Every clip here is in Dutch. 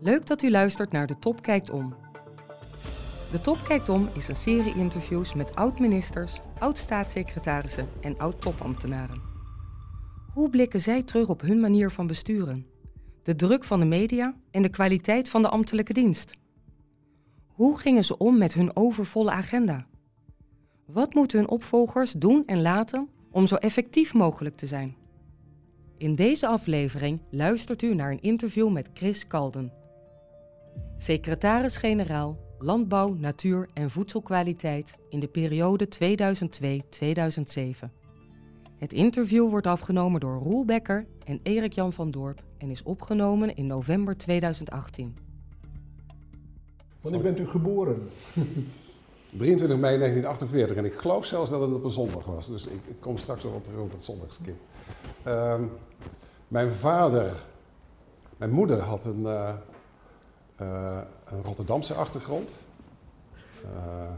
Leuk dat u luistert naar De Top Kijkt Om. De Top Kijkt Om is een serie interviews met oud-ministers, oud-staatssecretarissen en oud-topambtenaren. Hoe blikken zij terug op hun manier van besturen? De druk van de media en de kwaliteit van de ambtelijke dienst? Hoe gingen ze om met hun overvolle agenda? Wat moeten hun opvolgers doen en laten om zo effectief mogelijk te zijn? In deze aflevering luistert u naar een interview met Chris Kalden. Secretaris-generaal Landbouw, Natuur en Voedselkwaliteit in de periode 2002-2007. Het interview wordt afgenomen door Roel Becker en Erik-Jan van Dorp en is opgenomen in november 2018. Wanneer bent u geboren? 23 mei 1948 en ik geloof zelfs dat het op een zondag was. Dus ik, ik kom straks nog wel terug op dat zondagskind. Ehm, mijn vader, mijn moeder had een, eh, eh, een Rotterdamse achtergrond. Eh,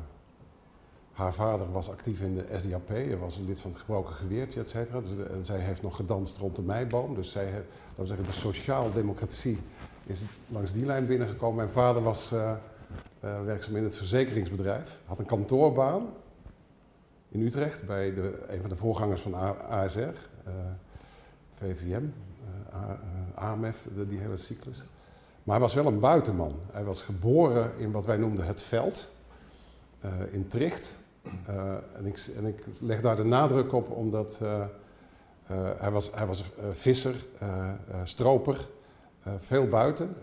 haar vader was actief in de SDAP, hij was lid van het gebroken geweertje, et cetera. Dus, en zij heeft nog gedanst rond de meiboom. Dus zij, laten we zeggen, de sociaal-democratie is langs die lijn binnengekomen. Mijn vader was werkzaam in het verzekeringsbedrijf, had een kantoorbaan in Utrecht bij de, een van de voorgangers van ASR, VVM, AMF, die hele cyclus. Maar hij was wel een buitenman. Hij was geboren in wat wij noemden het veld, uh, in Tricht. Uh, en, ik, en, ik, leg daar de nadruk op omdat uh, hij was, hij was visser, stroper, veel buiten.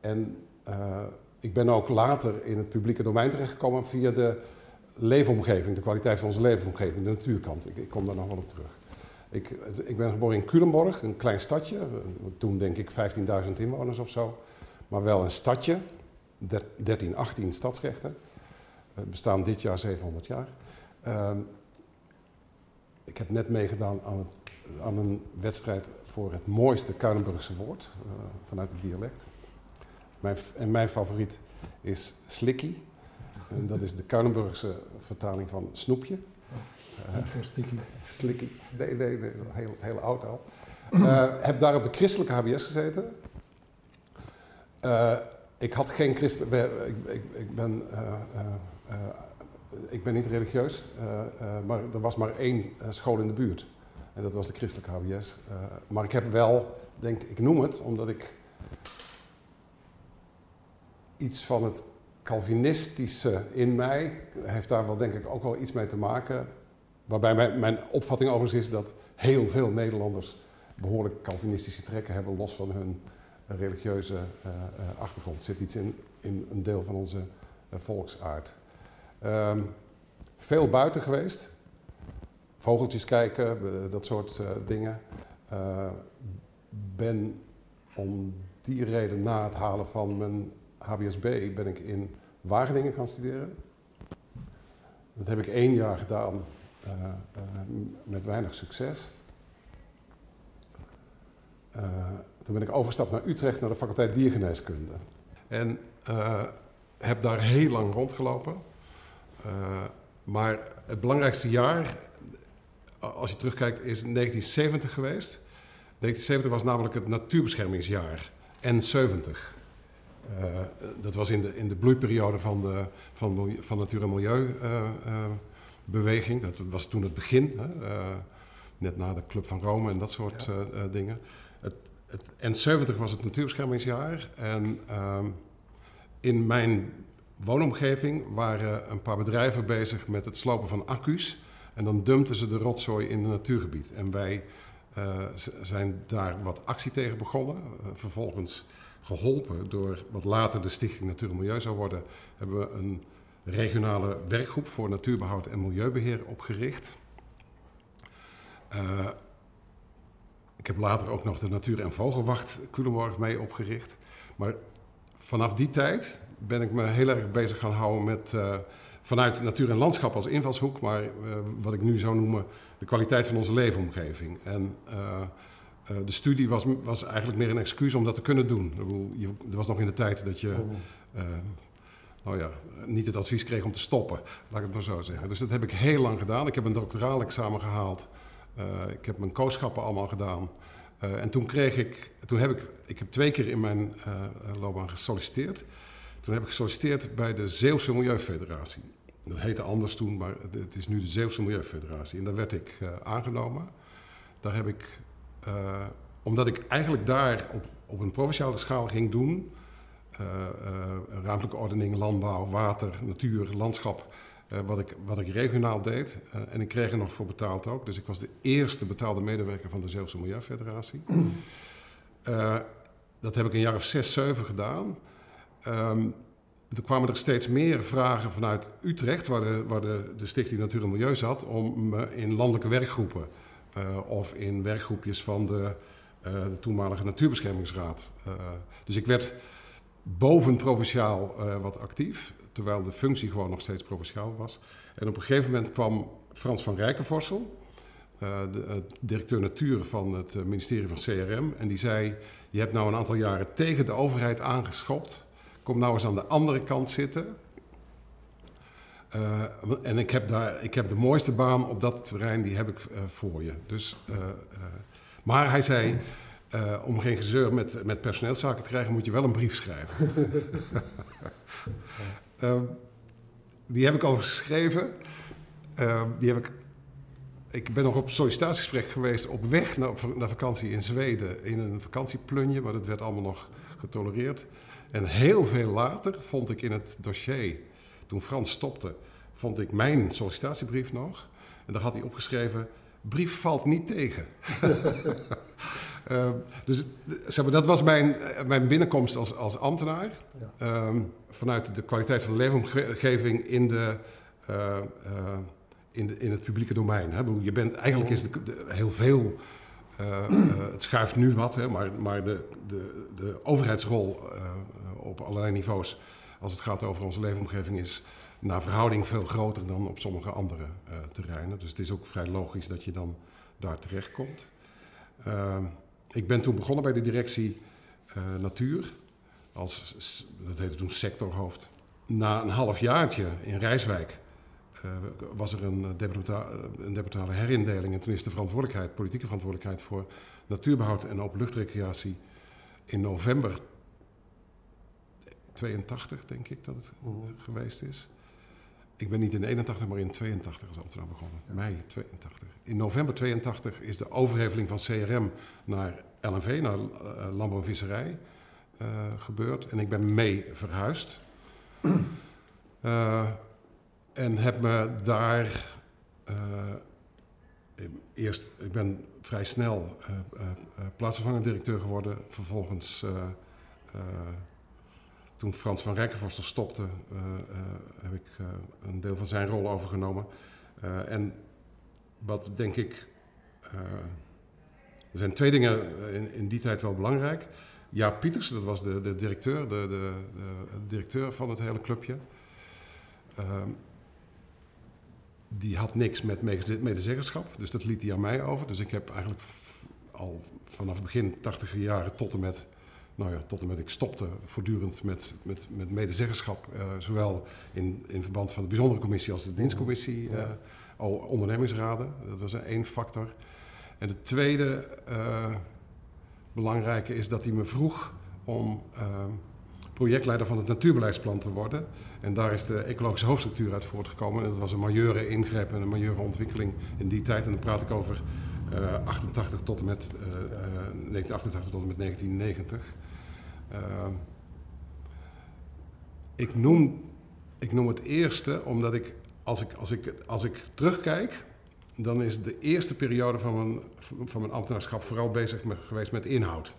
en ik ben ook later in het publieke domein terechtgekomen via de leefomgeving, de kwaliteit van onze leefomgeving, de natuurkant. Ik, ik kom daar nog wel op terug. Ik, ik, ben geboren in Culemborg, een klein stadje. Toen denk ik 15.000 inwoners of zo. Maar wel een stadje. 13, 18 stadsrechten. We bestaan dit jaar 700 jaar. Uh, ik heb net meegedaan aan, aan, een wedstrijd voor het mooiste Kuilenburgse woord. Uh, vanuit het dialect. Mijn, en mijn favoriet is slikky. En dat is de Kuilenburgse vertaling van snoepje. Uh, voor sticky. Slicky. Nee, nee, nee, heel, heel oud al. Uh, heb daar op de christelijke HBS gezeten. Uh, ik had geen christen... Ik, ik, ik, ben, ik ben niet religieus, maar er was maar één school in de buurt. En dat was de christelijke HBS. maar ik heb wel, denk ik, noem het, omdat ik iets van het Calvinistische in mij heeft daar wel denk ik ook wel iets mee te maken. Waarbij mijn, mijn opvatting overigens is dat heel veel Nederlanders behoorlijk Calvinistische trekken hebben, los van hun religieuze uh, uh, achtergrond. Er zit iets in, in een deel van onze uh, volksaard. Um, veel buiten geweest, vogeltjes kijken, dat soort dingen. ben om die reden na het halen van mijn HBSB ben ik in Wageningen gaan studeren. Dat heb ik één jaar gedaan met weinig succes. Uh, toen ben ik overgestapt naar Utrecht, naar de faculteit diergeneeskunde. En heb daar heel lang rondgelopen. maar het belangrijkste jaar, als je terugkijkt, is 1970 geweest. 1970 was namelijk het natuurbeschermingsjaar, N70. Uh, dat was in de, in de bloeiperiode van, de, van, van Natuur en Milieu beweging. Dat was toen het begin, hè, uh, net na de Club van Rome en dat soort ja. uh, dingen. Het, het, en 70 was het natuurbeschermingsjaar en uh, in mijn woonomgeving waren een paar bedrijven bezig met het slopen van accu's. En dan dumpten ze de rotzooi in het natuurgebied. En wij uh, zijn daar wat actie tegen begonnen. Uh, vervolgens geholpen door wat later de Stichting Natuur en Milieu zou worden, hebben we een regionale werkgroep voor natuurbehoud en milieubeheer opgericht. Uh, ik heb later ook nog de Natuur- en Vogelwacht Culemborg mee opgericht. Maar vanaf die tijd ben ik me heel erg bezig gaan houden met uh, vanuit natuur en landschap als invalshoek, maar uh, wat ik nu zou noemen de kwaliteit van onze leefomgeving. En de studie was, was eigenlijk meer een excuus om dat te kunnen doen. Er was nog in de tijd dat je nou ja, niet het advies kreeg om te stoppen, laat ik het maar zo zeggen. Dus dat heb ik heel lang gedaan. Ik heb een doctoraal examen gehaald. Uh, ik heb mijn kooschappen allemaal gedaan. Uh, en toen kreeg ik, toen heb ik, ik heb twee keer in mijn uh, loopbaan gesolliciteerd. Toen heb ik gesolliciteerd bij de Zeeuwse Milieufederatie. Dat heette anders toen, maar het is nu de Zeeuwse Milieufederatie. En daar werd ik aangenomen. Daar heb ik, omdat ik eigenlijk daar op, op een provinciale schaal ging doen, ruimtelijke ordening, landbouw, water, natuur, landschap, uh, wat, ik, wat ik regionaal deed. En ik kreeg er nog voor betaald ook. Dus ik was de eerste betaalde medewerker van de Zeeuwse Milieufederatie. Dat heb ik een jaar of zes, zeven gedaan. Um, toen kwamen er steeds meer vragen vanuit Utrecht, waar de, waar de, de Stichting Natuur en Milieu zat, om me in landelijke werkgroepen of in werkgroepjes van de, de toenmalige Natuurbeschermingsraad. dus ik werd boven provinciaal wat actief terwijl de functie gewoon nog steeds provinciaal was. En op een gegeven moment kwam Frans van Rijkenvorsel, uh, de uh, directeur natuur van het uh, ministerie van CRM, en die zei: Je hebt nou een aantal jaren tegen de overheid aangeschopt. Kom nou eens aan de andere kant zitten. en ik heb, daar, ik heb de mooiste baan op dat terrein, die heb ik voor je. Dus, maar hij zei. Om geen gezeur met, met personeelszaken te krijgen, moet je wel een brief schrijven. Uh, die heb ik al geschreven. Uh, die heb ik, ik ben nog op sollicitatiegesprek geweest op weg naar, naar vakantie in Zweden. In een vakantieplunje, maar dat werd allemaal nog getolereerd. En heel veel later vond ik in het dossier, toen Frans stopte, vond ik mijn sollicitatiebrief nog. En daar had hij opgeschreven, brief valt niet tegen. uh, dus zeg maar, dat was mijn, mijn binnenkomst als, als ambtenaar. Ja. Um, vanuit de kwaliteit van de leefomgeving in, de, uh, uh, in, de, in het publieke domein. Hè. Je bent, eigenlijk is de, de, heel veel, het schuift nu wat, hè, maar, maar de, de, de overheidsrol op allerlei niveaus als het gaat over onze leefomgeving is naar verhouding veel groter dan op sommige andere terreinen. Dus het is ook vrij logisch dat je dan daar terechtkomt. Uh, ik ben toen begonnen bij de directie uh, Natuur, als, dat heette toen sectorhoofd. Na een half jaartje in Rijswijk was er een, een departementale herindeling en toen is de verantwoordelijkheid, politieke verantwoordelijkheid voor natuurbehoud en openluchtrecreatie in november 82, denk ik dat het geweest is. Ik ben niet in 81, maar in 82 als ambtenaar begonnen. Ja. Mei 82. In november 82 is de overheveling van CRM naar LNV, naar uh, Landbouw en Visserij, uh, gebeurd. En ik ben mee verhuisd. Uh, en heb me daar eerst, ik ben vrij snel plaatsvervangend directeur geworden. Vervolgens toen Frans van Rijkenvorstel stopte, uh, uh, heb ik uh, een deel van zijn rol overgenomen. en wat denk ik. er zijn twee dingen in, in, die tijd wel belangrijk. Jaap Pieters, dat was de, de directeur, de, de, de, directeur van het hele clubje. Ehm, die had niks met medezeggenschap, dus dat liet hij aan mij over. Dus ik heb eigenlijk al vanaf het begin 80 jaren tot en met nou ja, tot en met ik stopte voortdurend met, met, met medezeggenschap. Uh, zowel in, in verband van de bijzondere commissie als de dienstcommissie, uh, ondernemingsraden. Dat was één factor. En de tweede uh, belangrijke is dat hij me vroeg om projectleider van het natuurbeleidsplan te worden. En daar is de ecologische hoofdstructuur uit voortgekomen. En dat was een majeure ingreep en een majeure ontwikkeling in die tijd. En dan praat ik over 88 tot en met, 1988 tot en met 1990. Uh, ik, noem, ik noem het eerste omdat ik als, ik, als, ik, als ik terugkijk, dan is de eerste periode van mijn, van mijn ambtenaarschap vooral bezig geweest met inhoud.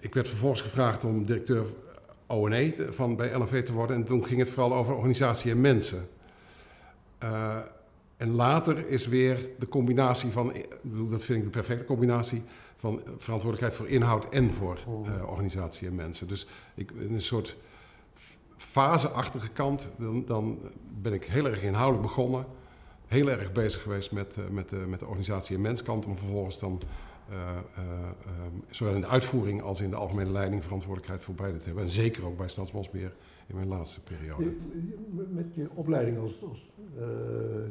Ik werd vervolgens gevraagd om directeur O&E van, bij LNV te worden en toen ging het vooral over organisatie en mensen. Uh, en later is weer de combinatie van, dat vind ik de perfecte combinatie, van verantwoordelijkheid voor inhoud en voor uh, organisatie en mensen. Dus ik, in een soort faseachtige kant, dan, dan, ben ik heel erg inhoudelijk begonnen. Heel erg bezig geweest met, uh, met, uh, met de organisatie en menskant, om vervolgens dan zowel in de uitvoering als in de algemene leiding verantwoordelijkheid voor beide te hebben. En zeker ook bij Stadsbosbeheer in mijn laatste periode. Met je opleiding als, als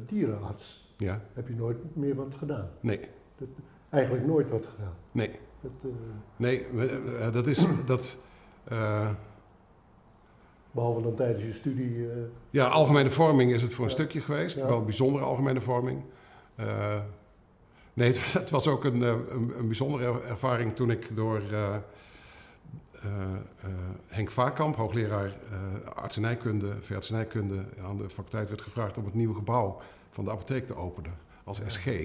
dierenarts ja. heb je nooit meer wat gedaan? Nee. dat eigenlijk nooit wordt gedaan. Nee. Dat, eh, Nee, we- eh, dat is. Dat, eh, behalve dan tijdens je studie. ja, algemene vorming is het voor een stukje geweest. Wel een bijzondere algemene vorming. Nee, het, was- het was ook een, een, een bijzondere er- ervaring toen ik door Henk Vaarkamp, hoogleraar eh, artsenijkunde, veeartsenijkunde, aan de faculteit werd gevraagd om het nieuwe gebouw van de apotheek te openen als SG.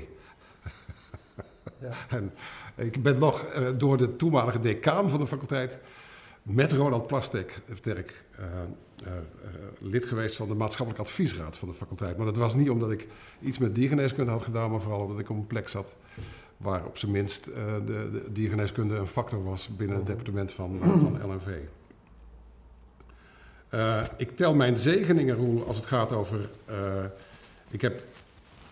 ja. En ik ben nog eh, door de toenmalige decaan van de faculteit met Ronald Plastek, Terk, eh, eh, eh, lid geweest van de maatschappelijke adviesraad van de faculteit. Maar dat was niet omdat ik iets met diergeneeskunde had gedaan, maar vooral omdat ik op een plek zat waar op zijn minst eh, de, de diergeneeskunde een factor was binnen het departement van, van LNV. Ik tel mijn zegeningen, Roel, als het gaat over... ik heb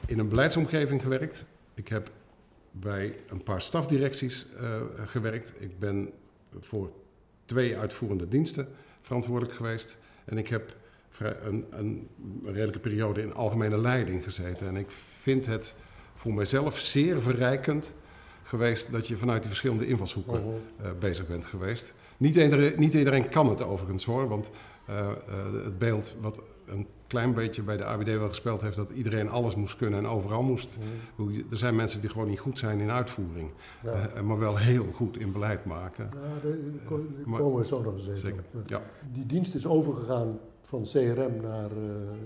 in een beleidsomgeving gewerkt. Ik heb bij een paar stafdirecties eh, gewerkt. Ik ben voor twee uitvoerende diensten verantwoordelijk geweest. En ik heb een, een redelijke periode in algemene leiding gezeten. En ik vind het voor mijzelf zeer verrijkend geweest dat je vanuit die verschillende invalshoeken Mhm. eh, bezig bent geweest. Niet iedereen, niet iedereen kan het overigens hoor, want eh, het beeld wat een klein beetje bij de ABD wel gespeeld heeft, dat iedereen alles moest kunnen en overal moest. Mhm. Er zijn mensen die gewoon niet goed zijn in uitvoering, Ja. eh, maar wel heel goed in beleid maken. Ja, daar komen we zo nog eens even op. ja. Die dienst is overgegaan van CRM naar, eh,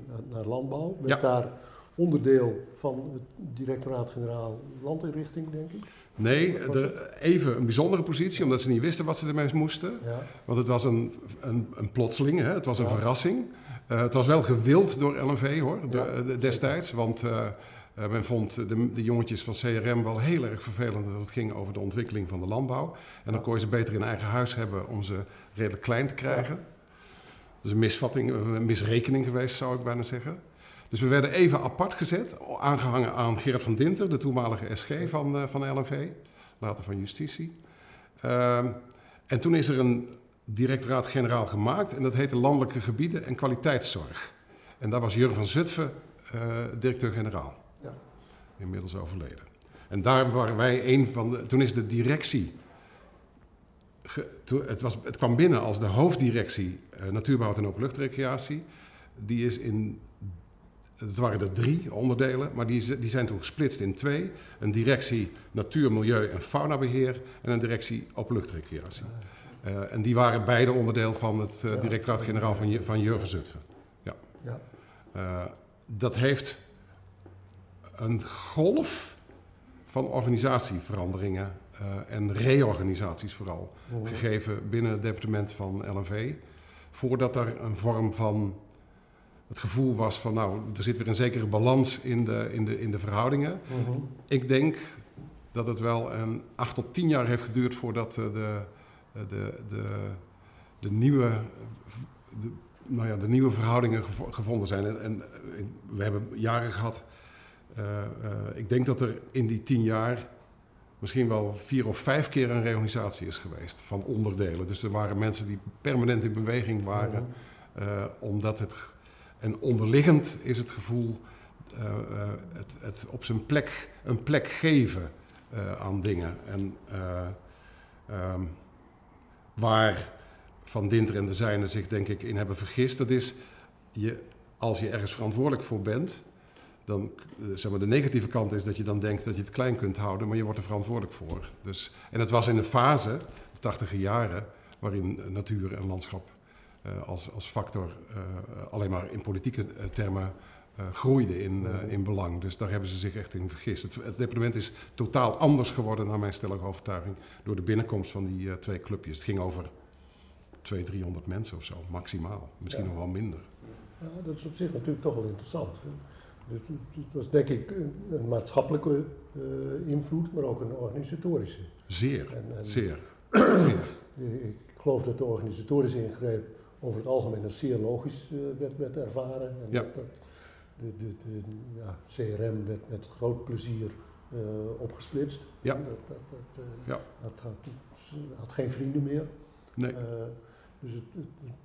naar, naar landbouw. Met Ja. daar onderdeel van het directoraat-generaal landinrichting, denk ik. Nee, er, even een bijzondere positie, omdat ze niet wisten wat ze ermee moesten. Ja, Want het was een, een, een plotseling, hè? het was een Ja. verrassing. Eh, het was wel gewild door LNV hoor, de- destijds. Want eh, eh, men vond de, de jongetjes van CRM wel heel erg vervelend dat het ging over de ontwikkeling van de landbouw. En dan kon je ze beter in eigen huis hebben om ze redelijk klein te krijgen. Dus een misvatting, een misrekening geweest zou ik bijna zeggen. Dus we werden even apart gezet, aangehangen aan Gerard van Dinter, de toenmalige SG van, van LNV, later van Justitie. Ehm, en toen is er een directoraat-generaal gemaakt en dat heette Landelijke Gebieden en Kwaliteitszorg. En daar was Jur van Zutphen eh, directeur-generaal. Ja. Inmiddels overleden. En daar waren wij een van de. Toen is de directie. ge- toen- het, was, het kwam binnen als de hoofddirectie eh, Natuurbehoud en Openluchtrecreatie. Die is in. Het waren er drie onderdelen, maar die, die zijn toen gesplitst in twee: een directie Natuur, Milieu en Faunabeheer en een directie Openluchtrecreatie. Eh, en die waren beide onderdeel van het eh, Ja. directoraat-generaal van, van Jur van Zutphen. ja. Eh, dat heeft een golf van organisatieveranderingen en reorganisaties vooral Mhm. gegeven binnen het departement van LNV. Voordat er een vorm van het gevoel was van nou, er zit weer een zekere balans in de, in de, in de verhoudingen. Mhm. Ik denk dat het wel een acht tot tien jaar heeft geduurd voordat de, de, de, de, nieuwe, de, nou ja, de nieuwe verhoudingen gevo- gevonden zijn. En, en eh, we hebben jaren gehad. eh, eh, ik denk dat er in die tien jaar misschien wel vier of vijf keer een reorganisatie is geweest van onderdelen. Dus er waren mensen die permanent in beweging waren. Mhm. Eh, omdat het. En onderliggend is het gevoel. eh, eh, het, het op zijn plek. een plek geven eh, aan dingen. En. eh, ehm, waar Van Dinter en de zijnen zich denk ik in hebben vergist. Dat is. Je, als je ergens verantwoordelijk voor bent. Dan, eh, zeg maar, de negatieve kant is dat je dan denkt dat je het klein kunt houden, maar je wordt er verantwoordelijk voor. Dus, en het was in een fase, de tachtige jaren, waarin eh, natuur en landschap eh, als, als factor alleen maar in politieke termen groeide in, eh, in belang. Dus daar hebben ze zich echt in vergist. Het, het departement is totaal anders geworden, naar mijn stellige overtuiging, door de binnenkomst van die eh, twee clubjes. Het ging over 200, 300 mensen of zo, maximaal. Misschien Ja. nog wel minder. Ja, dat is op zich natuurlijk toch wel interessant. hè. Het, was denk ik een, maatschappelijke eh, invloed, maar ook een organisatorische. Zeer, En, en zeer. eh, ik geloof dat de organisatorische ingreep over het algemeen als zeer logisch eh, werd, werd ervaren. En Ja. dat, dat de, de, de ja, CRM werd met groot plezier eh, opgesplitst. Ja. Dat, dat, dat, Ja. dat had, had geen vrienden meer. Nee. Eh, dus het,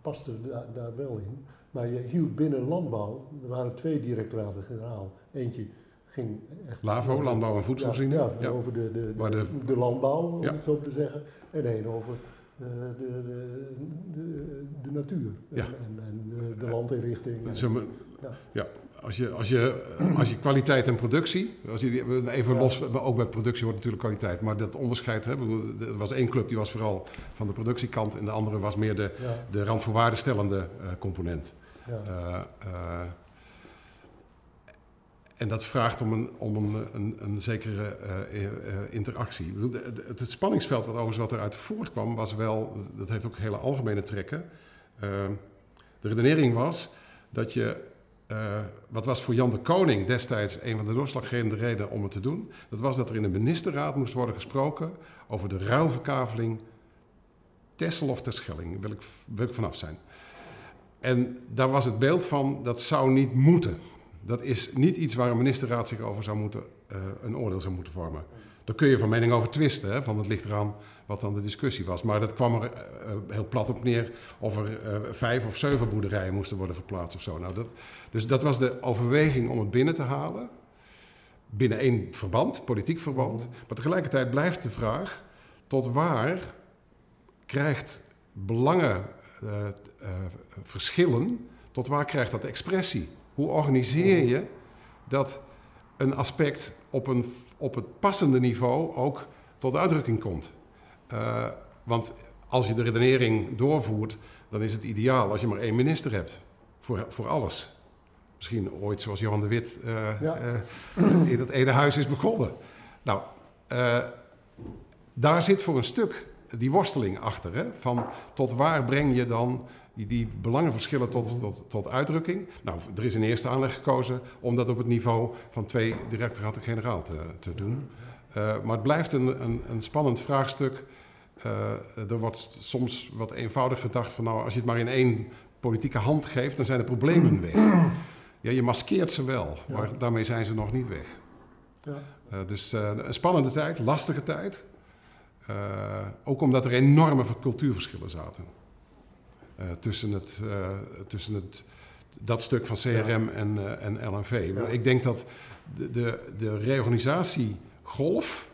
paste daar, daar wel in. Maar je hield binnen landbouw, er waren twee directoraten-generaal. Eentje ging echt... LAVO, over- Landbouw en Voedselvoorziening. Ja, Ja. over de, de, de, landbouw, om het zo te zeggen. En één over de, de, de, de natuur Ja. en, en, de, landinrichting. En- Ja. ja, als je, als, je, als je kwaliteit en productie, als je, even Ja. los, ook bij productie hoort natuurlijk kwaliteit, maar dat onderscheid, hè, er was één club die was vooral van de productiekant en de andere was meer de, Ja, de randvoorwaardenstellende eh, component. ja. Eh, eh, en dat vraagt om een, om een, een, een zekere eh, eh, interactie. Bedoel, Het, spanningsveld wat overigens wat eruit voortkwam, was wel, dat heeft ook hele algemene trekken. Eh, de redenering was dat je, eh, wat was voor Jan de Koning destijds een van de doorslaggevende redenen om het te doen, dat was dat er in de ministerraad moest worden gesproken over de ruilverkaveling Tessel of Terschelling. Wil ik, wil ik vanaf zijn. En daar was het beeld van, dat zou niet moeten. Dat is niet iets waar een ministerraad zich over zou moeten, eh, een oordeel zou moeten vormen. Daar kun je van mening over twisten, hè, van het ligt eraan wat dan de discussie was. Maar dat kwam er eh, heel plat op neer of er vijf of zeven boerderijen moesten worden verplaatst of zo. Nou, dat, dus dat was de overweging om het binnen te halen. Binnen één verband, politiek verband. Maar tegelijkertijd blijft de vraag, tot waar krijgt belangen, eh, eh, verschillen, tot waar krijgt dat expressie? Hoe organiseer je dat een aspect op, een, op het passende niveau ook tot uitdrukking komt? Eh, want als je de redenering doorvoert, dan is het ideaal als je maar één minister hebt voor, voor alles. Misschien ooit zoals Johan de Wit eh, Ja. eh, in het ene huis is begonnen. Nou, eh, daar zit voor een stuk die worsteling achter. Hè? Van tot waar breng je dan die, die belangenverschillen tot, tot, tot uitdrukking? Nou, er is in eerste aanleg gekozen om dat op het niveau van twee directoraten-generaal te, te doen. Maar het blijft een, een, een spannend vraagstuk. Er wordt soms wat eenvoudig gedacht van nou, als je het maar in één politieke hand geeft, dan zijn de problemen weg. Ja, je maskeert ze wel, Ja. maar daarmee zijn ze nog niet weg. Ja. Eh, dus eh, een spannende tijd, lastige tijd. Eh, ook omdat er enorme cultuurverschillen zaten. Tussen het, tussen het, dat stuk van CRM en, en LNV. Ja. Ik denk dat de, de, de reorganisatiegolf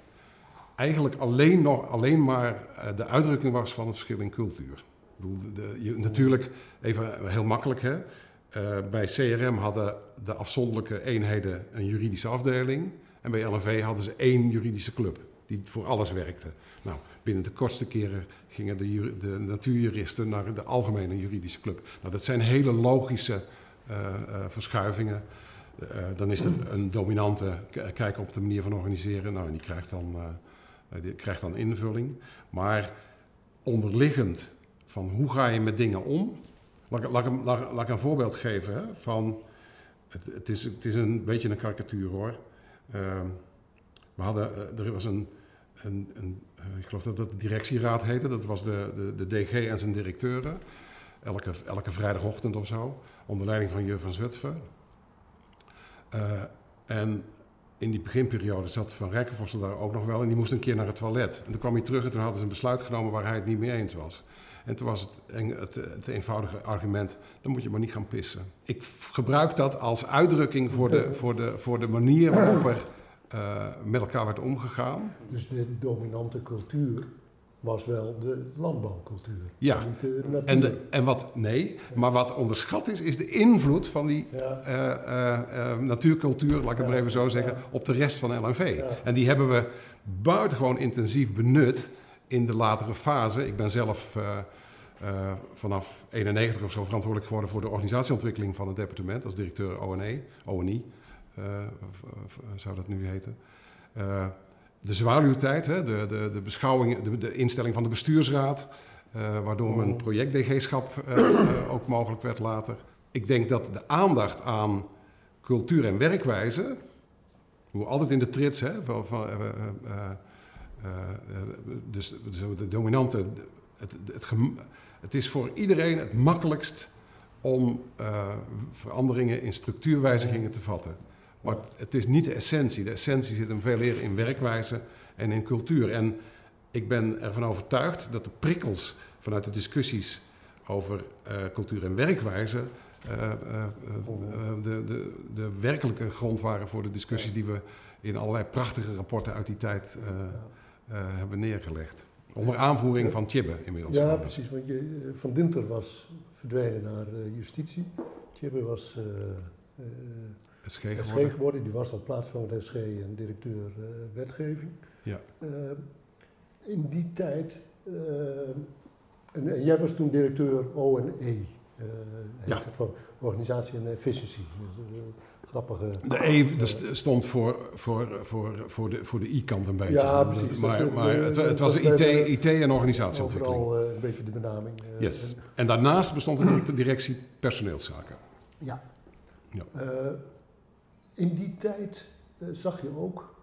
eigenlijk alleen, nog, alleen maar de uitdrukking was van het verschil in cultuur. Ik bedoel, de, de- je, natuurlijk, even heel makkelijk hè. Eh, bij CRM hadden de afzonderlijke eenheden een juridische afdeling. En bij LNV hadden ze één juridische club die voor alles werkte. Nou, binnen de kortste keren gingen de, de natuurjuristen naar de algemene juridische club. Nou, dat zijn hele logische eh, eh, verschuivingen. Dan is er een dominante kijk op de manier van organiseren. Nou, en die krijgt dan, die krijgt dan invulling. Maar onderliggend van hoe ga je met dingen om. Laat, ik- een voorbeeld geven hè, van. Het, het, is, het is een beetje een karikatuur hoor. Ehm, we hadden, eh, er was een, een, een eh, ik geloof dat dat de directieraad heette, dat was de, de, de DG en zijn directeuren. Elke, elke vrijdagochtend of zo, onder leiding van Jur van Zutphen. Eh, en in die beginperiode zat Van Rijkenvossen daar ook nog wel en die moest een keer naar het toilet. En toen kwam hij terug en toen hadden ze een besluit genomen waar hij het niet mee eens was. En toen was het, het, het eenvoudige argument, dan moet je maar niet gaan pissen. Ik gebruik dat als uitdrukking voor de, voor de, voor de manier waarop er eh, met elkaar werd omgegaan. Dus de dominante cultuur was wel de landbouwcultuur. Ja. De. En, de, en wat, nee, maar wat onderschat is, is de invloed van die ja. eh, eh, natuurcultuur, laat ik het maar even zo zeggen, op de rest van LNV. En die hebben we buitengewoon intensief benut in de latere fase. Ik ben zelf eh, eh, vanaf 91 of zo verantwoordelijk geworden voor de organisatieontwikkeling van het departement als directeur ONE, ONI eh, zou dat nu heten. De zwaluwtijd, hè, de, de, de beschouwing, de, de instelling van de bestuursraad, waardoor mijn Oh. project-DG-schap ook mogelijk werd later. Ik denk dat de aandacht aan cultuur en werkwijze, hoe altijd in de trits, hè, van, van, dus zo de dominante, het, het, is voor iedereen het makkelijkst om eh, veranderingen in structuurwijzigingen te vatten. Maar het is niet de essentie. De essentie zit hem veel meer in werkwijze en in cultuur. En ik ben ervan overtuigd dat de prikkels vanuit de discussies over eh, cultuur en werkwijze eh, de, de, de werkelijke grond waren voor de discussies die we in allerlei prachtige rapporten uit die tijd hebben neergelegd. Onder aanvoering van Tjibbe inmiddels. Ja, precies. Want je, Van Dinter was verdwenen naar justitie. Tjibbe was SG geworden. geworden. Die was al plaatsvervangend SG en directeur wetgeving. Ja. in die tijd en, jij was toen directeur O&E. Uh, ja. Organisatie en efficiëntie. Grappige. De E stond voor, voor, voor, voor de, voor de I-kant een beetje. Ja, precies. Maar, maar het, het was IT, IT en organisatieontwikkeling. Vooral uh, een beetje de benaming. yes. En, daarnaast bestond er de directie personeelszaken. Ja. ja. in die tijd zag je ook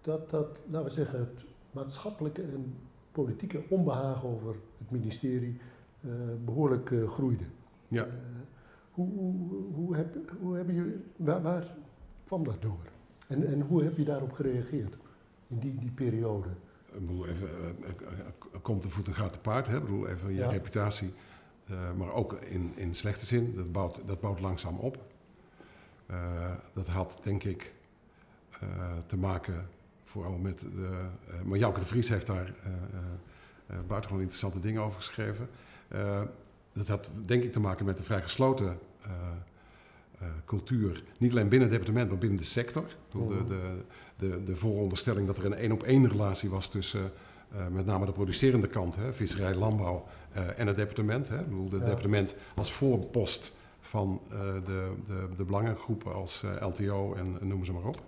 dat, dat, laten we zeggen, het maatschappelijke en politieke onbehagen over het ministerie uh, behoorlijk uh, groeide. Ja. Hoe, hoe, hoe, heb, hoe hebben jullie, waar, waar, kwam dat door? En, en hoe heb je daarop gereageerd in die, die periode? Ik bedoel, even, komt de voet en gaat te paard, hè? Ik bedoel, even je reputatie. maar ook in, in slechte zin, dat bouwt, dat bouwt langzaam op. dat had, denk ik, te maken vooral met de. Maar Jouke de Vries heeft daar buitengewoon interessante dingen over geschreven. dat had denk ik te maken met een vrij gesloten cultuur. Niet alleen binnen het departement, maar binnen de sector. De, de, de, de vooronderstelling dat er een één-op-één relatie was tussen met name de producerende kant, hè, visserij, landbouw en het departement. Hè. Ik bedoel, het departement als voorpost van de, de, de belangengroepen als LTO en, noem ze maar op.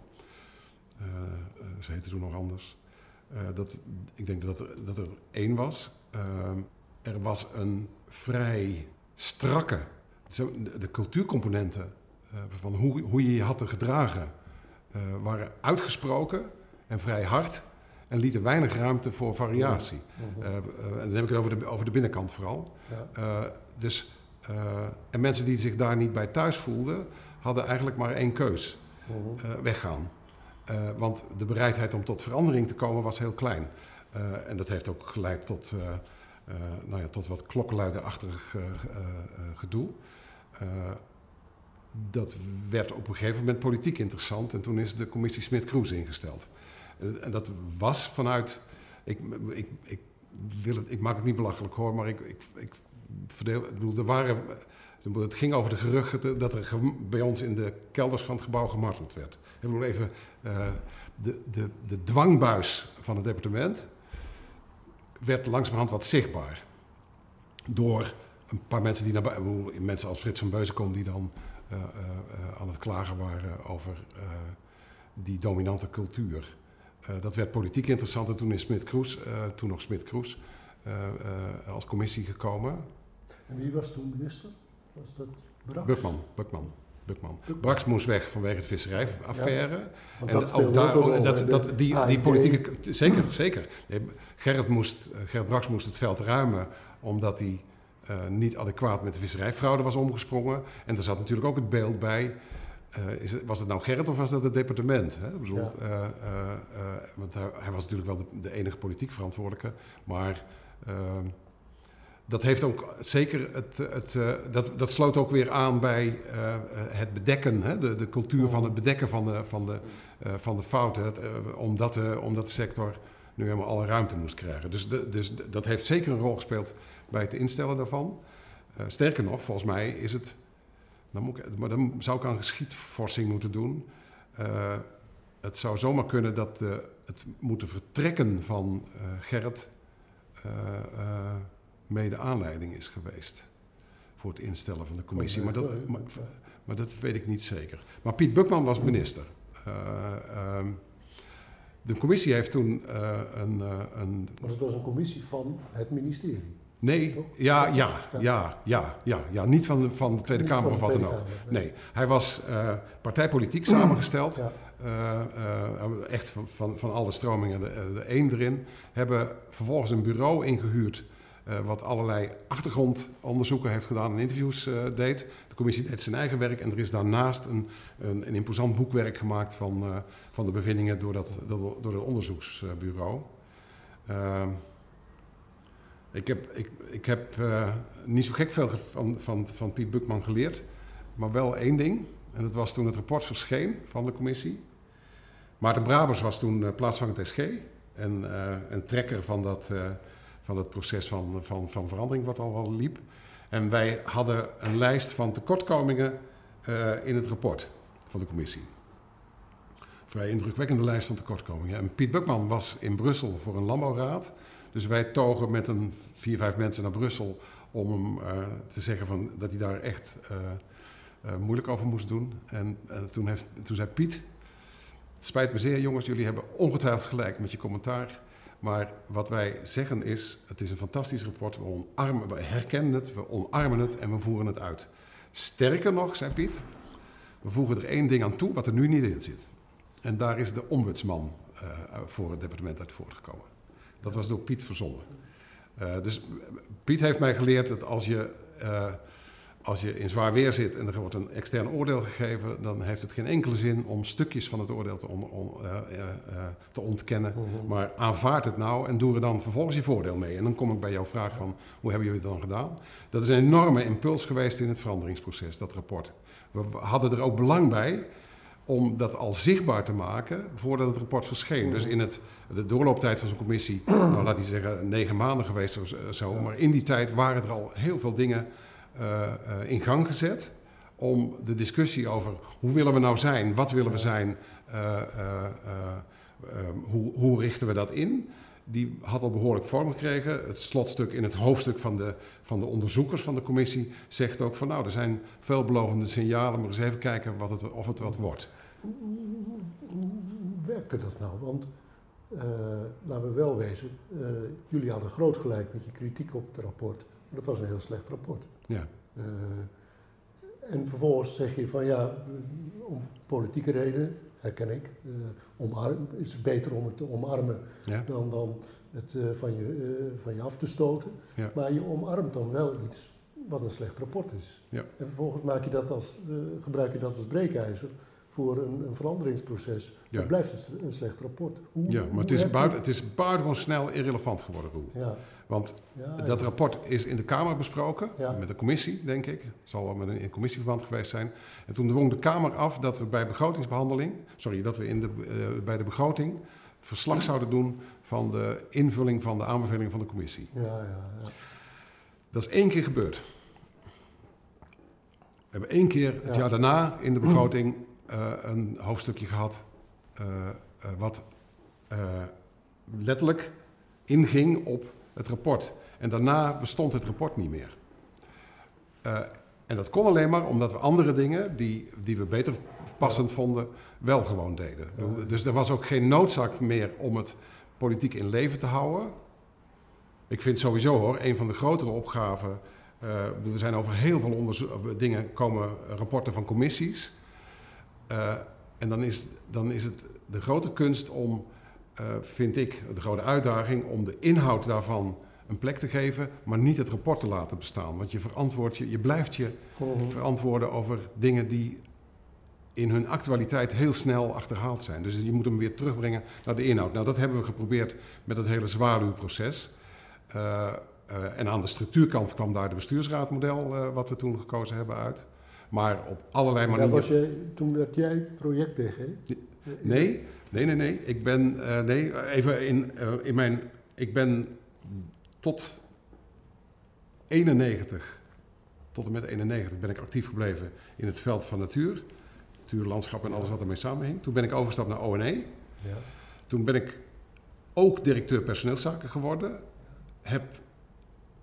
Eh, eh, ze heette toen nog anders. Eh, dat, ik denk dat er, dat er één was. er was een vrij strakke. De cultuurcomponenten van hoe, hoe je je had te gedragen waren uitgesproken en vrij hard en lieten weinig ruimte voor variatie. Uh, en dan heb ik het over de, over de binnenkant vooral. Ja. dus, en mensen die zich daar niet bij thuis voelden, hadden eigenlijk maar één keus: weggaan. Uh, want de bereidheid om tot verandering te komen was heel klein. Uh, en dat heeft ook geleid tot, uh, nou ja, tot wat klokkenluiderachtig gedoe. Dat werd op een gegeven moment politiek interessant en toen is de commissie Smit-Kroes ingesteld. en dat was vanuit. Ik, ik, ik, wil ik maak het niet belachelijk hoor, maar ik, ik, ik verdeel. Ik bedoel, er waren het ging over de geruchten dat er bij ons in de kelders van het gebouw gemarteld werd. Ik bedoel even, uh, de, de, de dwangbuis van het departement werd langzamerhand wat zichtbaar. Door een paar mensen die naar buiten, mensen als Frits van Beuzenkom die dan uh, uh, aan het klagen waren over die dominante cultuur. dat werd politiek interessant en toen is Smit Kroes, toen nog Smit Kroes, als commissie gekomen. En wie was toen minister? Was dat Brax? Bukman, Bukman. Bukman. Brax moest weg vanwege de visserijaffaire. Ja, en dat ook daar, ook dat, dat, die, die politieke. Zeker, zeker. Gerrit, moest, Gerrit Brax moest het veld ruimen omdat hij niet adequaat met de visserijfraude was omgesprongen. En er zat natuurlijk ook het beeld bij. Uh, is het, was het nou Gerrit of was dat het departement? Hè? Bedoel, ja. uh, want hij, hij, was natuurlijk wel de, de enige politiek verantwoordelijke. Maar ehm, dat heeft ook zeker het, het, dat, dat sloot ook weer aan bij het bedekken, hè? De, de cultuur van het bedekken van de, van de, van de fouten, het, omdat, de, omdat de sector nu helemaal alle ruimte moest krijgen. Dus, de, dus dat heeft zeker een rol gespeeld bij het instellen daarvan. sterker nog, volgens mij is het, dan moet ik, maar dan zou ik aan geschiedvorsing moeten doen. het zou zomaar kunnen dat de, het moeten vertrekken van Gerrit mede aanleiding is geweest voor het instellen van de commissie. Maar dat, maar, maar dat weet ik niet zeker. Maar Piet Bukman was minister. Uh, uh, de commissie heeft toen uh, een, een. Maar het was een commissie van het ministerie. Nee, ja, ja, ja, ja, ja, ja, niet van de, van de Tweede niet Kamer of wat dan ook. Nee. nee. hij was partijpolitiek samengesteld. Ja. echt van, van, van alle stromingen de, de één erin. Hebben vervolgens een bureau ingehuurd wat allerlei achtergrondonderzoeken heeft gedaan en interviews deed. De commissie deed zijn eigen werk en er is daarnaast een, een, een imposant boekwerk gemaakt van, van de bevindingen door dat, door, door het onderzoeksbureau. Ik heb, ik, ik heb niet zo gek veel van, van, van Piet Bukman geleerd. maar wel één ding. En dat was toen het rapport verscheen van de commissie. Maarten Brabers was toen uh, plaatsvangend SG en een trekker van dat, van proces van, van, van verandering wat al wel liep. En wij hadden een lijst van tekortkomingen in het rapport van de commissie vrij indrukwekkende lijst van tekortkomingen. En Piet Bukman was in Brussel voor een landbouwraad. Dus wij togen met een vier, vijf mensen naar Brussel om hem uh, te zeggen van, dat hij daar echt uh, uh, moeilijk over moest doen. En toen, heeft, toen zei Piet, het spijt me zeer jongens, jullie hebben ongetwijfeld gelijk met je commentaar. Maar wat wij zeggen is, het is een fantastisch rapport, we, omarmen, we herkennen het, we omarmen het en we voeren het uit. Sterker nog, zei Piet, we voegen er één ding aan toe wat er nu niet in zit. En daar is de ombudsman voor het departement uit voortgekomen. Dat was door Piet verzonnen. Uh, dus Piet heeft mij geleerd dat als je, uh, als je in zwaar weer zit en er wordt een extern oordeel gegeven, dan heeft het geen enkele zin om stukjes van het oordeel te, on, on, te ontkennen. -hmm. Maar aanvaard het nou en doe er dan vervolgens je voordeel mee. En dan kom ik bij jouw vraag van, hoe hebben jullie het dan gedaan? Dat is een enorme impuls geweest in het veranderingsproces, dat rapport. We hadden er ook belang bij om dat al zichtbaar te maken voordat het rapport verscheen. Dus in het, de doorlooptijd van zo'n commissie, nou laat hij zeggen negen maanden geweest of zo, maar in die tijd waren er al heel veel dingen uh, uh, in gang gezet om de discussie over hoe willen we nou zijn, wat willen we zijn, uh, hoe, hoe richten we dat in, die had al behoorlijk vorm gekregen. Het slotstuk in het hoofdstuk van de, van de onderzoekers van de commissie zegt ook van nou, er zijn veelbelovende signalen, maar eens even kijken wat het, of het wat wordt. Hoe, werkte dat nou? Want uh, laten we wel wezen, uh, jullie hadden groot gelijk met je kritiek op het rapport. Maar dat was een heel slecht rapport. Ja. Uh, en vervolgens zeg je van ja, om politieke redenen, herken ik, omarm, is het beter om het te omarmen ja. dan, dan het van, je, van je af te stoten. Ja. Maar je omarmt dan wel iets wat een slecht rapport is. Ja. En vervolgens maak je dat als, gebruik je dat als breekijzer voor een, een veranderingsproces. Ja. Dat blijft een, een slecht rapport. Hoe, ja, maar het is, buiten, het is buitengewoon snel irrelevant geworden, Roel. Ja. Want Ja, dat rapport is in de Kamer besproken, met de commissie, denk ik. Het zal wel met een in commissieverband geweest zijn. En toen dwong de Kamer af dat we bij begrotingsbehandeling, sorry, dat we in de, eh, bij de begroting verslag zouden doen van de invulling van de aanbevelingen van de commissie. Ja, ja, ja. Dat is één keer gebeurd. We hebben één keer het Ja. jaar daarna in de begroting een hoofdstukje gehad eh, eh, wat eh, letterlijk inging op het rapport. En daarna bestond het rapport niet meer. Eh, en dat kon alleen maar omdat we andere dingen die, die we beter passend vonden, wel gewoon deden. Dus er was ook geen noodzaak meer om het politiek in leven te houden. Ik vind sowieso hoor, een van de grotere opgaven. eh, bedoel, er zijn over heel veel dingen komen rapporten van commissies. Eh, en dan is, dan is het de grote kunst om, eh, vind ik, de grote uitdaging om de inhoud daarvan een plek te geven, maar niet het rapport te laten bestaan. Want je verantwoordt je, je blijft je Mhm. verantwoorden over dingen die in hun actualiteit heel snel achterhaald zijn. Dus je moet hem weer terugbrengen naar de inhoud. Nou, dat hebben we geprobeerd met het hele zwaluwproces. Eh, en aan de structuurkant kwam daar de bestuursraadmodel, wat we toen gekozen hebben, uit. Maar op allerlei manieren... was toen werd jij project-DG? Nee, nee, nee, nee. Ik ben, eh, nee, even in, eh, in mijn, ik ben tot 91, tot en met 91 ben ik actief gebleven in het veld van natuur. Natuur, landschap en alles wat ermee samenhing. Toen ben ik overgestapt naar ONE. Ja. Toen ben ik ook directeur personeelszaken geworden. Heb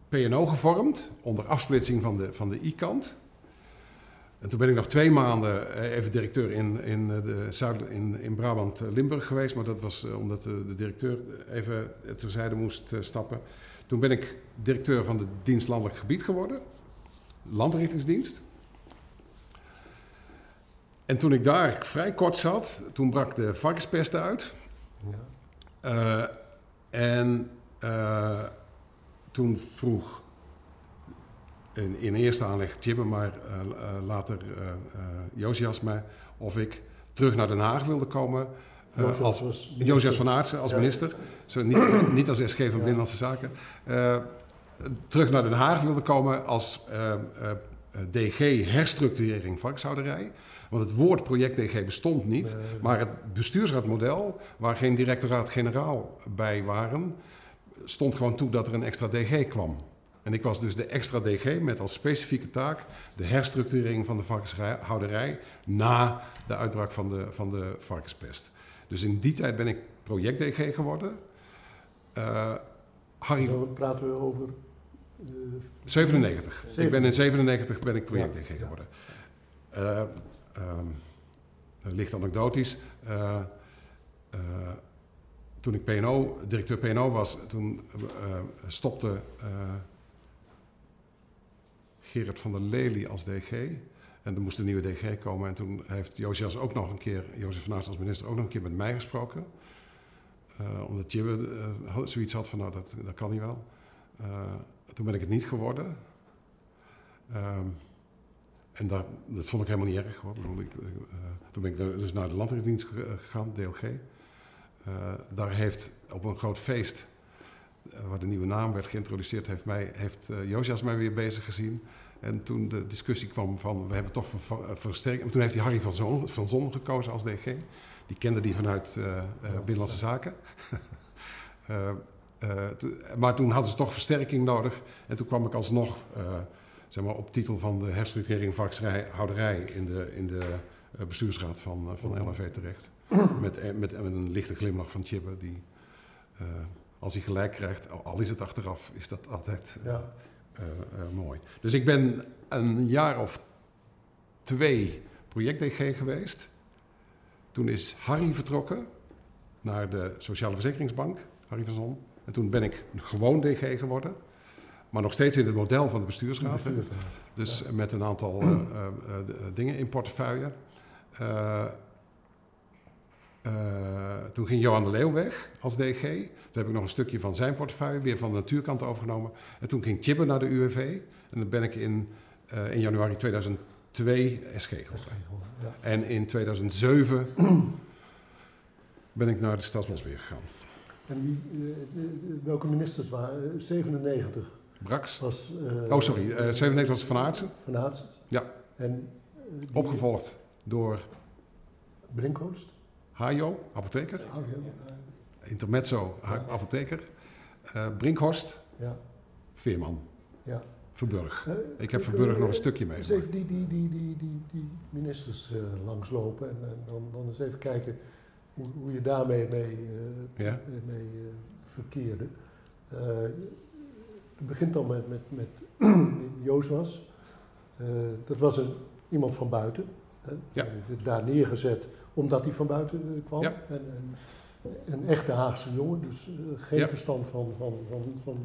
PNO gevormd onder afsplitsing van de, van de I-kant. En toen ben ik nog twee maanden eh, even directeur in, in, eh, de Zuid, in, in Brabant-Limburg geweest. Maar dat was eh, omdat de, de directeur even terzijde moest eh, stappen. Toen ben ik directeur van de dienst Landelijk Gebied geworden. Landrichtingsdienst. En toen ik daar vrij kort zat, toen brak de varkenspest uit. Ja. Eh, en eh, toen vroeg in, in eerste aanleg Jibbe, maar eh, eh, later eh, Josias mij of ik terug naar Den Haag wilde komen. Josias als. Josias van Aartsen als Ja. minister, Zo, niet, als- niet als SG van Binnenlandse Zaken. Terug naar Den Haag wilde komen als DG herstructurering varkenshouderij. Want het woord project DG bestond niet. Maar het bestuursraadmodel, waar geen directoraat-generaal bij waren, stond gewoon toe dat er een extra DG kwam. En ik was dus de extra DG met als specifieke taak de herstructurering van de varkenshouderij na de uitbraak van de, van de varkenspest. Dus in die tijd ben ik project DG geworden. Uh, Harry... Zo praten we over... Uh, 97. Ik ben in 97 ben ik project DG geworden. Uh, licht anekdotisch. Toen ik PNO, directeur PNO was, toen stopte Gerard van der Lely als DG. En er moest een nieuwe DG komen. En toen heeft Josias ook nog een keer, Jozef van als minister, ook nog een keer met mij gesproken. Uh, omdat Jibbe uh, zoiets had van, nou, dat, dat kan niet wel. Uh, toen ben ik het niet geworden. Um, en dat, dat vond ik helemaal niet erg. Hoor. Toen ben ik dus naar de landdienst gegaan, DLG. daar heeft op een groot feest, waar de nieuwe naam werd geïntroduceerd, heeft, mij, heeft Josias mij weer bezig gezien. En toen de discussie kwam van, we hebben toch versterking. Toen heeft hij Harry van Zon, van Zon gekozen als DG. Die kende die vanuit uh, uh, Binnenlandse Zaken. maar toen hadden ze toch versterking nodig. En toen kwam ik alsnog zeg maar, op titel van de herstructurering varkenshouderij in de, in de bestuursraad van, van LNV terecht. met, met, met, een lichte glimlach van Chibbe, die als hij gelijk krijgt, al is het achteraf, is dat altijd ja. Mooi. Dus ik ben een jaar of twee project-DG geweest. Toen is Harry vertrokken naar de Sociale Verzekeringsbank, Harry van Zon. En toen ben ik gewoon DG geworden. Maar nog steeds in het model van de bestuursraad. Dus met een aantal uh, uh, dingen in portefeuille. Toen ging Johan de Leeuw weg als DG. Toen heb ik nog een stukje van zijn portefeuille weer van de natuurkant overgenomen. En toen ging Chibbe naar de UWV. En dan ben ik in, in januari 2000 twee SG geworden. Ja. En in 2007 ben ik naar de Stadsbos weer gegaan. En wie, uh, welke ministers waren? 97. Brax. Was, oh, sorry. Uh, 97 was Van Aartsen. Van Aartsen. Ja. En, Opgevolgd door... Brinkhorst. Hajo, apotheker. Intermezzo, apotheker. Brinkhorst. Ja. Veerman. Ja. Verburg. ik heb Verburg nog een stukje mee. Dus even die, die, die, die, die, die ministers uh, langslopen en, en, dan, dan eens even kijken hoe, hoe je daarmee mee, uh, ja? mee uh, verkeerde. het begint dan met, met, met Jooswas. dat was een, iemand van buiten. Ja. daar neergezet omdat hij van buiten kwam. Ja. En, en, een echte Haagse jongen, dus geen ja. verstand van, van, van, van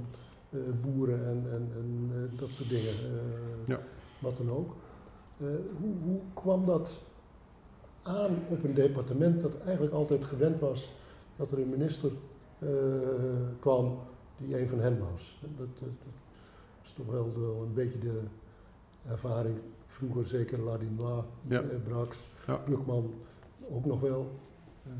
eh, boeren en, en, en eh, dat soort dingen. Eh, ja. Wat dan ook. hoe, hoe kwam dat aan op een departement dat eigenlijk altijd gewend was dat er een minister kwam die een van hen was? Dat, dat, dat is toch wel, wel een beetje de ervaring vroeger, zeker Ladinois, ja. Brax, ja. Bukman ook nog wel. Uh,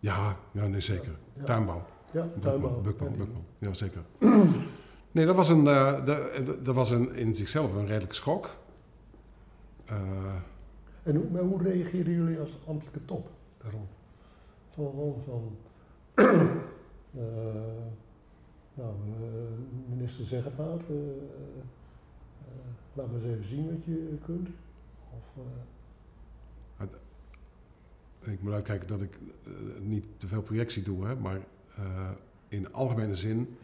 ja, ja nee, zeker. Ja, Tuinbouw. Ja, tuinbouw. Bukman, Bukman, ja zeker. nee, dat was, een, uh, dat was een, in zichzelf een redelijk schok. Uh, en hoe, maar hoe reageerden jullie als ambtelijke top daarom? Gewoon van, uh, nou, minister zeg het maar, laat maar eens even zien wat je kunt. Of, ik moet uitkijken dat ik niet te veel projectie doe, hè, maar uh, in algemene zin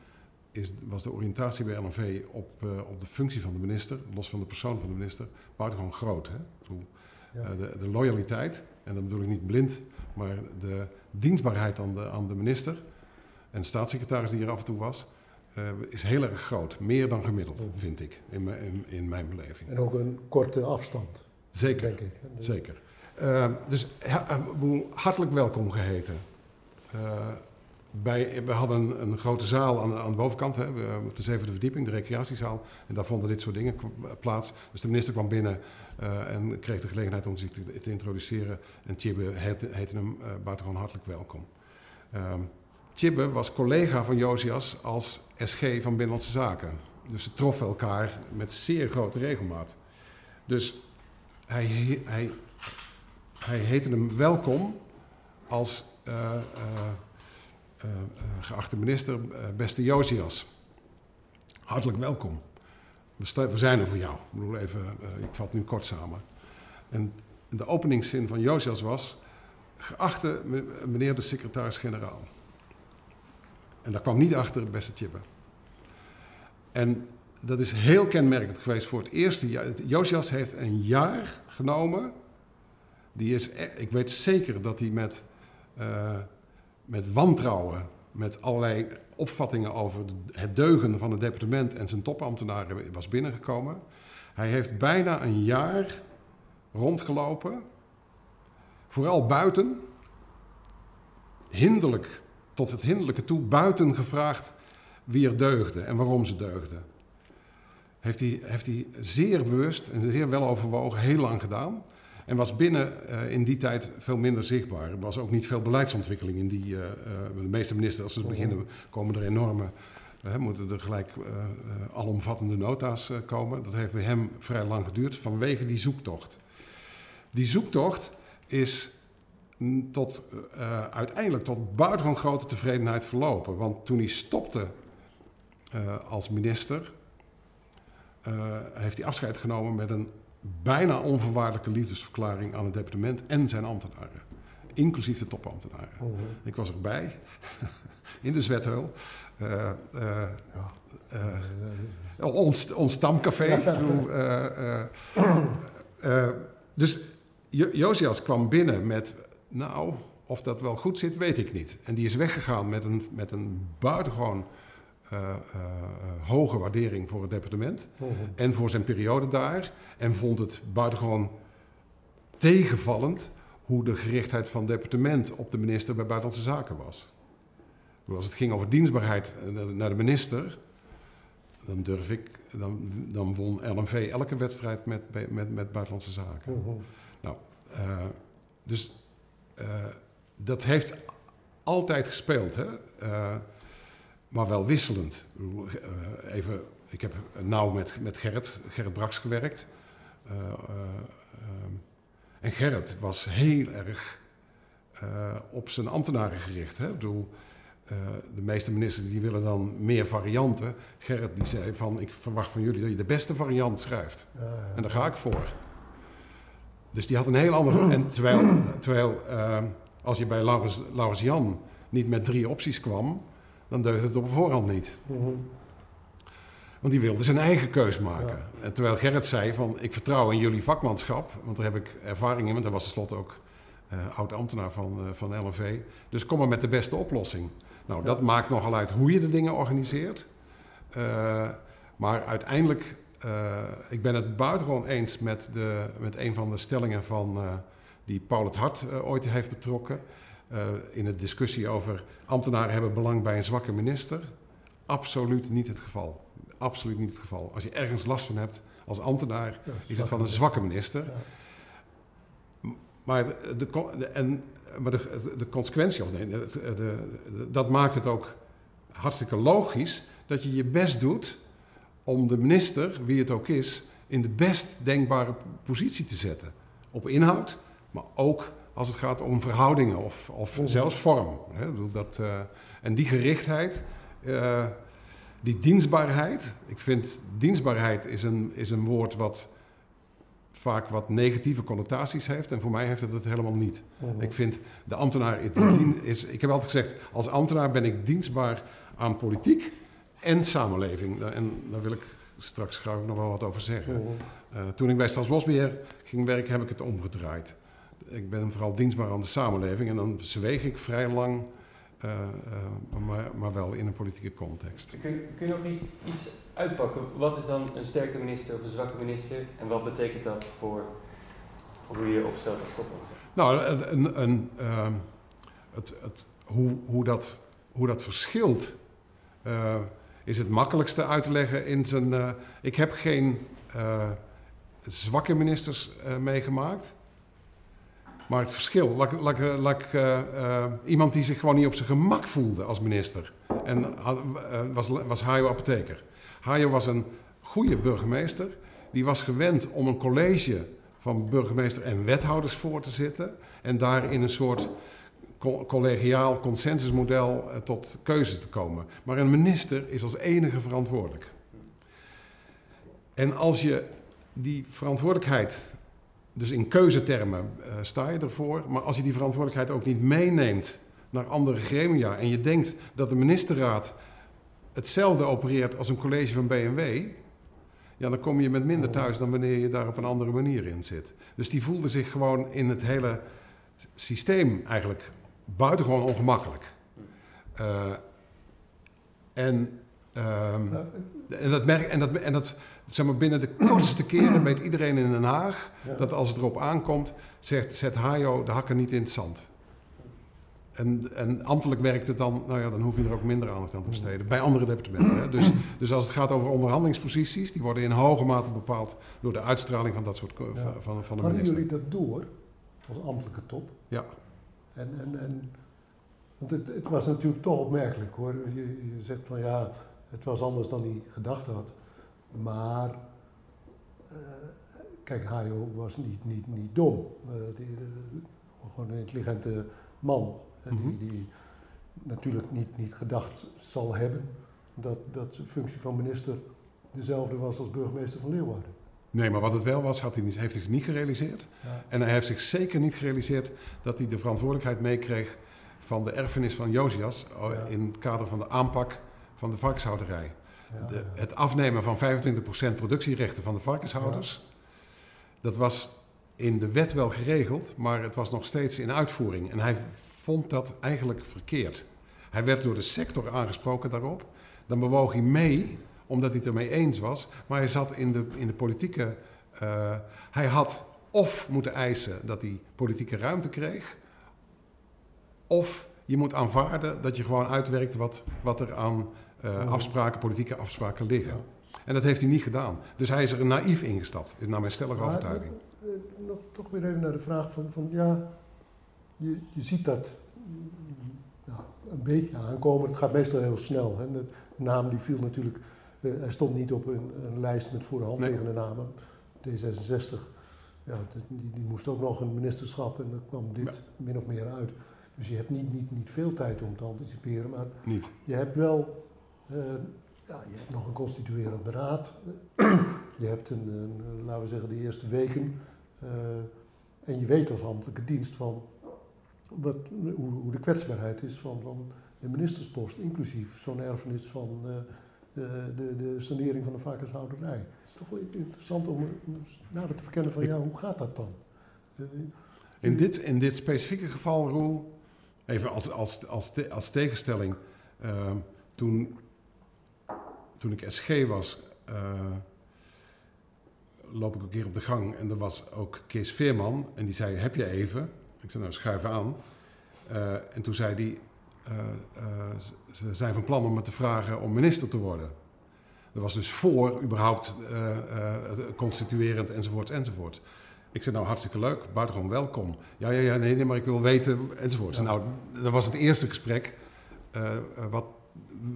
is, was de oriëntatie bij LNV op, uh, op de functie van de minister, los van de persoon van de minister, buitengewoon groot. Hè? Ja. de, de, loyaliteit, en dan bedoel ik niet blind, maar de dienstbaarheid aan de, aan de minister en de staatssecretaris die er af en toe was, is heel erg groot. Meer dan gemiddeld, vind ik, in, in, in, mijn beleving. En ook een korte afstand. Zeker, denk ik. Zeker. Dus hartelijk welkom geheten bij, we hadden een, grote zaal aan, aan de bovenkant, hè, op de zevende verdieping, de recreatiezaal. En daar vonden dit soort dingen plaats. Dus de minister kwam binnen en kreeg de gelegenheid om zich te, introduceren. En Tjibbe heette, hem buitengewoon hartelijk welkom. Um, Tjibbe was collega van Josias als SG van Binnenlandse Zaken. Dus ze troffen elkaar met zeer grote regelmaat. Dus hij, hij, hij heette hem welkom als uh, uh, geachte minister, beste Josias. Hartelijk welkom. We, we, zijn er voor jou. Ik bedoel even, ik vat nu kort samen. En de openingszin van Josias was: Geachte meneer de secretaris-generaal. En daar kwam niet achter beste Tjibbe. En dat is heel kenmerkend geweest voor het eerste jaar. Josias heeft een jaar genomen. Die is, e- ik weet zeker dat hij met, uh, met wantrouwen, met allerlei opvattingen over het deugen van het departement en zijn topambtenaren was binnengekomen. Hij heeft bijna een jaar rondgelopen, vooral buiten, hinderlijk, tot het hinderlijke toe, buiten gevraagd wie er deugde en waarom ze deugden. Heeft hij, heeft hij zeer bewust en zeer wel overwogen heel lang gedaan. En was binnen uh, in die tijd veel minder zichtbaar. Er was ook niet veel beleidsontwikkeling in die. Uh, uh, de meeste ministers, als ze beginnen, komen er enorme. moeten er gelijk alomvattende nota's komen. Dat heeft bij hem vrij lang geduurd vanwege die zoektocht. Die zoektocht is tot, uiteindelijk tot buitengewoon grote tevredenheid verlopen. Want toen hij stopte als minister, heeft hij afscheid genomen met een bijna onvoorwaardelijke liefdesverklaring aan het departement en zijn ambtenaren. Inclusief de topambtenaren. Oh, Ik was erbij, in de Zwetheul. Uh, uh, uh, ons, ons stamcafé. dus Josias kwam binnen met, nou, of dat wel goed zit, weet ik niet. En die is weggegaan met een, met een buitengewoon hoge waardering voor het departement mhm. en voor zijn periode daar. En vond het buitengewoon tegenvallend hoe de gerichtheid van het departement op de minister bij Buitenlandse Zaken was. Als het ging over dienstbaarheid naar de minister, dan durf ik, dan, dan won LNV elke wedstrijd met, met, met Buitenlandse Zaken. Mhm. Nou, uh, dus dat heeft altijd gespeeld. Hè? Maar wel wisselend. Eh, even, ik heb nauw met, met Gerrit, Gerrit Braks gewerkt. Uh, en Gerrit was heel erg op zijn ambtenaren gericht. Hè? Ik bedoel, de meeste ministers die willen dan meer varianten. Gerrit die zei van, ik verwacht van jullie dat je de beste variant schrijft. Ja, ja. En daar ga ik voor. Dus die had een heel andere... en terwijl, terwijl als je bij Laurens, Laurens Jan niet met drie opties kwam dan deugt het op voorhand niet. Mhm. Want die wilde zijn eigen keus maken. En terwijl Gerrit zei van, ik vertrouw in jullie vakmanschap, want daar heb ik ervaring in, want hij was tenslotte ook uh, oud-ambtenaar van, uh, van LNV. Dus kom maar met de beste oplossing. Nou, dat maakt nogal uit hoe je de dingen organiseert. Uh, maar uiteindelijk, ik ben het buitengewoon eens met, de, met een van de stellingen van, die Paul het Hart ooit heeft betrokken. Uh, in de discussie over ambtenaren hebben belang bij een zwakke minister. Absoluut niet het geval. Absoluut niet het geval. Als je ergens last van hebt als ambtenaar, is het van een zwakke minister. Ja. Maar, de, de, en, maar de, de consequentie, of nee, de, dat maakt het ook hartstikke logisch dat je je best doet om de minister, wie het ook is, in de best denkbare positie te zetten. Op inhoud, maar ook als het gaat om verhoudingen of, of zelfs vorm. Hè? Dat, uh, en die gerichtheid, uh, die dienstbaarheid. Ik vind dienstbaarheid is een, is een woord wat vaak wat negatieve connotaties heeft. En voor mij heeft het het helemaal niet. Mhm. Ik vind de ambtenaar is, is, Ik heb altijd gezegd, als ambtenaar ben ik dienstbaar aan politiek en samenleving. En daar wil ik straks graag nog wel wat over zeggen. Uh, toen ik bij Staatsbosbeheer ging werken, heb ik het omgedraaid ik ben vooral dienstbaar aan de samenleving en dan zweeg ik vrij lang, uh, uh, maar, maar, wel in een politieke context. Kun, kun je nog iets, iets uitpakken? Wat is dan een sterke minister of een zwakke minister en wat betekent dat voor hoe je je opstelt als topambtenaar? Nou, een, een, uh, het, het, hoe, hoe, dat, hoe dat verschilt uh, is het makkelijkste uit te leggen in zijn. ik heb geen zwakke ministers meegemaakt. Maar het verschil, laat, laat, uh, iemand die zich gewoon niet op zijn gemak voelde als minister. En uh, was, was apotheker. Hajo was een goede burgemeester. Die was gewend om een college van burgemeester en wethouders voor te zitten. En daar in een soort collegiaal consensusmodel tot keuzes te komen. Maar een minister is als enige verantwoordelijk. En als je die verantwoordelijkheid, dus in keuzetermen uh, sta je ervoor, maar als je die verantwoordelijkheid ook niet meeneemt naar andere gremia en je denkt dat de ministerraad hetzelfde opereert als een college van BMW, ja, dan kom je met minder thuis dan wanneer je daar op een andere manier in zit. Dus die voelde zich gewoon in het hele systeem eigenlijk buitengewoon ongemakkelijk. Uh, en, um, en, dat merk, en, dat, en dat, zeg maar, binnen de kortste keren weet iedereen in Den Haag dat als het erop aankomt, zegt, zet Hajo de hakken niet in het zand. En, en ambtelijk werkt het dan, nou ja, dan hoef je er ook minder aandacht aan te besteden. Bij andere departementen. Hè. Dus, dus als het gaat over onderhandelingsposities, die worden in hoge mate bepaald door de uitstraling van dat soort ja. van, van de Hadden jullie dat door als ambtelijke top? Ja. En, en, en want het, het was natuurlijk toch opmerkelijk hoor. Je, je zegt van ja, het was anders dan hij gedacht had. Maar uh, kijk, Hajo was niet, niet, niet dom. Uh, die, die, gewoon een intelligente man. Mm -hmm. die, die natuurlijk niet, niet gedacht zal hebben dat, dat de functie van minister dezelfde was als burgemeester van Leeuwarden. Nee, maar wat het wel was, had hij niet, heeft hij zich niet gerealiseerd. Ja. En hij heeft zich zeker niet gerealiseerd dat hij de verantwoordelijkheid meekreeg van de erfenis van Josias ja. in het kader van de aanpak van de varkenshouderij. De, het afnemen van 25% productierechten van de varkenshouders, dat was in de wet wel geregeld, maar het was nog steeds in uitvoering. En hij vond dat eigenlijk verkeerd. Hij werd door de sector aangesproken daarop. Dan bewoog hij mee, omdat hij het ermee eens was. Maar hij zat in de, in de politieke. Uh, hij had of moeten eisen dat hij politieke ruimte kreeg. Of je moet aanvaarden dat je gewoon uitwerkt wat, wat er aan uh, afspraken, politieke afspraken liggen. Ja. En dat heeft hij niet gedaan. Dus hij is er naïef ingestapt, naar mijn stellige maar, overtuiging. Uh, nog toch weer even naar de vraag van, van ja, je, je ziet dat nou, een beetje aankomen. Het gaat meestal heel snel. Hè. De naam die viel natuurlijk, uh, hij stond niet op een, een lijst met voor de hand liggende nee. namen. D66, ja, die, die, moest ook nog een ministerschap en dan kwam dit ja. min of meer uit. Dus je hebt niet, niet, niet veel tijd om te anticiperen, maar niet. je hebt wel, uh, ja, je hebt nog een constituerend beraad. je hebt een, een, laten we zeggen, de eerste weken. Uh, en je weet als ambtelijke dienst van wat, hoe, hoe, de kwetsbaarheid is van, van de ministerspost, inclusief zo'n erfenis van uh, de, de, de, sanering van de varkenshouderij. Het is toch wel interessant om nader te verkennen van ja, hoe gaat dat dan? Uh, in, dit, in dit specifieke geval, Roel, even als, als, als, te, als tegenstelling, toen, toen ik SG was, loop ik een keer op de gang en er was ook Kees Veerman en die zei, heb je even? Ik zei, nou schuif aan. Uh, en toen zei hij, uh, ze zijn van plan om me te vragen om minister te worden. Dat was dus voor überhaupt constituerend enzovoort enzovoort. Ik zei, nou hartstikke leuk, buitengewoon welkom. Ja, ja, ja, nee, nee, maar ik wil weten enzovoort. Ja. Nou, dat was het eerste gesprek, wat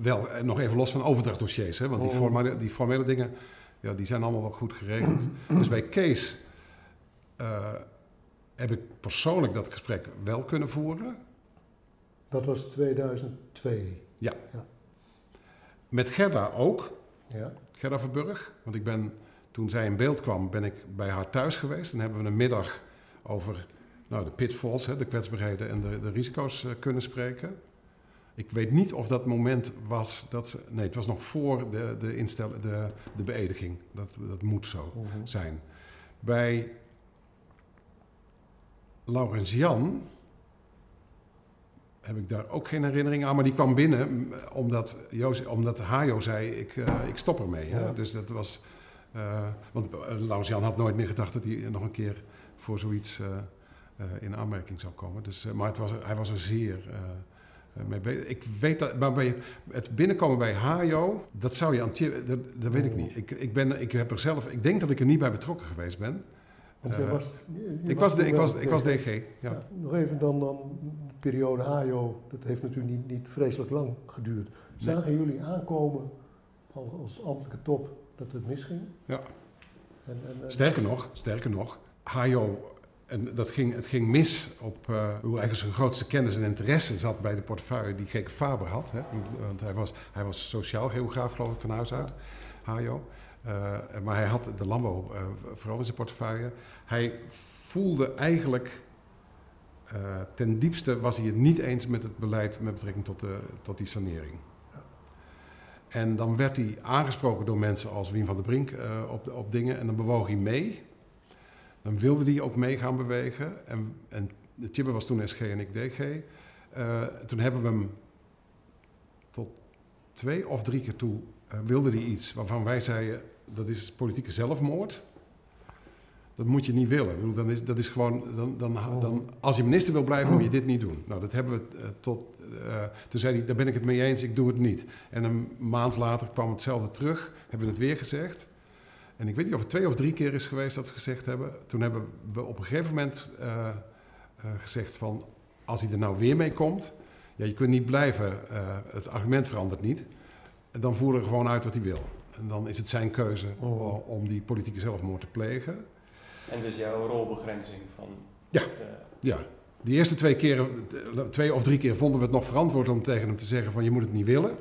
wel nog even los van overdrachtdossiers, hè, want die, formele, die formele dingen, ja, die zijn allemaal wel goed geregeld. dus bij Kees heb ik persoonlijk dat gesprek wel kunnen voeren. Dat was 2002? Ja. ja. Met Gerda ook. Ja. Gerda Verburg. Want ik ben, toen zij in beeld kwam, ben ik bij haar thuis geweest. En hebben we een middag over nou, de pitfalls, hè, de kwetsbaarheden en de, de risico's uh, kunnen spreken. Ik weet niet of dat moment was dat ze. Nee, het was nog voor de, de, instel, de, de beëdiging. Dat, dat moet zo uh -huh. zijn. Bij Laurens Jan heb ik daar ook geen herinnering aan, maar die kwam binnen omdat, Joos, omdat Hajo zei: ik, uh, ik stop ermee. Ja. Dus dat was. Uh, want uh, Laurens Jan had nooit meer gedacht dat hij nog een keer voor zoiets in aanmerking zou komen. Dus, maar het was, hij was er zeer. Ik weet dat, maar bij het binnenkomen bij Hajo, dat zou je aan dat, dat weet ik niet. Ik, ik, ben, ik heb er zelf, ik denk dat ik er niet bij betrokken geweest ben. Want jij Eh, was, ik, was de, ik, was, ik was DG. Ja. Ja, nog even dan, dan de periode HAJO, dat heeft natuurlijk niet, niet vreselijk lang geduurd. Nee. Zagen jullie aankomen als, als ambtelijke top dat het misging? Ja. En, en, en- Sterker nog, sterker nog, Hajo, en dat ging, het ging mis op eh, hoe eigenlijk zijn grootste kennis en interesse zat bij de portefeuille die Geke Faber had. Hè? Want hij was, hij was sociaal geograaf, geloof ik, van huis uit, Hajo. Eh, maar hij had de landbouw eh, vooral in zijn portefeuille. Hij voelde eigenlijk, ten diepste was hij het niet eens met het beleid met betrekking tot, de, tot die sanering. En dan werd hij aangesproken door mensen als Wien van der Brink op, op dingen en dan bewoog hij mee. Dan wilde hij ook mee gaan bewegen. En, en de Tjibbe was toen SG en ik DG. Eh, toen hebben we hem tot twee of drie keer toe eh, wilde hij iets waarvan wij zeiden dat is politieke zelfmoord. Dat moet je niet willen. Ik bedoel, dan is, dat is gewoon, dan, dan, dan, als je minister wil blijven, moet je dit niet doen. Nou, dat hebben we tot. eh, toen zei hij, daar ben ik het mee eens, ik doe het niet. En een maand later kwam hetzelfde terug, hebben we het weer gezegd. En ik weet niet of het twee of drie keer is geweest dat we gezegd hebben. Toen hebben we op een gegeven moment eh, eh, gezegd van, als hij er nou weer mee komt, ja, je kunt niet blijven, eh, het argument verandert niet. En dan voer er gewoon uit wat hij wil. En dan is het zijn keuze Oh. om die politieke zelfmoord te plegen. En dus jouw rolbegrenzing van... Ja. de- Ja, die eerste twee keren, twee of drie keer vonden we het nog verantwoord om tegen hem te zeggen van je moet het niet willen.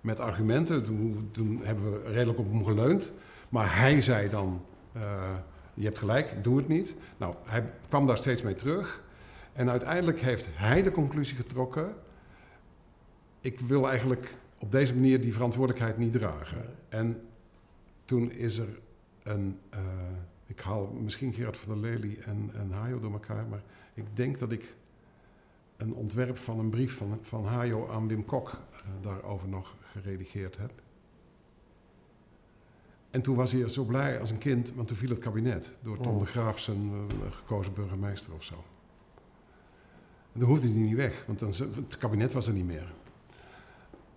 Met argumenten. Toen, toen hebben we redelijk op hem geleund. Maar hij zei dan, eh, je hebt gelijk, doe het niet. Nou, hij kwam daar steeds mee terug. En uiteindelijk heeft hij de conclusie getrokken, ik wil eigenlijk op deze manier die verantwoordelijkheid niet dragen. En toen is er een, eh, ik haal misschien Gerard van der Lely en, en Hajo door elkaar, maar ik denk dat ik een ontwerp van een brief van, van Hajo aan Wim Kok eh, daarover nog geredigeerd heb. En toen was hij zo blij als een kind, want toen viel het kabinet door Tom Oh. de Graaf zijn eh, gekozen burgemeester of zo. En dan hoefde hij niet weg, want dan, het kabinet was er niet meer.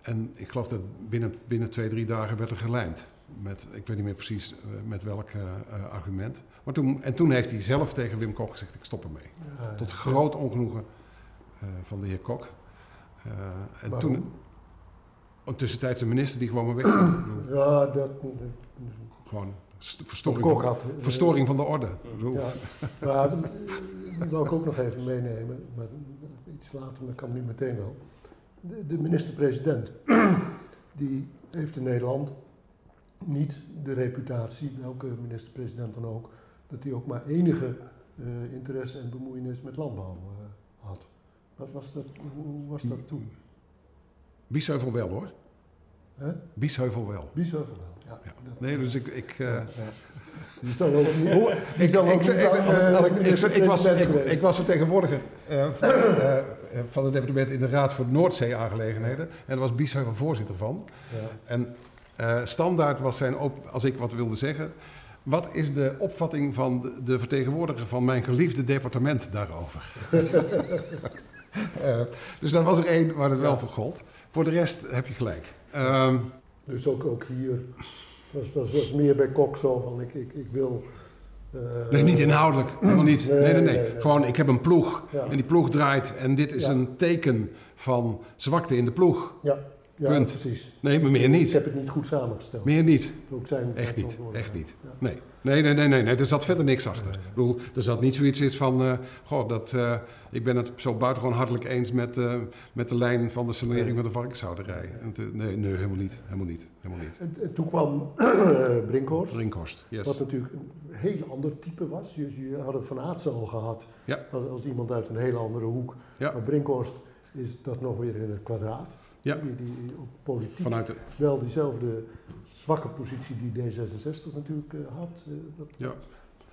En ik geloof dat binnen, binnen twee, drie dagen werd er gelijmd. Met, ik weet niet meer precies eh, met welk eh, argument. Maar toen, en toen heeft hij zelf tegen Wim Kok gezegd, ik stop ermee. Ja, Tot groot ongenoegen van de heer Kok. Eh, en Waarom? toen, een tussentijdse minister die gewoon maar weg. Ja, dat, gewoon verstoring, had. eh, verstoring van de orde. Ja, die wil ik ook nog even meenemen, maar iets later, maar kan niet meteen wel. De, de minister-president, die heeft in Nederland niet de reputatie, welke minister-president dan ook, dat hij ook maar enige eh, interesse en bemoeienis met landbouw eh, had. Wat was dat, hoe was dat toen? Biesheuvel wel hoor. Hè? Biesheuvel wel. Biesheuvel wel, ja. Nee, dus ik... ik eh, ja. Die zal ook ik, niet ik, lang, eh, ik- ik- ik- ik was, minister-president ik, geweest. ik was vertegenwoordiger eh, van, eh, eh, van het departement in de Raad voor Noordzee-aangelegenheden. En daar was Biesheuvel voorzitter van. Ja. En eh, standaard was zijn, op, als ik wat wilde zeggen... Wat is de opvatting van de, de vertegenwoordiger van mijn geliefde departement daarover? Eh, dus dat was er één waar het wel Ja. voor gold. Voor de rest heb je gelijk. Ehm, Dus ook, ook hier was, was, was meer bij Kok zo van ik, ik, ik wil... eh, nee, niet inhoudelijk. Helemaal niet. Nee, Nee, nee, nee. nee, nee. Gewoon, ik heb een ploeg. Ja. En die ploeg draait. En dit is Ja. een teken van zwakte in de ploeg. Ja, ja Punt. precies. Nee, maar meer Ik niet. heb het niet goed samengesteld. Meer niet. Ook zijn Echt niet. Echt niet. Ja. Nee. Nee, nee, nee, nee, nee. Er zat verder niks achter. Nee, nee. Ik bedoel, er zat niet zoiets is van... goh, dat, eh, ik ben het zo buitengewoon hartelijk eens met, eh, met de lijn van de sanering van de varkenshouderij. Nee, nee, helemaal niet. Helemaal niet. Helemaal niet. En, en toen kwam eh, Brinkhorst, Rinkhorst, wat yes. natuurlijk een heel ander type was. Je, je had Van Aartsen al gehad Ja. als, als iemand uit een hele andere hoek. Ja. Maar Brinkhorst is dat nog weer in het kwadraat. Ja. Die, die ook politiek Vanuit de, wel diezelfde zwakke positie die D66 natuurlijk eh, had. eh, dat, Ja.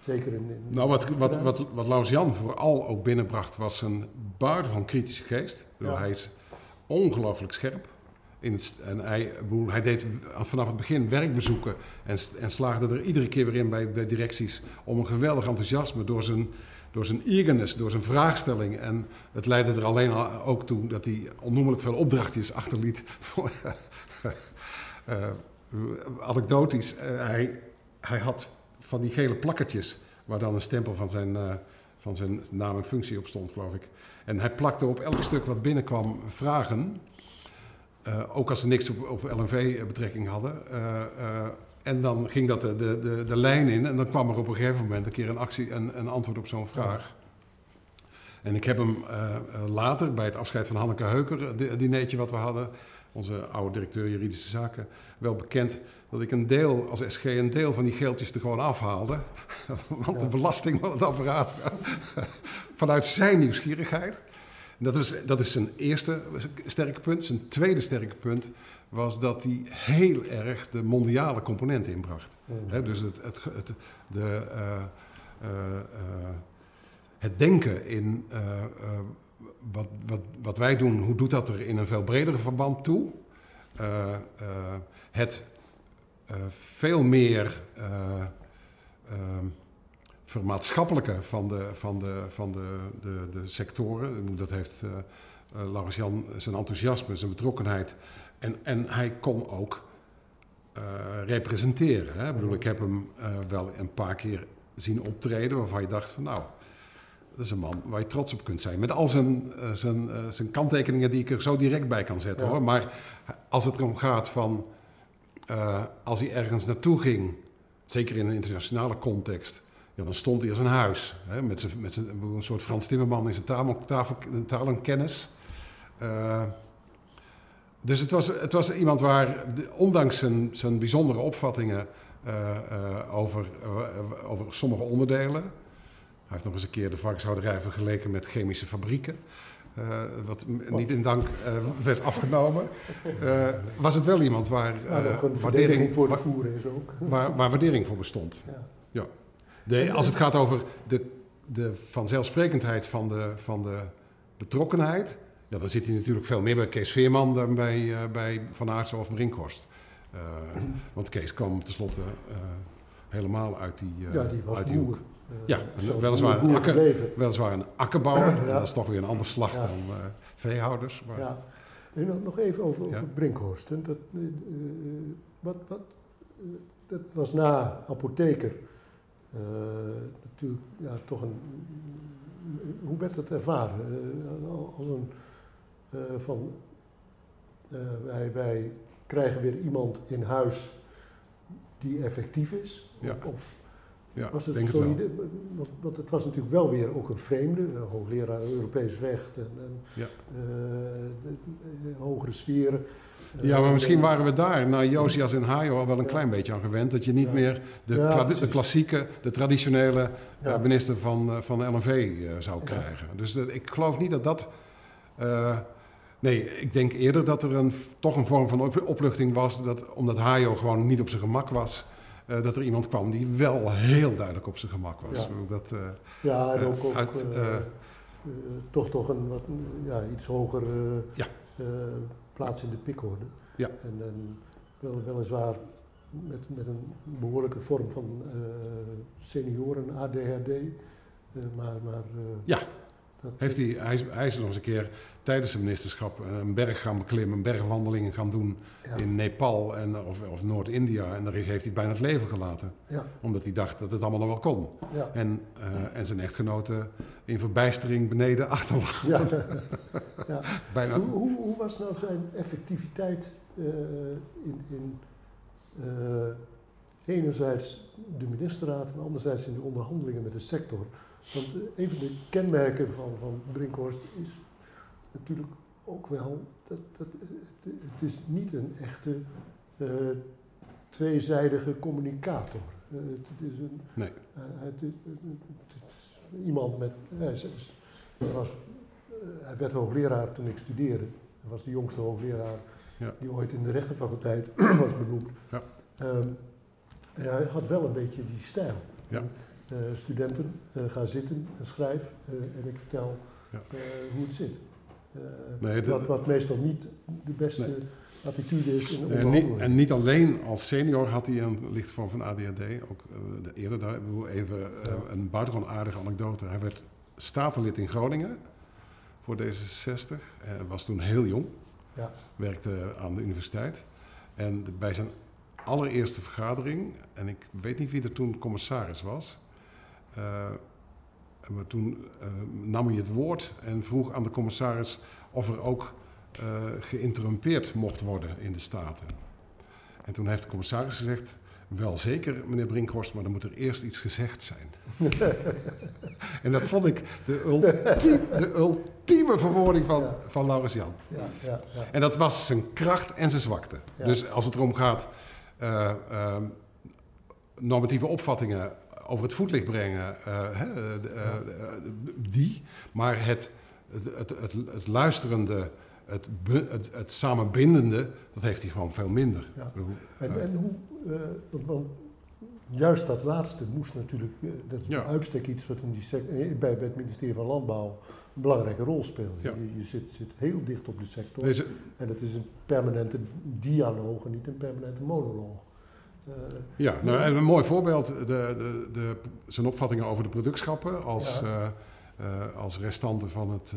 Zeker in, in Nou, wat, wat, wat, wat Laus Jan vooral ook binnenbracht was een buitengewoon kritische geest. Ja. Hij is ongelooflijk scherp. In het, en hij, hij deed vanaf het begin werkbezoeken en, en slaagde er iedere keer weer in bij, bij directies om een geweldig enthousiasme door zijn, door zijn eagerness, door zijn vraagstelling. En het leidde er alleen al ook toe dat hij onnoemelijk veel opdrachtjes achterliet. voor- eh, anekdotisch, eh, hij, hij had van die gele plakkertjes waar dan een stempel van zijn, eh, van zijn naam en functie op stond, geloof ik. En hij plakte op elk stuk wat binnenkwam vragen. Ook als ze niks op, op LNV betrekking hadden. En dan ging dat de, de, de, de, lijn in en dan kwam er op een gegeven moment een keer een actie, een, een antwoord op zo'n vraag. En ik heb hem later bij het afscheid van Hanneke Heuker, het dinertje wat we hadden, onze oude directeur juridische zaken, wel bekend dat ik een deel, als SG, een deel van die geldjes er gewoon afhaalde. Want de belasting van het apparaat, vanuit zijn nieuwsgierigheid. Dat is, dat is zijn eerste sterke punt. Zijn tweede sterke punt was dat hij heel erg de mondiale component inbracht. Mm. dus het, het, het, de, uh, uh, uh, het denken in wat, wat, wat wij doen, hoe doet dat er in een veel bredere verband toe? Uh, uh, het uh, veel meer vermaatschappelijke van de, van de, van de, de, de sectoren. Dat heeft Laurens Jan zijn enthousiasme, zijn betrokkenheid. En, en hij kon ook representeren. Hè? Ik bedoel, ik heb hem wel een paar keer zien optreden waarvan je dacht van nou dat is een man waar je trots op kunt zijn. Met al zijn, uh, zijn, uh, zijn kanttekeningen die ik er zo direct bij kan zetten hoor. Maar als het erom gaat van uh, als hij ergens naartoe ging, zeker in een internationale context, ja, dan stond hij als een huis. Hè, met, zijn, met zijn, een soort Frans Timmerman in zijn taal, tafel, talenkennis. Dus het was, het was iemand waar, ondanks zijn, zijn bijzondere opvattingen over, over sommige onderdelen hij heeft nog eens een keer de varkenshouderij vergeleken met chemische fabrieken. Uh, wat niet in dank uh, werd afgenomen. Uh, was het wel iemand waar waardering voor de voeren is ook. Waar, waar waardering voor bestond. Ja. ja. De, als het gaat over de, de vanzelfsprekendheid van de, van de betrokkenheid, ja, dan zit hij natuurlijk veel meer bij Kees Veerman dan bij, bij Van Aartsen of Brinkhorst. want Kees kwam tenslotte helemaal uit die, ja, die was uit die hoek. Ja, weliswaar een, akker, weliswaar een akkerbouwer. Dat is toch weer een ander slag dan veehouders. Maar. Ja. En nog, nog even over, over Brinkhorst. Dat, uh, wat, wat, dat was na apotheker. natuurlijk ja, toch een... Hoe werd dat ervaren? als een... van, wij, wij krijgen weer iemand in huis die effectief is. Of, of ja, was het solide? Het want, want, het was natuurlijk wel weer ook een vreemde, hoogleraar Europees recht en, en ja. uh, de, de hogere sferen. Ja, maar misschien waren we daar, na Josias en Hayo, al wel een klein beetje aan gewend. Dat je niet meer de, ja, de, klassieke, de traditionele ja. minister van, van LNV zou krijgen. Dus ik geloof niet dat dat. Nee, ik denk eerder dat er een, toch een vorm van opluchting was. Dat, omdat Hayo gewoon niet op zijn gemak was. Uh, dat er iemand kwam die wel heel duidelijk op zijn gemak was. Ja, dat, uh, ja en ook, ook uit, toch, toch een wat, ja, iets hoger ja. plaats in de pikorde. Ja. En, en wel, weliswaar met, met een behoorlijke vorm van senioren ADHD. maar, maar, ja, heeft hij, hij, is, hij is nog eens een keer tijdens zijn ministerschap een berg gaan beklimmen, bergwandelingen gaan doen ja. in Nepal en, of, of Noord-India. En daar heeft hij bijna het leven gelaten. Ja. Omdat hij dacht dat het allemaal nog wel kon. Ja. En, uh, en zijn echtgenote in verbijstering beneden achterlaten. Ja. bijna. Hoe, hoe, hoe, was nou zijn effectiviteit uh, in, in uh, enerzijds de ministerraad en anderzijds in de onderhandelingen met de sector? Want een van de kenmerken van, van Brinkhorst is natuurlijk ook wel dat, dat het, is niet een echte uh, tweezijdige communicator. Uh, het, is een, nee. Uh, het, het, is iemand met. Hij, was, hij werd hoogleraar toen ik studeerde. Hij was de jongste hoogleraar ja. die ooit in de rechtenfaculteit was benoemd. Ja. Um, hij had wel een beetje die stijl. Ja. Studenten gaan zitten en schrijf en ik vertel hoe het zit. Nee, wat, wat, meestal niet de beste nee. attitude is in de en niet, en niet alleen als senior had hij een lichte vorm van ADHD, ook de, eerder daar, even ja. een buitengewoon aardige anekdote. Hij werd statenlid in Groningen voor D66, hij was toen heel jong, ja. werkte aan de universiteit. En bij zijn allereerste vergadering, en ik weet niet wie er toen commissaris was, maar toen nam hij het woord en vroeg aan de commissaris of er ook geïnterrumpeerd mocht worden in de Staten. En toen heeft de commissaris gezegd, wel zeker, meneer Brinkhorst, maar dan moet er eerst iets gezegd zijn. en dat vond ik de, ultieme, de ultieme verwoording van, van Laurens Jan. Ja, ja, ja. En dat was zijn kracht en zijn zwakte. Dus als het erom gaat uh, uh, normatieve opvattingen over het voetlicht brengen, uh, die, maar het, het, het, het luisterende het, het, samenbindende, dat heeft hij gewoon veel minder. Ja. En, en, hoe, want juist dat laatste moest natuurlijk, dat is ja. uitstek iets wat in die eh, bij, bij het ministerie van Landbouw een belangrijke rol speelt. Ja. Je, je zit, zit, heel dicht op de sector Deze, en het is een permanente dialoog en niet een permanente monoloog. Uh, ja, nou, en een mooi voorbeeld, de, de, de, zijn opvattingen over de productschappen als, als restanten van het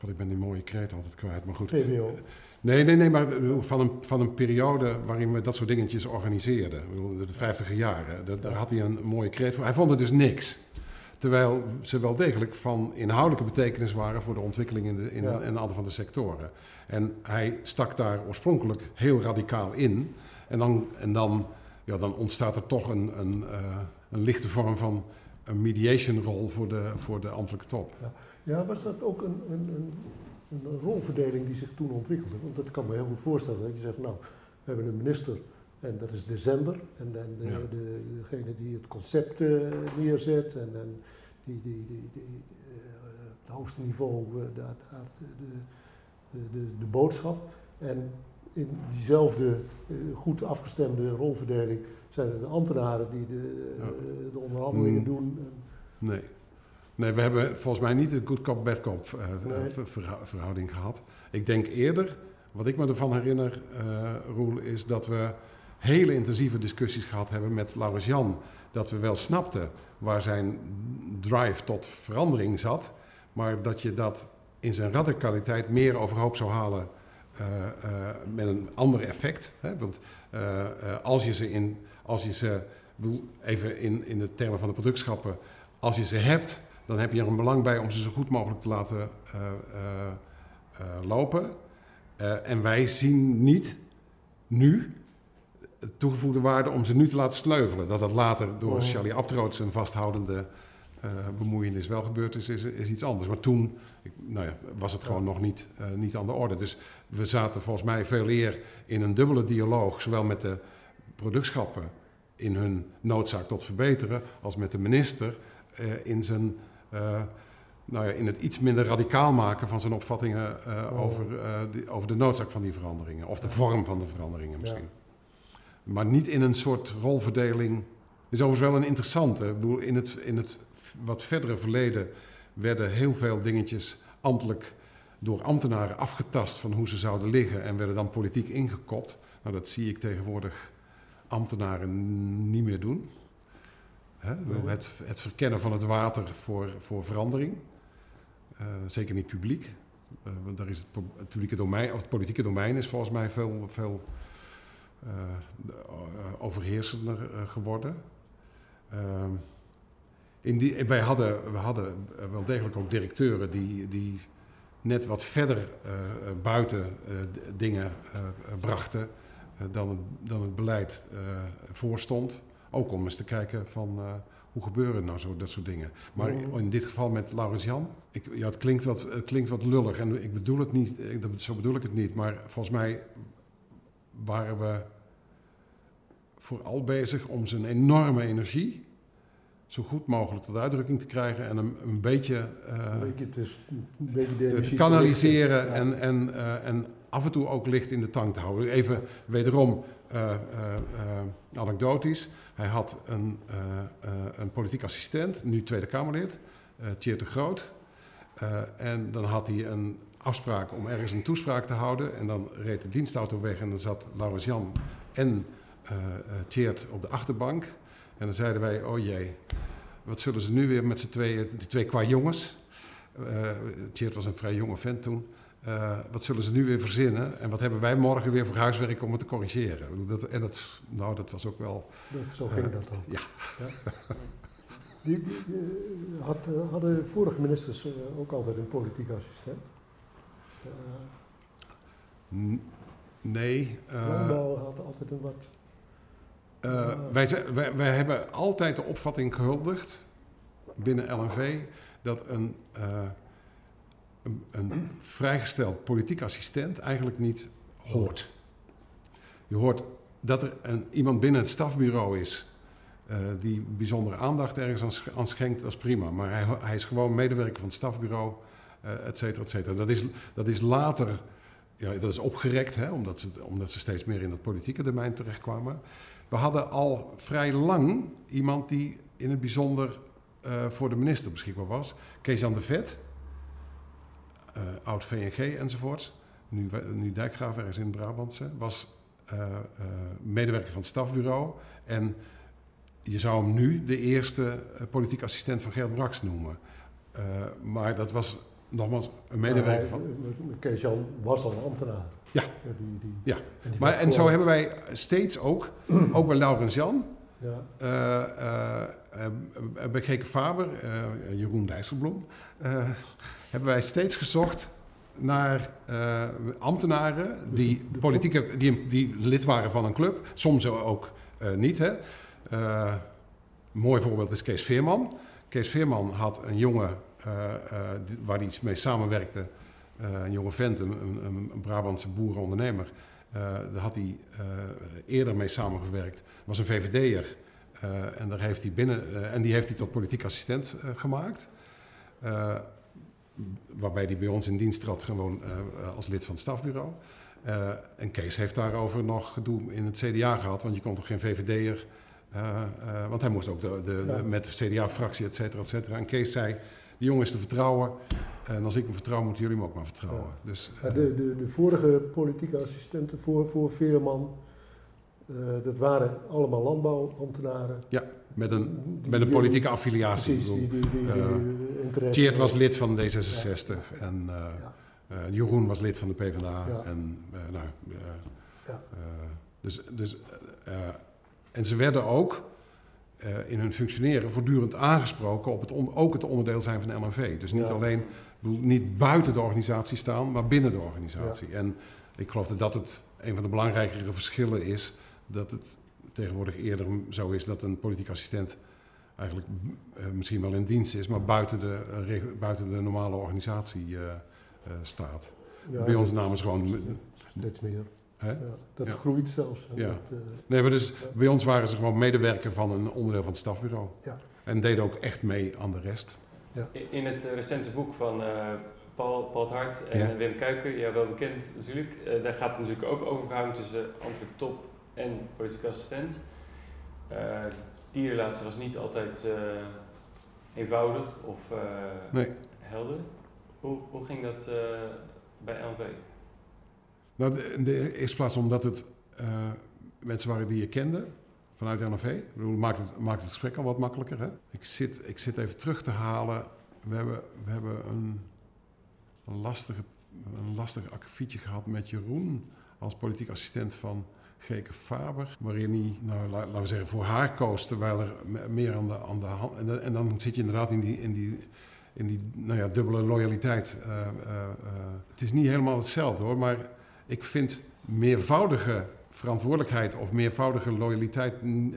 God, ik ben die mooie kreet altijd kwijt, maar goed. PBO. Nee, nee, nee, maar van een, van een periode waarin we dat soort dingetjes organiseerden. De vijftiger jaren. Dat, daar had hij een mooie kreet voor. Hij vond het dus niks. Terwijl ze wel degelijk van inhoudelijke betekenis waren voor de ontwikkeling in, de, in, een aantal van de sectoren. En hij stak daar oorspronkelijk heel radicaal in. En dan, en dan, ja, dan ontstaat er toch een, een, uh, een lichte vorm van een mediation rol voor de, voor de ambtelijke top. Ja. Ja, was dat ook een, een, een, rolverdeling die zich toen ontwikkelde? Want dat kan me heel goed voorstellen. Dat je zegt, nou, we hebben een minister en dat is de zender. En, en de, de, degene die het concept uh, neerzet en, en die, die, die, die uh, het hoogste niveau, daar, de, de, de, boodschap. En in diezelfde goed afgestemde rolverdeling zijn er de ambtenaren die de, de onderhandelingen mm. doen. Nee. Nee, we hebben volgens mij niet een good cop, bad cop uh, verhouding gehad. Ik denk eerder, wat ik me ervan herinner, uh, Roel, is dat we hele intensieve discussies gehad hebben met Laurens Jan. Dat we wel snapten waar zijn drive tot verandering zat, maar dat je dat in zijn radicaliteit meer overhoop zou halen met een ander effect. Hè? Want als je ze in, als je ze, even in, in de termen van de productschappen, als je ze hebt dan heb je er een belang bij om ze zo goed mogelijk te laten lopen. en wij zien niet nu toegevoegde waarde om ze nu te laten sleuvelen. Dat dat later door oh. Charlie Abtroot een vasthoudende bemoeienis wel gebeurd is, is, is, iets anders. Maar toen nou ja, was het gewoon nog niet, niet aan de orde. Dus we zaten volgens mij veel eer in een dubbele dialoog, zowel met de productschappen in hun noodzaak tot verbeteren, als met de minister in zijn uh, nou ja, in het iets minder radicaal maken van zijn opvattingen uh, over, uh, die, over de noodzaak van die veranderingen. Of de vorm van de veranderingen misschien. Ja. Maar niet in een soort rolverdeling. is overigens wel een interessante. Ik bedoel, in het, in het wat verdere verleden werden heel veel dingetjes ambtelijk door ambtenaren afgetast van hoe ze zouden liggen en werden dan politiek ingekopt. Nou, dat zie ik tegenwoordig ambtenaren niet meer doen. Hè? Het, het, verkennen van het water voor, voor verandering. Uh, zeker niet publiek. Uh, want daar is het, het, publieke domein, of het politieke domein is volgens mij veel, veel uh, overheersender geworden. Ehm, in die, wij hadden, we hadden wel degelijk ook directeuren die, die net wat verder buiten dingen brachten dan, het, dan het beleid voorstond. Ook om eens te kijken van hoe gebeuren nou zo dat soort dingen. Maar in dit geval met Laurens Jan, ik, ja, het, klinkt wat, het klinkt wat lullig en ik bedoel het niet, ik, zo bedoel ik het niet. Maar volgens mij waren we vooral bezig om zijn enorme energie zo goed mogelijk tot uitdrukking te krijgen en een, een beetje, uh, een beetje, te, een beetje de te, kanaliseren en, en, uh, en af en toe ook licht in de tank te houden. Even wederom uh, anekdotisch. Hij had een, een politiek assistent, nu Tweede Kamerlid, uh, de Groot. en dan had hij een afspraak om ergens een toespraak te houden. En dan reed de dienstauto weg en dan zat Laurens Jan en uh, op de achterbank. En dan zeiden wij, oh jee, wat zullen ze nu weer met z'n tweeën, die twee qua jongens. Uh, was een vrij jonge vent toen. Uh, wat zullen ze nu weer verzinnen en wat hebben wij morgen weer voor huiswerk om het te corrigeren? Dat, en dat, nou, dat was ook wel. Dat, zo ging uh, dat ook. Ja. ja. Die, die, had, hadden vorige ministers ook altijd een politiek assistent? nee. Landbouw had altijd een wat... wij, wij, wij hebben altijd de opvatting gehuldigd binnen LNV dat een, een, een vrijgesteld politiek assistent eigenlijk niet hoort. Je hoort dat er een, iemand binnen het stafbureau is uh, die bijzondere aandacht ergens aan, schenkt, dat is prima. Maar hij, hij, is gewoon medewerker van het stafbureau, et cetera, et cetera. Dat is, dat is later, ja, dat is opgerekt, hè, omdat, ze, omdat ze steeds meer in het politieke domein terechtkwamen. We hadden al vrij lang iemand die in het bijzonder uh, voor de minister beschikbaar was. Kees-Jan de Vet, oud VNG enzovoorts nu, nu Dijkgraaf ergens in Brabantse, was uh, uh, medewerker van het stafbureau. En je zou hem nu de eerste politiek assistent van Gert Braks noemen. maar dat was nogmaals een medewerker hij, van. Kees-Jan was al een ambtenaar. Ja. Die, die, ja. En, maar, en zo hebben wij steeds ook, ook bij Laurens Jan, ja. bij Geke Faber, Jeroen Dijsselbloem, hebben wij steeds gezocht naar ambtenaren die, politieke, die, die lid waren van een club, soms ook niet. Hè. Uh, mooi voorbeeld is Kees Veerman. Kees Veerman had een jongen waar hij mee samenwerkte, een jonge vent, een, een, een Brabantse boerenondernemer. daar had hij eerder mee samengewerkt, was een VVD'er. en, daar heeft hij binnen, en die heeft hij tot politiek assistent gemaakt waarbij hij bij ons in dienst trad, gewoon als lid van het stafbureau. Uh, en Kees heeft daarover nog gedoe in het CDA gehad, want je kon toch geen VVD'er. Uh, want hij moest ook de, de, ja. de met de CDA-fractie, et cetera, et cetera. En Kees zei: Die jongen is te vertrouwen. En als ik hem vertrouw, moeten jullie hem ook maar vertrouwen. Ja. Dus, de, de, de, vorige politieke assistenten voor, voor Veerman, dat waren allemaal landbouambtenaren. Ja. Met een, met een politieke affiliatie. Precies, die, die, die, Tjeerd was lid van D66 en uh, Jeroen was lid van de PvdA. Ja. En, nou, ja. dus, dus, en ze werden ook in hun functioneren voortdurend aangesproken op het on, ook het onderdeel zijn van LNV. Dus niet alleen niet buiten de organisatie staan, maar binnen de organisatie. En ik geloof dat dat het een van de belangrijkere verschillen is. Dat het tegenwoordig eerder zo is dat een politiek assistent eigenlijk uh, misschien wel in dienst is, maar buiten de, uh, buiten de normale organisatie uh, staat. Ja, Bij ons namens gewoon. Steeds meer. Ja, dat ja. groeit zelfs. Ja. Dat, nee, maar dus bij ons waren ze gewoon medewerker van een onderdeel van het stafbureau. Ja. En deden ook echt mee aan de rest. Ja. In het recente boek van Paul, Paul het Hart en Wim Kuiken, ja, wel bekend natuurlijk, daar gaat het natuurlijk ook over verhouding tussen ambtelijk top en politiek assistent. Die relatie was niet altijd eenvoudig of nee. helder. Hoe, hoe ging dat bij LNV? Nou, in de eerste plaats omdat het mensen waren die je kende vanuit LNV. Ik bedoel, maakt het, maakt het gesprek al wat makkelijker. Hè? Ik, zit, ik zit even terug te halen. We hebben, we hebben een, een, lastige, een lastig akkefietje gehad met Jeroen als politiek assistent van Geke Faber, waarin hij, nou, laten we zeggen, voor haar koos, terwijl er meer aan de, aan de hand... En, dan zit je inderdaad in die, in die, in die nou ja, dubbele loyaliteit. Uh, uh, uh, het is niet helemaal hetzelfde hoor, maar ik vind meervoudige verantwoordelijkheid of meervoudige loyaliteit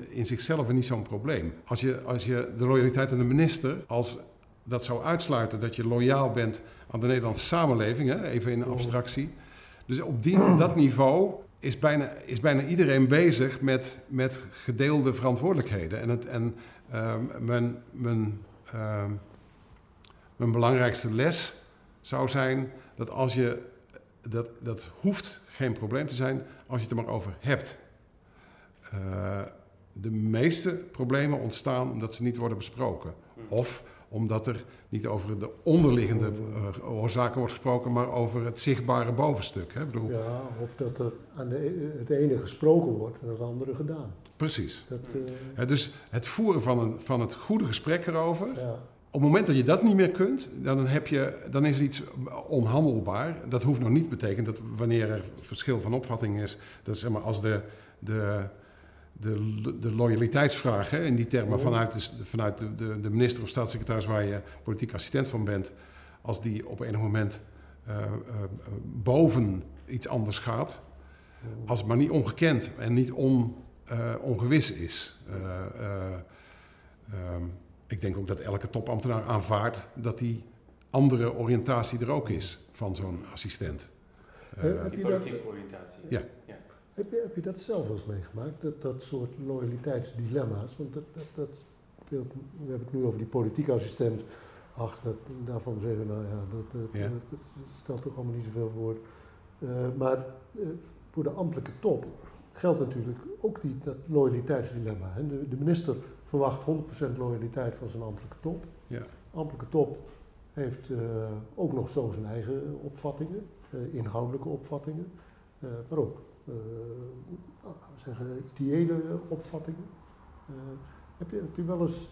in zichzelf niet zo'n probleem. Als je, als je de loyaliteit aan de minister, als dat zou uitsluiten dat je loyaal bent aan de Nederlandse samenleving, hè, even in abstractie. Dus op die, dat niveau is bijna, is bijna iedereen bezig met, met gedeelde verantwoordelijkheden. En, het, en uh, mijn, mijn, uh, mijn belangrijkste les zou zijn dat als je, dat, dat hoeft geen probleem te zijn als je het er maar over hebt. Uh, de meeste problemen ontstaan omdat ze niet worden besproken. Of omdat er niet over de onderliggende uh, oorzaken wordt gesproken, maar over het zichtbare bovenstuk. Hè? Bedoel, ja, of dat er aan de, het ene gesproken wordt en het andere gedaan. Precies. Dat, uh... dus het voeren van, een, van het goede gesprek erover. Ja. Op het moment dat je dat niet meer kunt, dan, heb je, dan is iets onhandelbaar. Dat hoeft nog niet te betekenen dat wanneer er verschil van opvatting is, dat zeg maar als de, de de, de loyaliteitsvraag hè, in die termen vanuit, de, vanuit de, de, de, minister of staatssecretaris waar je politiek assistent van bent, als die op enig moment uh, uh, boven iets anders gaat, als het maar niet ongekend en niet on, uh, ongewis is. Um, ik denk ook dat elke topambtenaar aanvaardt dat die andere oriëntatie er ook is van zo'n assistent. heb je politieke oriëntatie. Ja. ja. Heb, je, heb je dat zelf wel eens meegemaakt, dat, dat soort loyaliteitsdilemma's? Want dat, dat, dat speelt, we hebben het nu over die politieke assistent. Ach, dat, daarvan zeggen we, nou ja, dat, dat, dat, stelt toch allemaal niet zoveel voor. Uh, maar uh, voor de ambtelijke top geldt natuurlijk ook die, dat loyaliteitsdilemma. Hè? De, de, minister verwacht 100% loyaliteit van zijn ambtelijke top. Ja. Ambtelijke top heeft uh, ook nog zo zijn eigen opvattingen, inhoudelijke opvattingen, maar ook nou, zeggen, ideële opvattingen. heb, je, heb je wel eens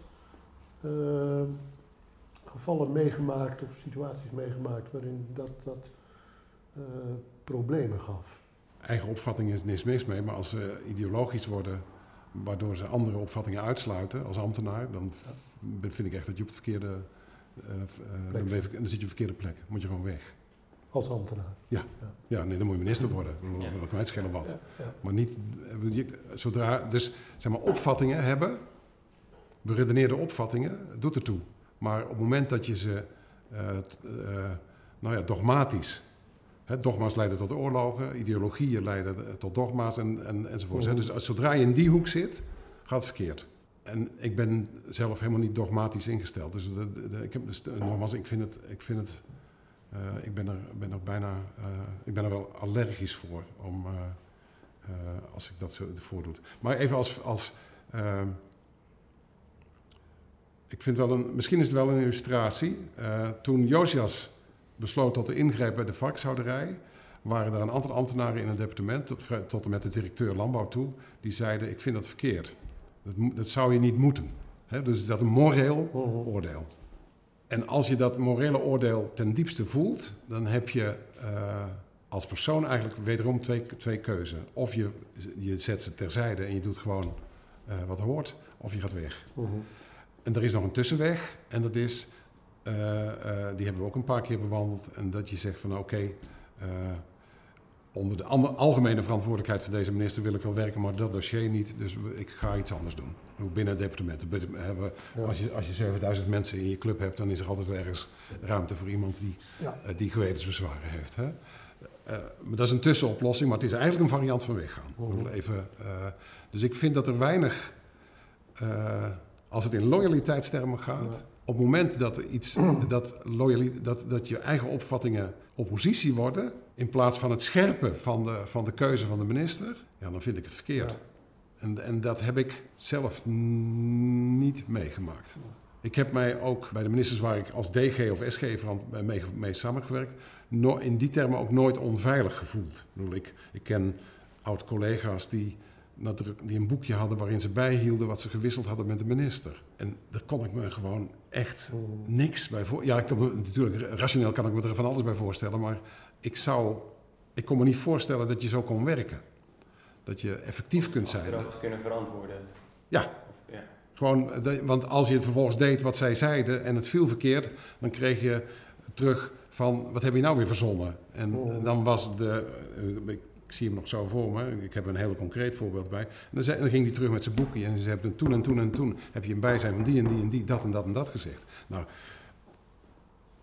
gevallen meegemaakt of situaties meegemaakt waarin dat, dat problemen gaf? eigen opvattingen is niks mis mee, maar als ze ideologisch worden, waardoor ze andere opvattingen uitsluiten als ambtenaar, dan vind ik echt dat je op het verkeerde. Uh, uh, dan, dan, zit je op de verkeerde plek. Moet je gewoon weg. Als ambtenaar? Ja. ja. ja nee, dan moet je minister worden. Ja. kan het schelen wat. Ja, maar niet. Zodra. Dus zeg maar, opvattingen hebben. Beredeneerde opvattingen, doet ertoe. Maar op het moment dat je ze. Uh, nou ja, dogmatisch dogma's leiden tot oorlogen, ideologieën leiden tot dogma's en, en, enzovoort. Mm Dus zodra je in die hoek zit, gaat het verkeerd. En ik ben zelf helemaal niet dogmatisch ingesteld. Dus de, de, ik heb, dus, nogmaals, ik vind het, ik vind het, uh, ik ben er, ben er bijna, uh, ik ben er wel allergisch voor om, uh, als ik dat zo voordoet. Maar even als, als ik vind wel een, misschien is het wel een illustratie. toen Josias besloot tot de ingreep bij de varkenshouderij, waren er een aantal ambtenaren in het departement, tot, tot, en met de directeur landbouw toe, die zeiden: Ik vind dat verkeerd. Dat, dat zou je niet moeten. He, dus dat is een moreel mhm. oordeel. En als je dat morele oordeel ten diepste voelt, dan heb je uh, als persoon eigenlijk wederom twee, twee keuzen. Of je, je zet ze terzijde en je doet gewoon uh, wat hoort, of je gaat weg. Uh. -huh. En er is nog een tussenweg, en dat is eh, eh, die hebben we ook een paar keer bewandeld. En dat je zegt van oké, eh, onder de algemene verantwoordelijkheid van deze minister wil ik wel werken, maar dat dossier niet. Dus ik ga iets anders doen. Binnen het departement. Hebben, als, je, als je 7000 mensen in je club hebt, dan is er altijd wel ergens ruimte voor iemand die, ja. die gewetensbezwaren heeft. Hè? Maar dat is een tussenoplossing, maar het is eigenlijk een variant van weggaan. Even, dus ik vind dat er weinig, als het in loyaliteitstermen gaat, op het moment dat, iets, dat, dat, dat je eigen opvattingen oppositie worden, in plaats van het scherpen van de, van de keuze van de minister, ja, dan vind ik het verkeerd. En, en dat heb ik zelf niet meegemaakt. Ik heb mij ook bij de ministers waar ik als DG of SG mee, mee samengewerkt, no, in die termen ook nooit onveilig gevoeld. Ik, bedoel, ik, ik ken oud-collega's die die een boekje hadden waarin ze bijhielden wat ze gewisseld hadden met de minister. En daar kon ik me gewoon echt niks bij voor. Ja, ik kan natuurlijk, rationeel kan ik me er van alles bij voorstellen, maar ik zou, ik kon me niet voorstellen dat je zo kon werken. Dat je effectief kunt zijn. Achteraf te kunnen verantwoorden. Ja. ja. Gewoon, want als je het vervolgens deed wat zij zeiden en het viel verkeerd, dan kreeg je terug van wat heb je nou weer verzonnen? En oh. dan was de, eh, ik zie hem nog zo voor me. Ik heb een heel concreet voorbeeld bij. En dan, zei, dan ging hij terug met zijn boekje en ze hebben toen en toen en toen heb je een bijzijn van die en die en die, dat en dat en dat gezegd. Nou,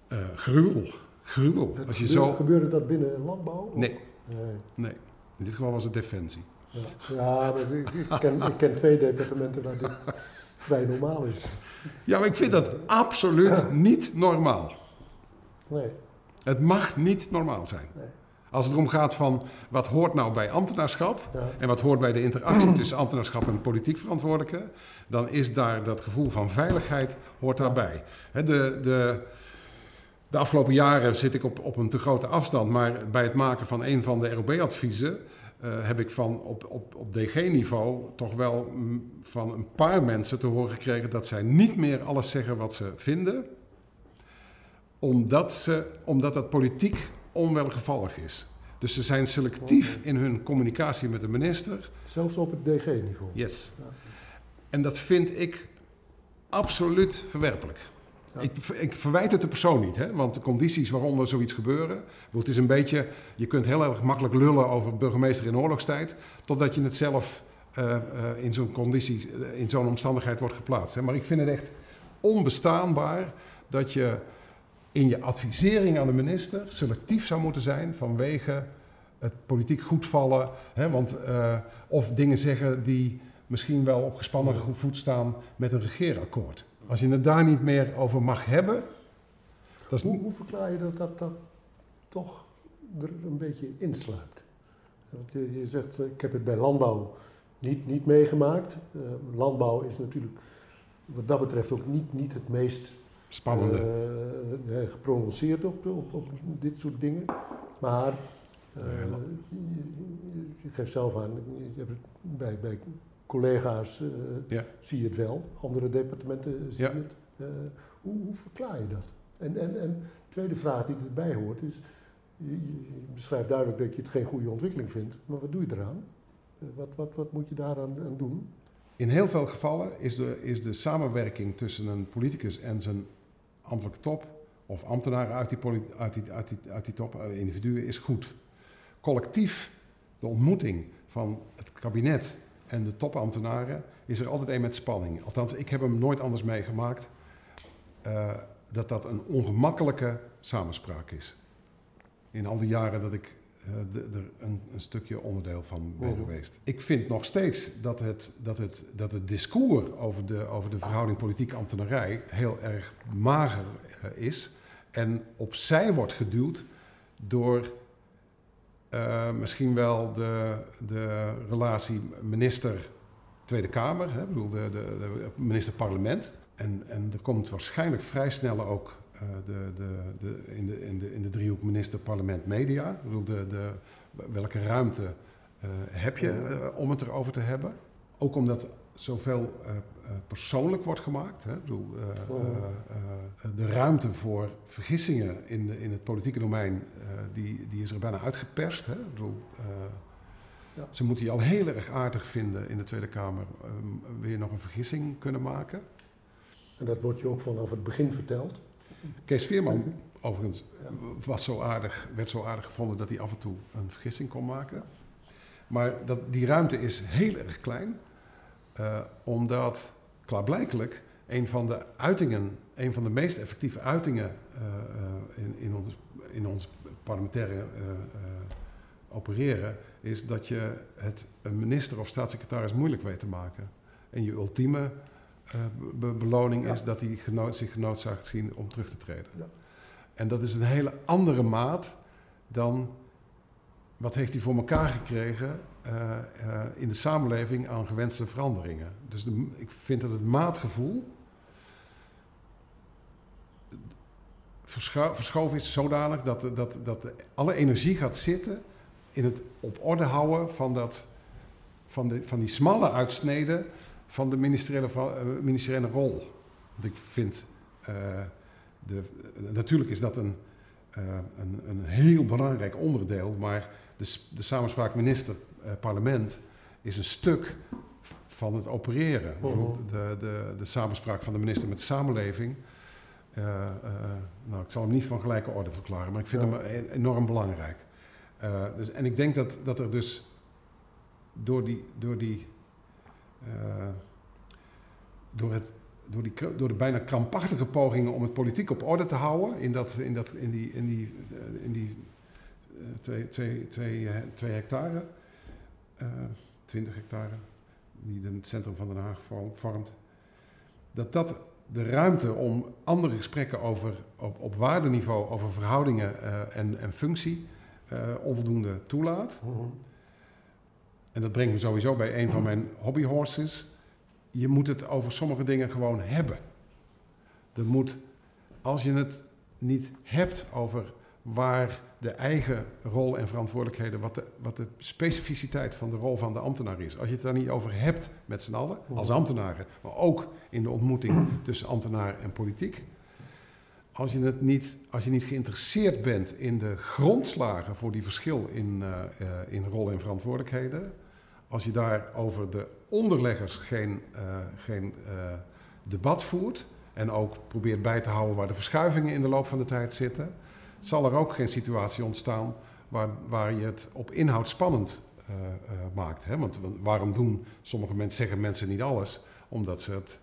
uh, gruwel. Gruwel. Dat Als je gebeurde, zo... gebeurde dat binnen landbouw? Nee. nee. nee. In dit geval was het defensie. Ja, ja maar ik, ik, ken, ik ken twee departementen waar dit vrij normaal is. Ja, maar ik vind dat absoluut niet normaal. Nee. Het mag niet normaal zijn. Nee. Als het erom gaat van wat hoort nou bij ambtenaarschap en wat hoort bij de interactie tussen ambtenaarschap en politiek verantwoordelijke, dan is daar dat gevoel van veiligheid hoort daarbij. de, de, de afgelopen jaren zit ik op, op een te grote afstand, maar bij het maken van een van de ROB-adviezen uh, heb ik van op, op, op DG-niveau toch wel van een paar mensen te horen gekregen dat zij niet meer alles zeggen wat ze vinden, omdat, ze, omdat dat politiek onwelgevallig is. Dus ze zijn selectief in hun communicatie met de minister. Zelfs op het DG-niveau. Yes. En dat vind ik absoluut verwerpelijk. Ik, ik, verwijt het de persoon niet, hè? want de condities waaronder zoiets gebeuren. Het is een beetje, je kunt heel erg makkelijk lullen over burgemeester in oorlogstijd, totdat je het zelf uh, uh, in zo'n conditie, uh, in zo'n omstandigheid wordt geplaatst. Hè? Maar ik vind het echt onbestaanbaar dat je in je advisering aan de minister selectief zou moeten zijn vanwege het politiek goedvallen. Hè? Want, of dingen zeggen die misschien wel op gespannen voet staan met een regeerakkoord. Als je het daar niet meer over mag hebben. Dat hoe, hoe, verklaar je dat, dat dat toch er een beetje insluipt? Want je, je zegt, ik heb het bij landbouw niet, niet meegemaakt. Uh, landbouw is natuurlijk wat dat betreft ook niet, niet het meest spannende uh, geprononceerd op, op, op, dit soort dingen. Maar uh, je, je, geeft zelf aan, je hebt het bij, bij collega's uh, ja. zie je het wel, andere departementen zie je het. Uh, hoe, hoe, verklaar je dat? En, en, en tweede vraag die erbij hoort is, je, je, beschrijft duidelijk dat je het geen goede ontwikkeling vindt, maar wat doe je eraan? Wat, wat, wat moet je daaraan aan doen? In heel veel gevallen is de, is de samenwerking tussen een politicus en zijn ambtelijke top, of ambtenaren uit die, uit die, uit die, uit die top, individuen, is goed. Collectief, de ontmoeting van het kabinet en de topambtenaren is er altijd een met spanning. Althans, ik heb hem nooit anders meegemaakt uh, dat dat een ongemakkelijke samenspraak is. In al die jaren dat ik er een, een, stukje onderdeel van ben oh. geweest. Ik vind nog steeds dat het, dat het, dat het discours over de, over de verhouding politiek-ambtenarij heel erg mager uh, is en opzij wordt geduwd door uh, misschien wel de, de relatie minister-Tweede Kamer, hè, bedoel de, de, de minister-parlement. En, en er komt waarschijnlijk vrij snel ook de, de, de, in, de, in, de, in de driehoek minister-parlement-media. Ik bedoel, de, de, welke ruimte uh, heb je om het erover te hebben? Ook omdat zoveel uh, persoonlijk wordt gemaakt. Hè? Ik bedoel, uh, de ruimte voor vergissingen in, de, in het politieke domein, die, die is er bijna uitgeperst. Hè? Ik bedoel, ja. Ze moeten je al heel erg aardig vinden in de Tweede Kamer. Wil je nog een vergissing kunnen maken? En dat wordt je ook vanaf het begin verteld? Kees Veerman, overigens, was zo aardig, werd zo aardig gevonden dat hij af en toe een vergissing kon maken. Maar dat, die ruimte is heel erg klein. Uh, omdat klaarblijkelijk een van de uitingen, een van de meest effectieve uitingen uh, uh, in, in, ons, in ons parlementaire opereren, is dat je het een minister of staatssecretaris moeilijk weet te maken. En je ultieme be beloning ja. is dat hij genood, zich genoodzaakt zien om terug te treden. Ja. En dat is een hele andere maat dan wat heeft hij voor elkaar gekregen uh, uh, in de samenleving aan gewenste veranderingen. Dus de, ik vind dat het maatgevoel verscho verschoven is zodanig dat, dat, dat alle energie gaat zitten in het op orde houden van, dat, van, de, van die smalle uitsneden van de ministeriële, uh, ministeriële rol. Want ik vind, de, natuurlijk is dat een, een, een heel belangrijk onderdeel, maar de, de samenspraak minister-parlement eh, is een stuk van het opereren. Uh-huh. De, de, de samenspraak van de minister met de samenleving. Uh, uh, nou, ik zal hem niet van gelijke orde verklaren, maar ik vind ja. hem e-, enorm belangrijk. Uh, dus, en ik denk dat, dat er dus door die, door die, door het, door, die, door de bijna krampachtige pogingen om het politiek op orde te houden in, dat, in, dat, in die, in die, in die twee, twee, twee, twee hectare, 20 hectare, die het centrum van Den Haag vormt, dat dat de ruimte om andere gesprekken over, op, op waardeniveau over verhoudingen en, en functie onvoldoende toelaat. -huh. En dat brengt me sowieso bij een van mijn hobbyhorses. Je moet het over sommige dingen gewoon hebben. Dat moet, als je het niet hebt over waar de eigen rol en verantwoordelijkheden, wat de, wat de specificiteit van de rol van de ambtenaar is. Als je het daar niet over hebt met z'n allen, als ambtenaren, maar ook in de ontmoeting tussen ambtenaar en politiek, als je, het niet, als je niet geïnteresseerd bent in de grondslagen voor die verschil in, uh, in rollen en verantwoordelijkheden, als je daar over de onderleggers geen, uh, geen debat voert en ook probeert bij te houden waar de verschuivingen in de loop van de tijd zitten, zal er ook geen situatie ontstaan waar, waar je het op inhoud spannend maakt. Hè? Want waarom doen sommige mensen, zeggen mensen niet alles? Omdat ze, het,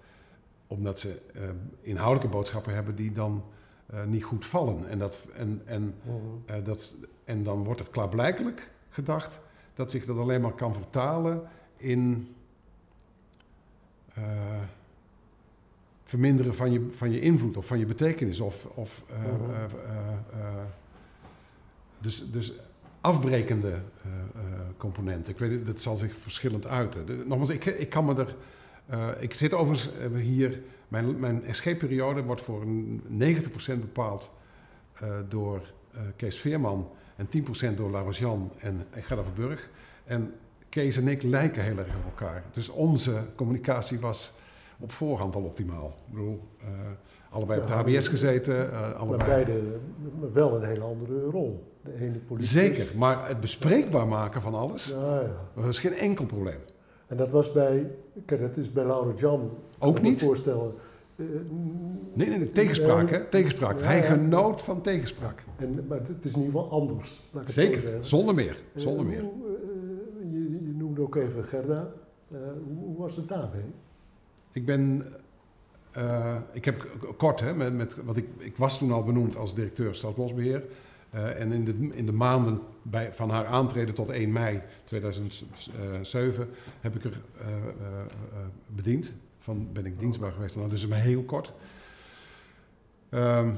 omdat ze inhoudelijke boodschappen hebben die dan niet goed vallen. En, dat, en, en, uh, dat, en dan wordt er klaarblijkelijk gedacht dat zich dat alleen maar kan vertalen in uh, verminderen van je, van je invloed of van je betekenis. Of, of, dus, dus afbrekende componenten. Ik weet dat zal zich verschillend uiten. De, nogmaals, ik, ik kan me er. ik zit overigens hier mijn, mijn SG-periode wordt voor 90% bepaald door Kees Veerman en 10% door Larojan en Gerda Verburg. En Kees en ik lijken heel erg op elkaar. Dus onze communicatie was op voorhand al optimaal. Ik bedoel, uh, allebei op de HBS gezeten. allebei. Maar beide wel een hele andere rol. De ene politicus. Zeker, maar het bespreekbaar maken van alles, ja, ja. is geen enkel probleem. En dat was bij, kijk, dat is bij Laura Jan. Ook niet? Voorstellen. Nee, nee, nee, tegenspraak, hè? Tegenspraak. Ja, Hij genoot van tegenspraak. En, maar het is in ieder geval anders. Zeker, zonder meer. Eh, Zonder meer. hoe, uh, je, je, noemde ook even Gerda. Uh, hoe, hoe, was het daarmee? Ik ben. ik heb kort, hè, met, met, want ik, ik was toen al benoemd als directeur Staatsbosbeheer. Uh, en in de, in de maanden bij, van haar aantreden tot 1 mei 2007 heb ik er uh, bediend. Van ben ik dienstbaar geweest. Nou, dus maar heel kort. Um,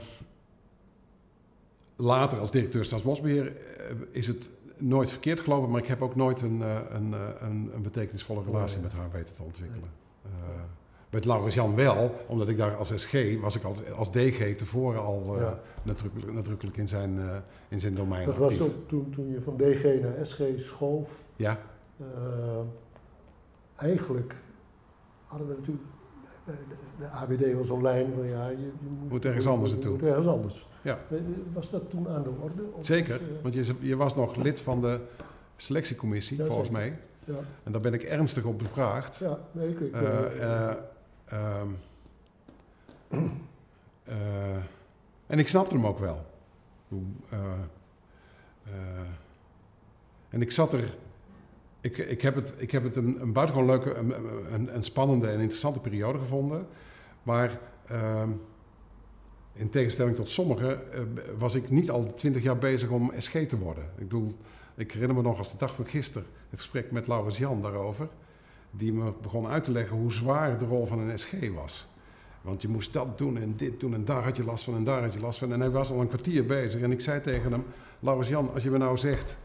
later als directeur Staatsbosbeheer is het nooit verkeerd gelopen, maar ik heb ook nooit een, een, een, een betekenisvolle relatie met haar weten te ontwikkelen. Met Laurens Jan wel, omdat ik daar als SG was ik als, als DG tevoren al uh, ja. nadrukkelijk, nadrukkelijk in, zijn, uh, in zijn domein. Dat was ook toen, toen je van DG naar SG schoof. Ja. Eigenlijk hadden we natuurlijk bij de, de ABD wel zo'n lijn van ja, je, je moet, moet, ergens anders naartoe. Moet ergens anders. Ja. Was dat toen aan de orde? Of Zeker, of, want je, je, was nog lid van de selectiecommissie, ja, volgens zeker. mij. Ja. En daar ben ik ernstig op bevraagd. Ja, nee, ik, ik, Uh, uh, en ik snapte hem ook wel. En ik zat er. Ik, ik heb het, ik heb het een, een buitengewoon leuke, een, een, spannende en interessante periode gevonden. Maar ehm, in tegenstelling tot sommigen was ik niet al twintig jaar bezig om SG te worden. Ik bedoel, ik herinner me nog als de dag van gisteren het gesprek met Laurens Jan daarover die me begon uit te leggen hoe zwaar de rol van een SG was. Want je moest dat doen en dit doen en daar had je last van en daar had je last van. En hij was al een kwartier bezig en ik zei tegen hem... Laurens Jan, als je me nou zegt,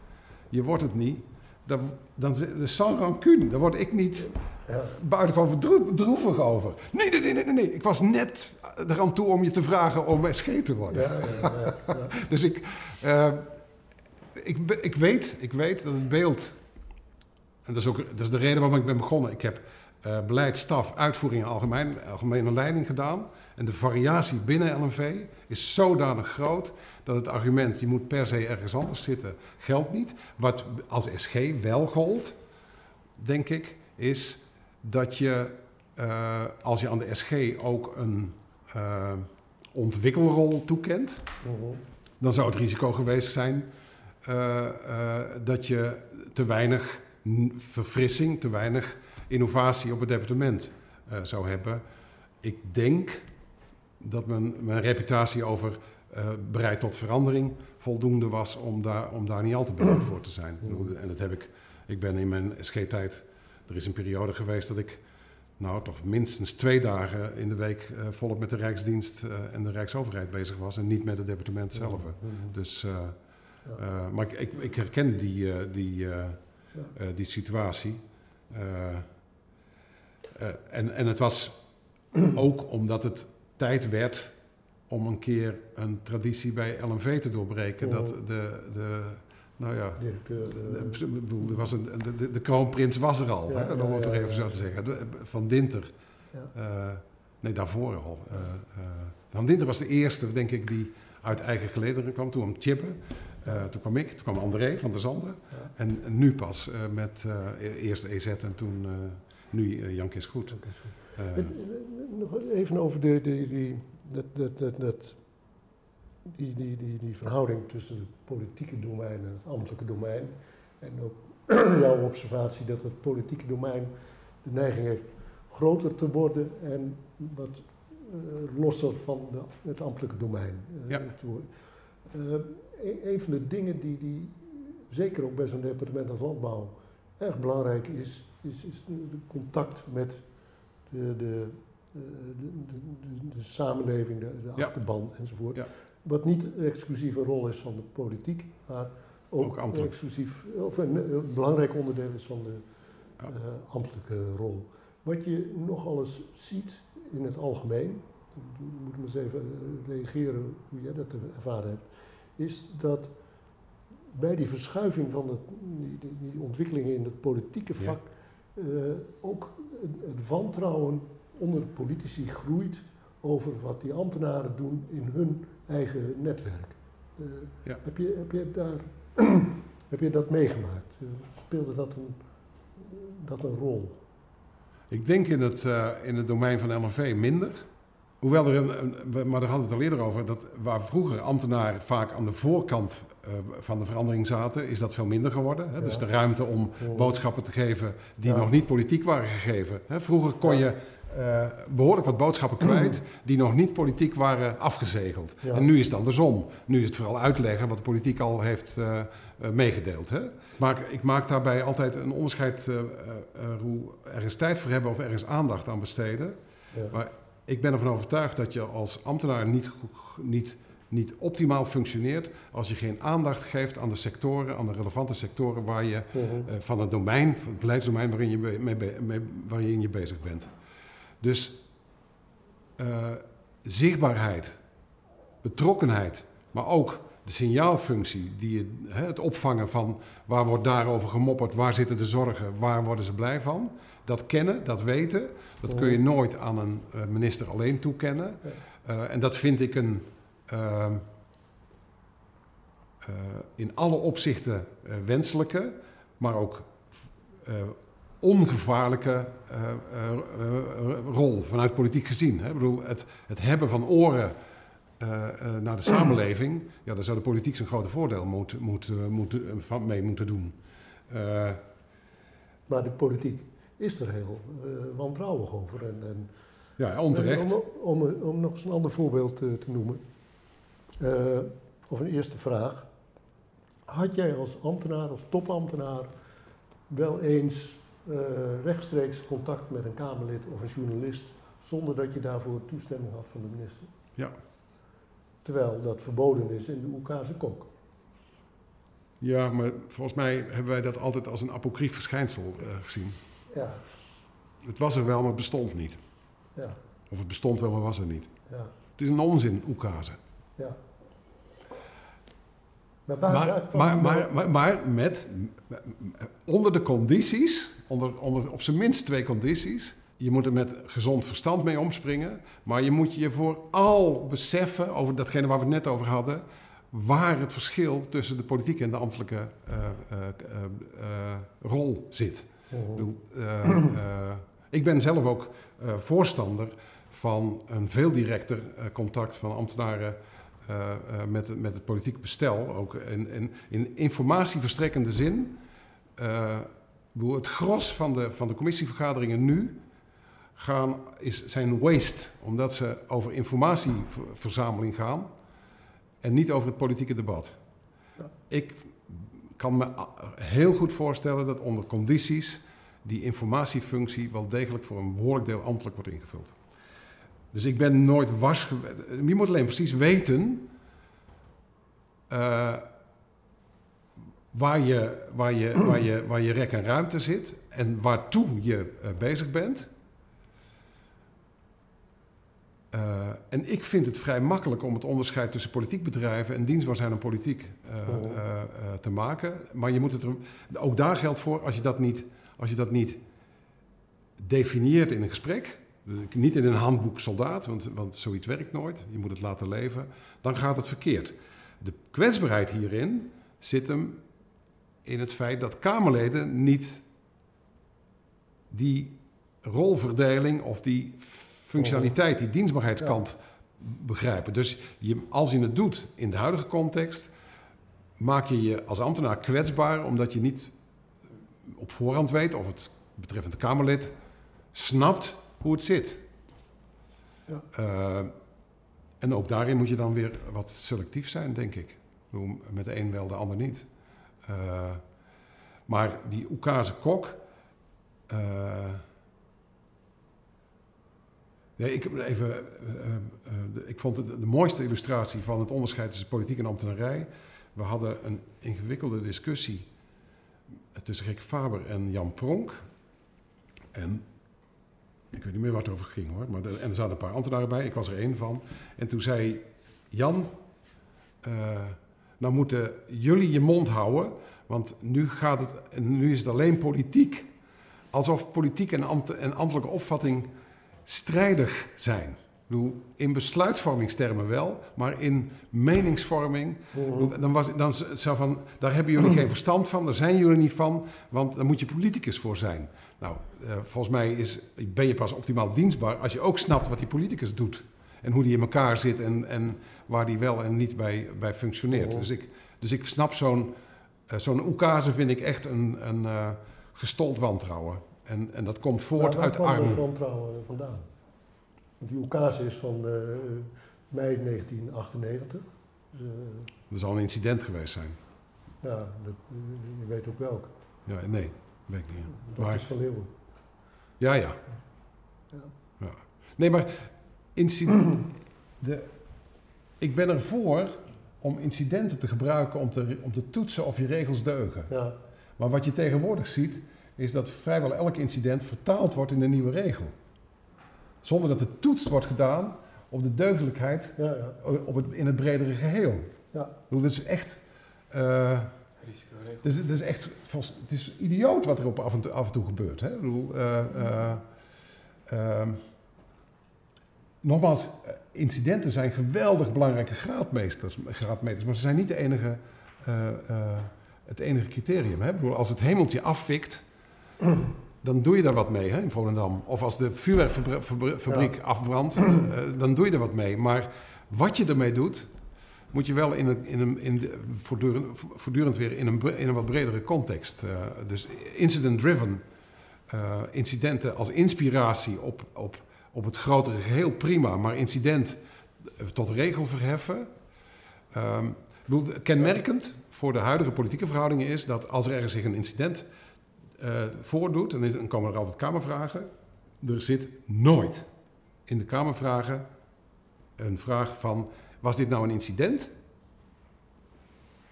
je wordt het niet... Dan, dan de sans rancune, daar word ik niet ja. buitengewoon verdroevig over. Nee, nee, nee, nee, nee, ik was net eraan toe om je te vragen om SG te worden. Ja, ja, ja, dus ik, uh, ik, ik, weet, ik weet dat het beeld en dat is ook dat is de reden waarom ik ben begonnen. Ik heb uh, beleid, staf, uitvoering en algemeen, algemene leiding gedaan. En de variatie binnen LNV is zodanig groot dat het argument je moet per se ergens anders zitten geldt niet. Wat als SG wel gold, denk ik, is dat je uh, als je aan de SG ook een uh, ontwikkelrol toekent, -huh. dan zou het risico geweest zijn dat je te weinig verfrissing, te weinig innovatie op het departement zou hebben. Ik denk dat mijn, mijn reputatie over uh, bereid tot verandering voldoende was om daar, om daar niet al te bereid voor te zijn. En dat heb ik, ik ben in mijn SG-tijd, er is een periode geweest dat ik nou toch minstens twee dagen in de week uh, volop met de Rijksdienst en de Rijksoverheid bezig was en niet met het departement zelf. Dus, maar ik, ik, ik, herken die, die die situatie. En, en het was ook omdat het tijd werd om een keer een traditie bij LNV te doorbreken. Oh. Dat de, de, nou ja, de, de, bedoel, er was een, de, kroonprins was er al, Ja, hè, om ja, het ja, even zo te zeggen, van Dinter. Ja. Uh, Nee, daarvoor al. Uh, Van Dinter was de eerste, denk ik, die uit eigen gelederen kwam. Toen kwam Chippen, toen kwam ik, toen kwam André van der Zanden. En, nu pas met eerst EZ en toen nu Jan Kees Goed. nog even over de, de, die, dat, dat, dat, dat die, die, die, die verhouding tussen het politieke domein en het ambtelijke domein. En ook jouw observatie dat het politieke domein de neiging heeft groter te worden en wat uh, losser van de, het ambtelijke domein. Uh, ja. uh, een van de dingen die, die zeker ook bij zo'n departement als landbouw erg belangrijk is, is, is de contact met de, de, de, de, de samenleving, de, achterban enzovoort. Wat niet een exclusieve rol is van de politiek, maar ook, ook exclusief, of een, belangrijk onderdeel is van de uh, ambtelijke rol. Wat je nogal eens ziet in het algemeen, je moet maar eens even eh, reageren hoe jij dat ervaren hebt, is dat bij die verschuiving van het, die, die, ontwikkelingen in het politieke vak uh, ook het wantrouwen onder de politici groeit over wat die ambtenaren doen in hun eigen netwerk. Uh, ja. heb, je, heb, je daar, heb je dat meegemaakt? Uh, speelde dat een, dat een rol? Ik denk in het, uh, in het domein van LNV minder. Hoewel er een, een, maar daar hadden we het al eerder over, dat waar vroeger ambtenaren vaak aan de voorkant van de verandering zaten, is dat veel minder geworden. Hè? Ja. Dus de ruimte om boodschappen te geven die ja. nog niet politiek waren gegeven. Hè? Vroeger kon je uh, behoorlijk wat boodschappen kwijt die nog niet politiek waren afgezegeld. En nu is het andersom. Nu is het vooral uitleggen wat de politiek al heeft uh, uh, meegedeeld. Hè? Maar ik maak daarbij altijd een onderscheid, Roel, ergens tijd voor hebben of ergens aandacht aan besteden. Ja. Maar ik ben ervan overtuigd dat je als ambtenaar niet, niet, niet optimaal functioneert als je geen aandacht geeft aan de sectoren, aan de relevante sectoren waar je, -huh. van het domein, het beleidsdomein waarin je, mee, mee, waarin je bezig bent. Dus uh, zichtbaarheid, betrokkenheid, maar ook de signaalfunctie, die, hè, het opvangen van waar wordt daarover gemopperd, waar zitten de zorgen, waar worden ze blij van. Dat kennen, dat weten, dat kun je nooit aan een uh, minister alleen toekennen. Uh, en dat vind ik een ehm, in alle opzichten wenselijke, maar ook ongevaarlijke uh, uh, uh, rol vanuit politiek gezien. Hè? Ik bedoel, het, het hebben van oren naar de samenleving, ja, daar zou de politiek zijn grote voordeel moet, moet, moet, mee moeten doen. maar de politiek is er heel wantrouwig over. En, en ja, onterecht. Om, om, om, nog eens een ander voorbeeld te noemen, of een eerste vraag. Had jij als ambtenaar, als topambtenaar, wel eens uh, rechtstreeks contact met een Kamerlid of een journalist zonder dat je daarvoor toestemming had van de minister. Ja. Terwijl dat verboden is in de Oekase kok. Ja, maar volgens mij hebben wij dat altijd als een apocryf verschijnsel uh, gezien. Ja. Het was er wel, maar het bestond niet. Ja. Of het bestond wel, maar was er niet. Ja. Het is een onzin, Oekase. Ja. Maar, maar, maar, maar, met, onder de condities, onder, onder op zijn minst twee condities. Je moet er met gezond verstand mee omspringen. Maar je moet je vooral beseffen, over datgene waar we het net over hadden, waar het verschil tussen de politieke en de ambtelijke uh, uh, uh, rol zit. Oh. ik ben zelf ook voorstander van een veel directer contact van ambtenaren met, met het politieke bestel, ook in, in, in informatieverstrekkende zin. Uh, het gros van de, van de commissievergaderingen nu gaan, is, zijn waste, omdat ze over informatieverzameling gaan en niet over het politieke debat. Ja. Ik kan me heel goed voorstellen dat onder condities die informatiefunctie wel degelijk voor een behoorlijk deel ambtelijk wordt ingevuld. Dus ik ben nooit was. Je moet alleen precies weten. Uh, waar, je, waar, je, waar, je, waar je rek en ruimte zit en waartoe je uh, bezig bent. Uh, en ik vind het vrij makkelijk om het onderscheid tussen politiek bedrijven en dienstbaar zijn aan politiek oh. te maken. Maar je moet het er, ook daar geldt voor, als je dat niet, als je dat niet definieert in een gesprek, niet in een handboek soldaat, want, want zoiets werkt nooit. Je moet het laten leven. Dan gaat het verkeerd. De kwetsbaarheid hierin zit hem in het feit dat Kamerleden niet die rolverdeling of die functionaliteit, die dienstbaarheidskant begrijpen. Dus je, als je het doet in de huidige context, maak je je als ambtenaar kwetsbaar omdat je niet op voorhand weet of het betreffende Kamerlid snapt hoe het zit. Ja. Uh, en ook daarin moet je dan weer wat selectief zijn, denk ik. Met de een wel, de ander niet. Uh, maar die Oekase kok. Uh, nee, ik, even, ik vond het de mooiste illustratie van het onderscheid tussen politiek en ambtenarij. We hadden een ingewikkelde discussie tussen Rick Faber en Jan Pronk. En ik weet niet meer wat het over ging hoor. Maar en er zaten een paar ambtenaren bij, ik was er één van. En toen zei Jan, uh, nou moeten jullie je mond houden, want nu, gaat het, nu is het alleen politiek. Alsof politiek en, ambt, en ambtelijke opvatting strijdig zijn. Bedoel, in besluitvormingstermen wel, maar in meningsvorming, mhm. dan was dan zo van, daar hebben jullie geen verstand van, daar zijn jullie niet van, want daar moet je politicus voor zijn. Nou, uh, volgens mij is, ben je pas optimaal dienstbaar als je ook snapt wat die politicus doet. En hoe die in elkaar zit en, en waar die wel en niet bij, bij functioneert. Dus, ik, dus ik snap zo'n uh, zo'n oekase vind ik echt een, een uh, gestold wantrouwen. En, en dat komt voort uit armoede. Waar komt dat wantrouwen vandaan? Die oekase is van mei 1998. Dus, er zal een incident geweest zijn. Ja, dat, je weet ook welk. Ja, nee. Weet ik niet. Maar, is van Leeuwen. Ja, ja. ja. ja. Nee, maar de, ik ben ervoor om incidenten te gebruiken om te, om te toetsen of je regels deugen. Ja. Maar wat je tegenwoordig ziet, is dat vrijwel elk incident vertaald wordt in een nieuwe regel. Zonder dat de toets wordt gedaan op de deugdelijkheid ja, ja. Op het, in het bredere geheel. Ja. Dat is echt... Uh, dus het is echt het is idioot wat er op af en toe, af en toe gebeurt. Hè? Ik bedoel, uh, uh, uh, nogmaals, incidenten zijn geweldig belangrijke graadmeesters, graadmeters, maar ze zijn niet de enige, het enige criterium. Hè? Ik bedoel, als het hemeltje afvikt, dan doe je daar wat mee hè, in Volendam. Of als de vuurwerkfabriek ja. afbrandt, dan doe je er wat mee. Maar wat je ermee doet, moet je wel in een, in een, in de, voortdurend, voortdurend, weer in een, in een wat bredere context. Uh, dus incident-driven uh, incidenten als inspiratie op, op, op het grotere geheel prima, maar incident eh, tot regel verheffen. Bedoel, kenmerkend voor de huidige politieke verhoudingen is dat als er ergens zich een incident voordoet, dan, dan komen er altijd Kamervragen. Er zit nooit in de Kamervragen een vraag van was dit nou een incident?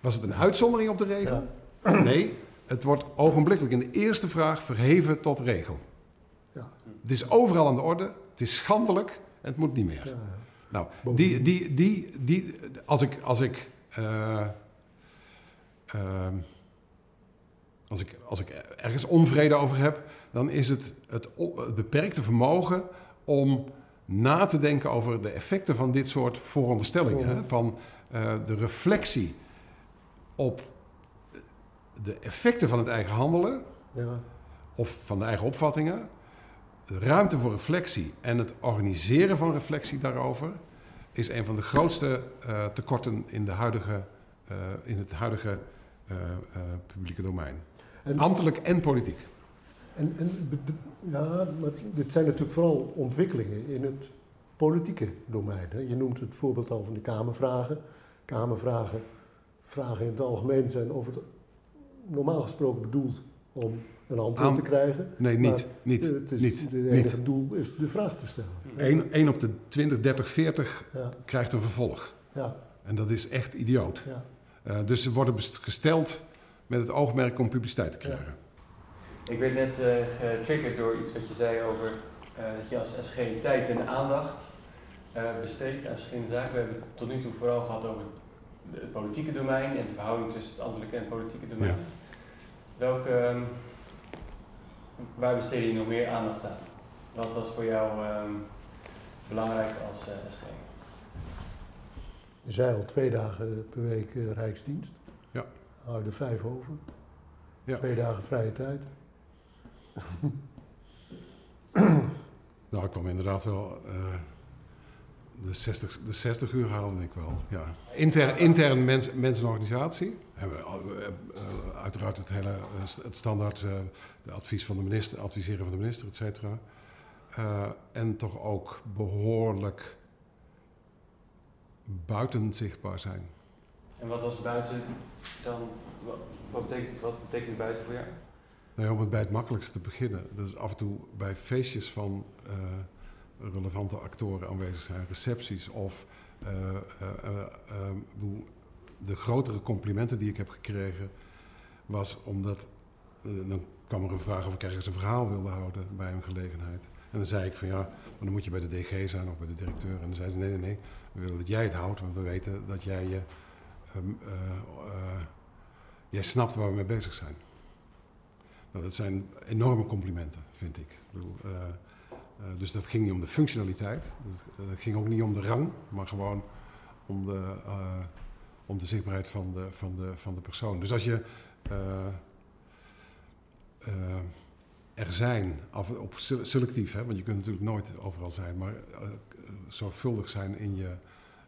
Was het een uitzondering op de regel? Nee, het wordt ogenblikkelijk in de eerste vraag verheven tot regel. Ja. Het is overal aan de orde, het is schandelijk en het moet niet meer. Ja, nou, die, die, die, die, als ik, als ik, uh, uh, als ik, als ik ergens onvrede over heb, dan is het het, het beperkte vermogen om na te denken over de effecten van dit soort vooronderstellingen. Van uh, de reflectie op de effecten van het eigen handelen ja. of van de eigen opvattingen. De ruimte voor reflectie en het organiseren van reflectie daarover is een van de grootste uh, tekorten in, de huidige, uh, in het huidige publieke domein. En, Ambtelijk en politiek. En, en ja, maar dit zijn natuurlijk vooral ontwikkelingen in het politieke domein. Hè. Je noemt het voorbeeld al van de Kamervragen. Kamervragen, vragen in het algemeen zijn over het, normaal gesproken bedoeld om een antwoord te krijgen. Nee, niet. niet, het is, niet het enige doel is de vraag te stellen. Eén op de 20, 30, 40 krijgt een vervolg. Ja. En dat is echt idioot. Ja. Uh, dus ze worden gesteld met het oogmerk om publiciteit te krijgen. Ik werd net uh, getriggerd door iets wat je zei over uh, dat je als SG tijd en aandacht uh, besteedt aan verschillende zaken. We hebben het tot nu toe vooral gehad over het politieke domein en de verhouding tussen het ambtelijke en het politieke domein. Welke, um, waar besteed je nog meer aandacht aan? Wat was voor jou ehm, belangrijk als uh, SG? Je zei al twee dagen per week uh, Rijksdienst. Ja. Hou er vijf over. Ja. Twee dagen vrije tijd. nou, ik kwam inderdaad wel. Uh, de 60, de 60 uur haalde ik wel. Ja. Intern, intern mens, mensenorganisatie. Hebben we uh, uiteraard het hele het standaard de advies van de minister, adviseren van de minister, et cetera. en toch ook behoorlijk buiten zichtbaar zijn. En wat was buiten dan? Wat, wat, betekent, wat betekent buiten voor jou? Nou ja, om het bij het makkelijkste te beginnen. Dat is af en toe bij feestjes van uh, relevante actoren aanwezig zijn, recepties of uh, de grotere complimenten die ik heb gekregen, was omdat dan kwam er een vraag of ik ergens een verhaal wilde houden bij een gelegenheid. En dan zei ik van ja, maar dan moet je bij de DG zijn of bij de directeur. En dan zei ze nee, nee, nee, we willen dat jij het houdt, want we weten dat jij je, uh, jij snapt waar we mee bezig zijn. Nou, dat zijn enorme complimenten, vind ik. ik bedoel, uh, dus dat ging niet om de functionaliteit, dat, dat, ging ook niet om de rang, maar gewoon om de, om de zichtbaarheid van de, van, de, van de persoon. Dus als je er zijn, af, op selectief, hè, want je kunt natuurlijk nooit overal zijn, maar zorgvuldig zijn in je,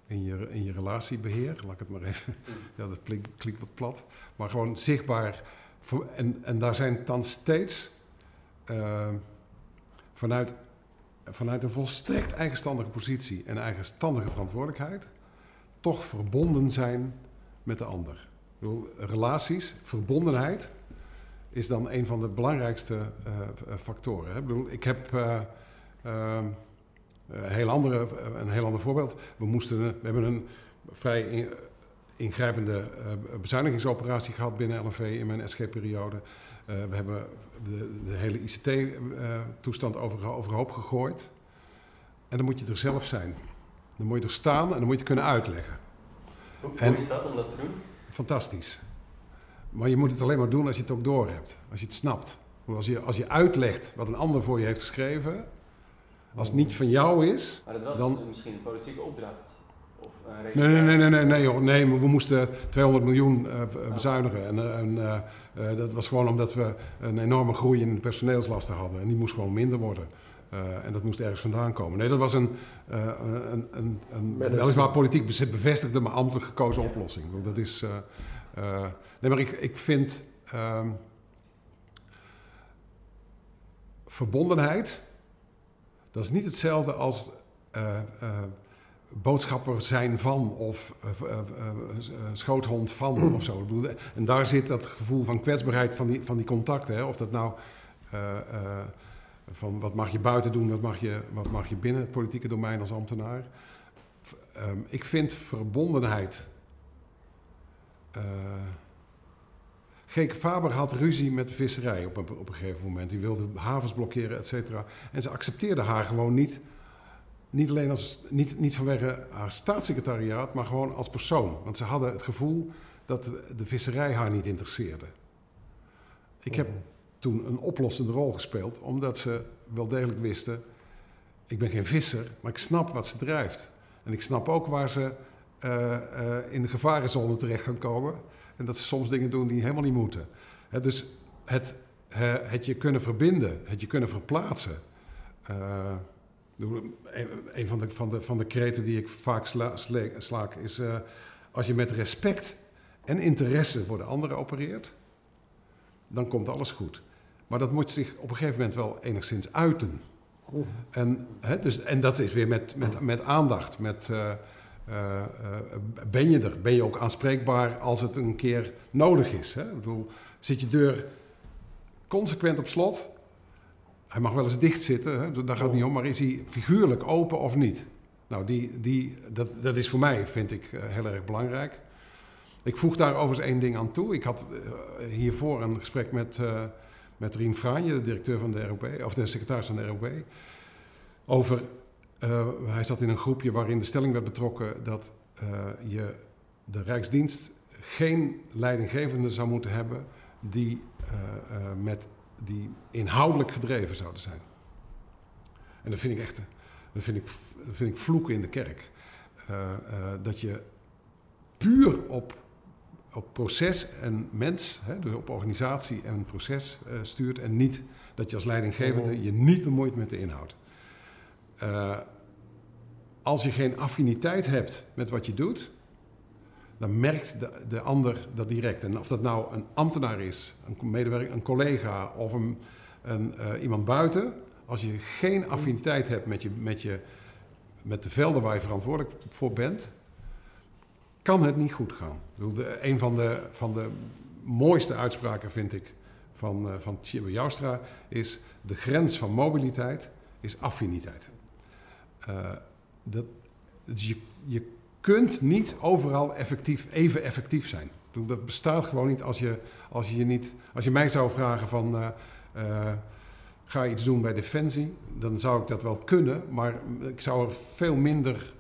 in, je, in je relatiebeheer, laat ik het maar even, ja, dat klinkt, klinkt wat plat, maar gewoon zichtbaar. En, en daar zijn dan steeds uh, vanuit, vanuit een volstrekt eigenstandige positie en eigenstandige verantwoordelijkheid, toch verbonden zijn met de ander. Ik bedoel, relaties, verbondenheid, is dan een van de belangrijkste uh, factoren. Hè. Ik, bedoel, ik heb uh, uh, een, heel andere, een heel ander voorbeeld. We, moesten, we hebben een vrij ingrijpende bezuinigingsoperatie gehad binnen LNV in mijn SG-periode. we hebben de, de hele ICT-toestand over, overhoop gegooid. En dan moet je er zelf zijn. Dan moet je er staan en dan moet je het kunnen uitleggen. Hoe, hoe is dat om dat te doen? Fantastisch. Maar je moet het alleen maar doen als je het ook doorhebt, als je het snapt. Als je, als je uitlegt wat een ander voor je heeft geschreven, als het niet van jou is. Maar dat was dan... misschien een politieke opdracht. Of een nee, nee, nee, nee, nee, nee, joh, nee, we moesten 200 miljoen uh, bezuinigen. En, en uh, uh, dat was gewoon omdat we een enorme groei in de personeelslasten hadden. En die moest gewoon minder worden. en dat moest ergens vandaan komen. Nee, dat was een, een, een, een weliswaar politiek bevestigde, maar ambtelijk gekozen oplossing. Dat is. Uh, nee, maar ik, ik vind uh, verbondenheid, dat is niet hetzelfde als uh, boodschapper zijn van of schoothond van of zo. En daar zit dat gevoel van kwetsbaarheid van die, van die contacten. Hè? Of dat nou van wat mag je buiten doen, wat mag je, wat mag je binnen het politieke domein als ambtenaar. Um, ik vind verbondenheid uh, Geek Faber had ruzie met de visserij op een, op een gegeven moment. Die wilde havens blokkeren, et cetera. En ze accepteerde haar gewoon niet. Niet alleen als, niet, niet vanwege haar staatssecretariaat, maar gewoon als persoon. Want ze hadden het gevoel dat de, visserij haar niet interesseerde. Ik heb toen een oplossende rol gespeeld, omdat ze wel degelijk wisten: ik ben geen visser, maar ik snap wat ze drijft. En ik snap ook waar ze uh, uh, in de gevarenzone terecht gaan komen. En dat ze soms dingen doen die helemaal niet moeten. He, dus het, het je kunnen verbinden, het je kunnen verplaatsen. Een van de, van, de, van de kreten die ik vaak sla, slaak is... als je met respect en interesse voor de anderen opereert... dan komt alles goed. Maar dat moet zich op een gegeven moment wel enigszins uiten. En, dus, en dat is weer met, met, met aandacht, met... Uh, ben je er? Ben je ook aanspreekbaar als het een keer nodig is? Hè? Ik bedoel, zit je deur consequent op slot? Hij mag wel eens dicht zitten, hè? daar gaat het niet om, maar is hij figuurlijk open of niet? Nou, die, die, dat, dat is voor mij, vind ik, heel erg belangrijk. Ik voeg daar overigens één ding aan toe. Ik had hiervoor een gesprek met, uh, met Rien Franje, de directeur van de ROB, of de secretaris van de ROB, over hij zat in een groepje waarin de stelling werd betrokken dat je de Rijksdienst geen leidinggevende zou moeten hebben die, met, die inhoudelijk gedreven zouden zijn. En dat vind ik echt, dat vind ik, dat vind ik vloeken in de kerk. dat je puur op, op proces en mens, hè, dus op organisatie en proces stuurt en niet dat je als leidinggevende oh. je niet bemoeit met de inhoud. als je geen affiniteit hebt met wat je doet, dan merkt de, de ander dat direct. En of dat nou een ambtenaar is, een medewerker, een collega of een, uh, iemand buiten, als je geen affiniteit hebt met, je, met, je, met de velden waar je verantwoordelijk voor bent, kan het niet goed gaan. Ik een van de, van de mooiste uitspraken vind ik van, uh, van is de grens van mobiliteit is affiniteit. Uh, dat, dus je, je kunt niet overal effectief, even effectief zijn. Dat bestaat gewoon niet als je, als je, niet, als je mij zou vragen van uh, uh, ga iets doen bij Defensie, dan zou ik dat wel kunnen, maar ik zou er veel minder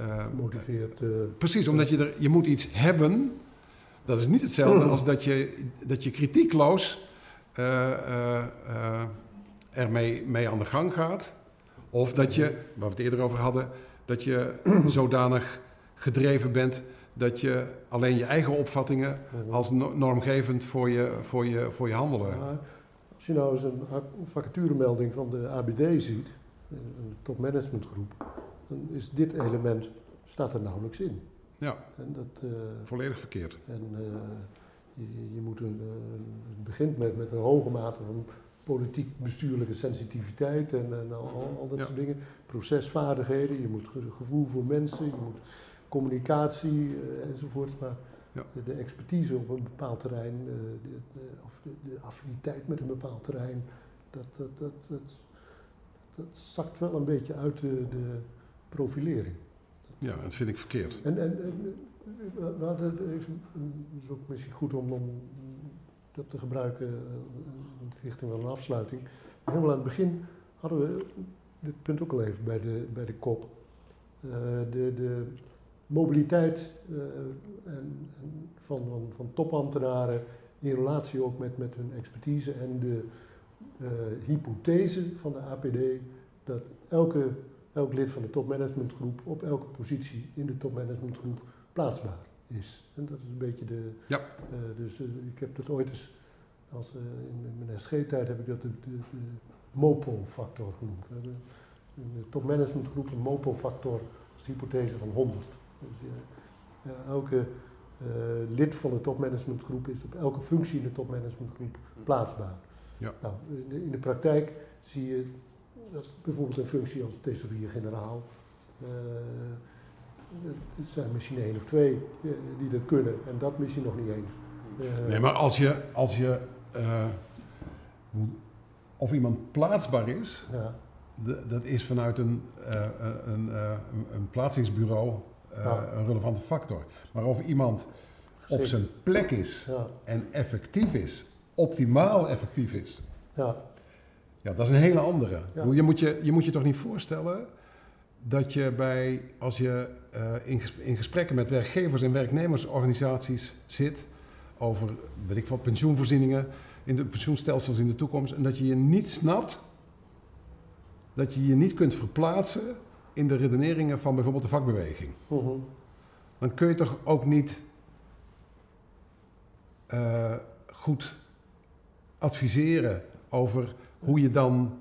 uh, gemotiveerd. precies, omdat je er je moet iets hebben. Dat is niet hetzelfde als dat je, dat je kritiekloos ermee mee aan de gang gaat. Of dat je, waar we het eerder over hadden, dat je zodanig gedreven bent dat je alleen je eigen opvattingen als normgevend voor je, voor je, voor je handelen. als je nou eens een vacaturemelding van de ABD ziet, een topmanagementgroep, dan is dit element, staat er nauwelijks in. Ja, en dat, uh, volledig verkeerd. En uh, je, je, moet een, uh, het begint met, met een hoge mate van politiek-bestuurlijke sensitiviteit en, en al, al, dat soort dingen. Procesvaardigheden, je moet gevoel voor mensen, je moet communicatie uh, enzovoorts. Maar ja. de, de, expertise op een bepaald terrein, uh, de, de, of de, affiniteit met een bepaald terrein, dat, dat, dat, dat, dat zakt wel een beetje uit de, de profilering. Ja, dat vind ik verkeerd. En, en, en we hadden even, het is ook misschien goed om, om dat te gebruiken eh, richting van een afsluiting. Helemaal aan het begin hadden we dit punt ook al even bij de, bij de kop. Uh, de, de, mobiliteit uh, en, en van, van, van, topambtenaren in relatie ook met, met hun expertise en de uh, hypothese van de APD dat elke, elk lid van de topmanagementgroep op elke positie in de topmanagementgroep plaatsbaar is. En dat is een beetje de. Ja. Dus ik heb dat ooit eens, als, in, in mijn SG-tijd heb ik dat de, de, de MOPO-factor genoemd. We hebben in de topmanagementgroep een MOPO-factor als hypothese van 100. Dus uh, elke uh, lid van de topmanagementgroep is op elke functie in de topmanagementgroep plaatsbaar. Ja. Nou, in, de, in de praktijk zie je dat bijvoorbeeld een functie als thesaurier-generaal. Uh, er zijn misschien één of twee die dat kunnen en dat misschien nog niet eens. nee, maar als je, als je of iemand plaatsbaar is, ja. dat is vanuit een, een, een, een plaatsingsbureau een relevante factor. Maar of iemand op zijn plek is ja. en effectief is, optimaal effectief is, ja. Ja, dat is een hele andere. Je, moet je, je moet je toch niet voorstellen dat je bij, als je uh, in gesprekken met werkgevers en werknemersorganisaties zit over, weet ik wat, pensioenvoorzieningen, in de pensioenstelsels in de toekomst, en dat je je niet snapt, dat je je niet kunt verplaatsen in de redeneringen van bijvoorbeeld de vakbeweging. Mhm. Dan kun je toch ook niet uh, goed adviseren over hoe je dan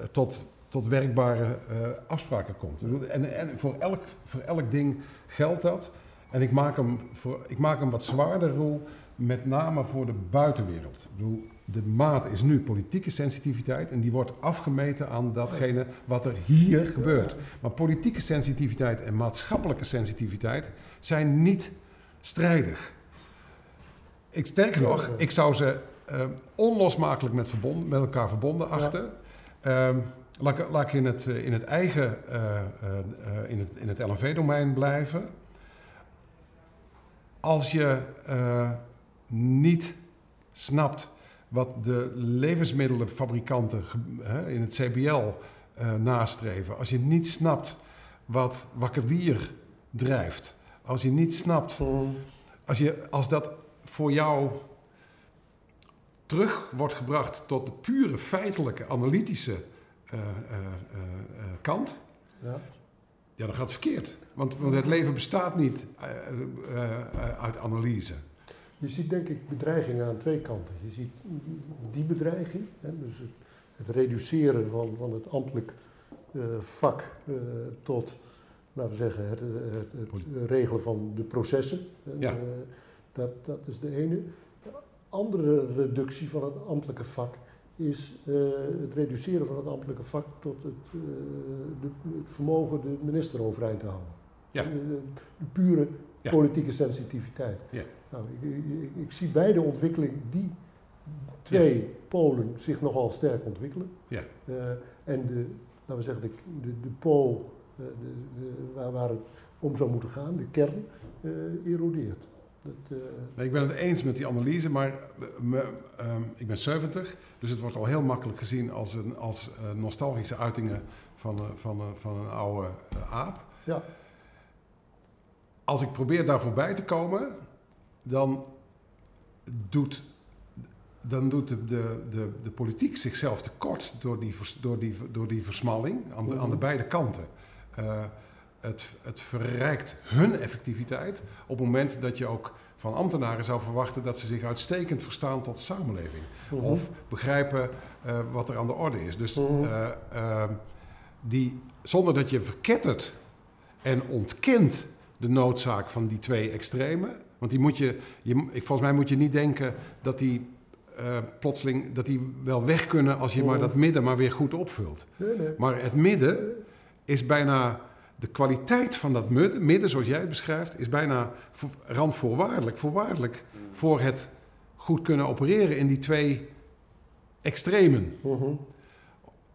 uh, tot, tot werkbare uh, afspraken komt. En, en, voor, elk, voor elk ding geldt dat. En ik maak hem, voor, ik maak hem wat zwaarder, Roel, met name voor de buitenwereld. Ik bedoel, de maat is nu politieke sensitiviteit en die wordt afgemeten aan datgene wat er hier gebeurt. Maar politieke sensitiviteit en maatschappelijke sensitiviteit zijn niet strijdig. Ik, sterker nog, ik zou ze uh, onlosmakelijk met, verbonden, met elkaar verbonden achten. Ja. Uh, laat, laat, ik in het, in het eigen, uh, in het, in het LNV-domein blijven. Als je niet snapt wat de levensmiddelenfabrikanten in het CBL uh, nastreven. Als je niet snapt wat wakkerdier drijft. Als je niet snapt, als, je, als dat voor jou terug wordt gebracht tot de pure feitelijke, analytische kant, ja. Ja, dan gaat het verkeerd. Want, want het leven bestaat niet uit analyse. Je ziet denk ik bedreigingen aan twee kanten. Je ziet die bedreiging, hè, dus het, het, reduceren van, van het ambtelijk vak tot laten we zeggen, het, het, het regelen van de processen. Ja. Uh, dat, dat is de ene. De andere reductie van het ambtelijke vak is uh, het reduceren van het ambtelijke vak tot het, uh, de, het vermogen de minister overeind te houden. Ja. De, de, pure ja. politieke sensitiviteit. Ja. Nou, ik, ik, ik, zie beide ontwikkelingen, die twee polen zich nogal sterk ontwikkelen. Ja. en de, laten we zeggen, de, de, de pool de, de, waar, waar, het om zou moeten gaan, de kern, erodeert. Dat, uh... ik ben het eens met die analyse, maar me, um, ik ben 70, dus het wordt al heel makkelijk gezien als, een, als uh, nostalgische uitingen van, van, van een oude aap. Ja. Als ik probeer daar voorbij te komen, dan doet dan doet de, de, de, de, politiek zichzelf tekort door die, door die, door die versmalling aan de, aan de beide kanten. Het, het verrijkt hun effectiviteit op het moment dat je ook van ambtenaren zou verwachten dat ze zich uitstekend verstaan tot samenleving. Mhm. Of begrijpen uh, wat er aan de orde is. Dus uh, die, zonder dat je verkettert en ontkent de noodzaak van die twee extremen. Want die moet je, je volgens mij moet je niet denken dat die plotseling dat die wel weg kunnen als je maar mhm. dat midden maar weer goed opvult. Nee, nee. Maar het midden is bijna de kwaliteit van dat midden, zoals jij het beschrijft, is bijna randvoorwaardelijk, voorwaardelijk voor het goed kunnen opereren in die twee extremen. Mhm.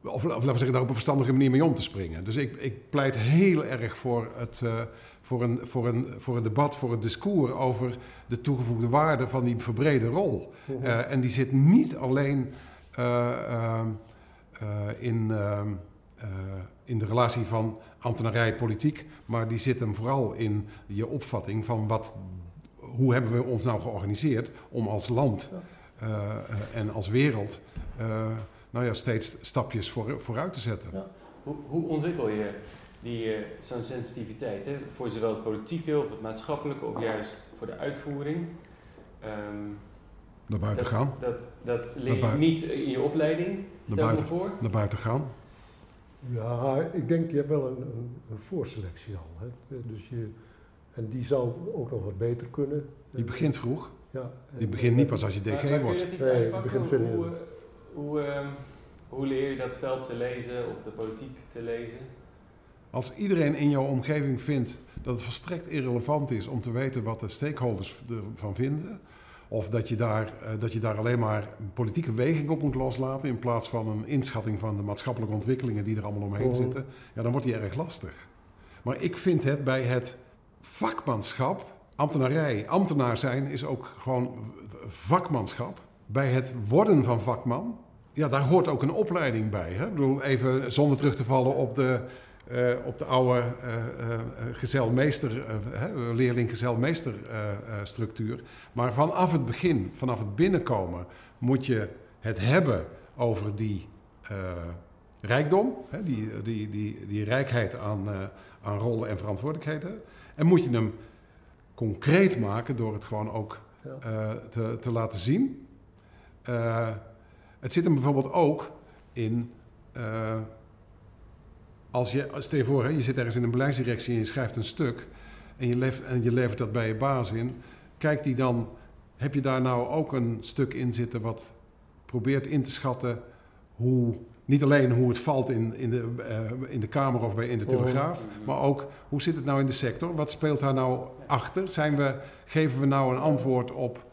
Of, of, laten we zeggen, daar op een verstandige manier mee om te springen. Dus ik, ik pleit heel erg voor, het, uh, voor, een, voor, een, voor een debat, voor het discours over de toegevoegde waarde van die verbrede rol. Mhm. Uh, en die zit niet alleen uh, in uh, in de relatie van ambtenarij-politiek, maar die zit hem vooral in je opvatting van wat, hoe hebben we ons nou georganiseerd om als land uh, en als wereld uh, nou ja, steeds stapjes voor, vooruit te zetten. Ja. Hoe, hoe, ontwikkel je die, zo'n sensitiviteit hè? voor zowel het politieke of het maatschappelijke of juist voor de uitvoering? Um, naar buiten dat, gaan. Dat, dat leer je niet in je opleiding, stel naar buiten, voor. Naar buiten gaan. Ja, ik denk je hebt wel een, een, een voorselectie al. Hè. Dus je, en die zou ook nog wat beter kunnen. Die begint vroeg. Ja, die begint niet pas als je DG maar, wordt. Je begint hoe, hoe, hoe, uh, hoe leer je dat veld te lezen of de politiek te lezen? Als iedereen in jouw omgeving vindt dat het volstrekt irrelevant is om te weten wat de stakeholders ervan vinden, of dat je, daar, uh, dat je daar alleen maar politieke weging op moet loslaten in plaats van een inschatting van de maatschappelijke ontwikkelingen die er allemaal omheen oh. zitten. Ja, dan wordt die erg lastig. Maar ik vind het bij het vakmanschap, ambtenarij, ambtenaar zijn is ook gewoon vakmanschap. Bij het worden van vakman, ja, daar hoort ook een opleiding bij. Hè? Ik bedoel, even zonder terug te vallen op de uh, op de oude uh, uh, gezelmeester, leerling-gezelmeester structuur. Maar vanaf het begin, vanaf het binnenkomen, moet je het hebben over die rijkdom, hè, die, die, die, die rijkheid aan, aan rollen en verantwoordelijkheden. En moet je hem concreet maken door het gewoon ook te, te laten zien. het zit hem bijvoorbeeld ook in als je, stel je voor, hè, je zit ergens in een beleidsdirectie en je schrijft een stuk en je, levert, en je levert dat bij je baas in, kijkt die dan, heb je daar nou ook een stuk in zitten wat probeert in te schatten hoe, niet alleen hoe het valt in, in, de, uh, in de Kamer of bij, in de Telegraaf, oh. maar ook hoe zit het nou in de sector? Wat speelt daar nou achter? Zijn we, geven we nou een antwoord op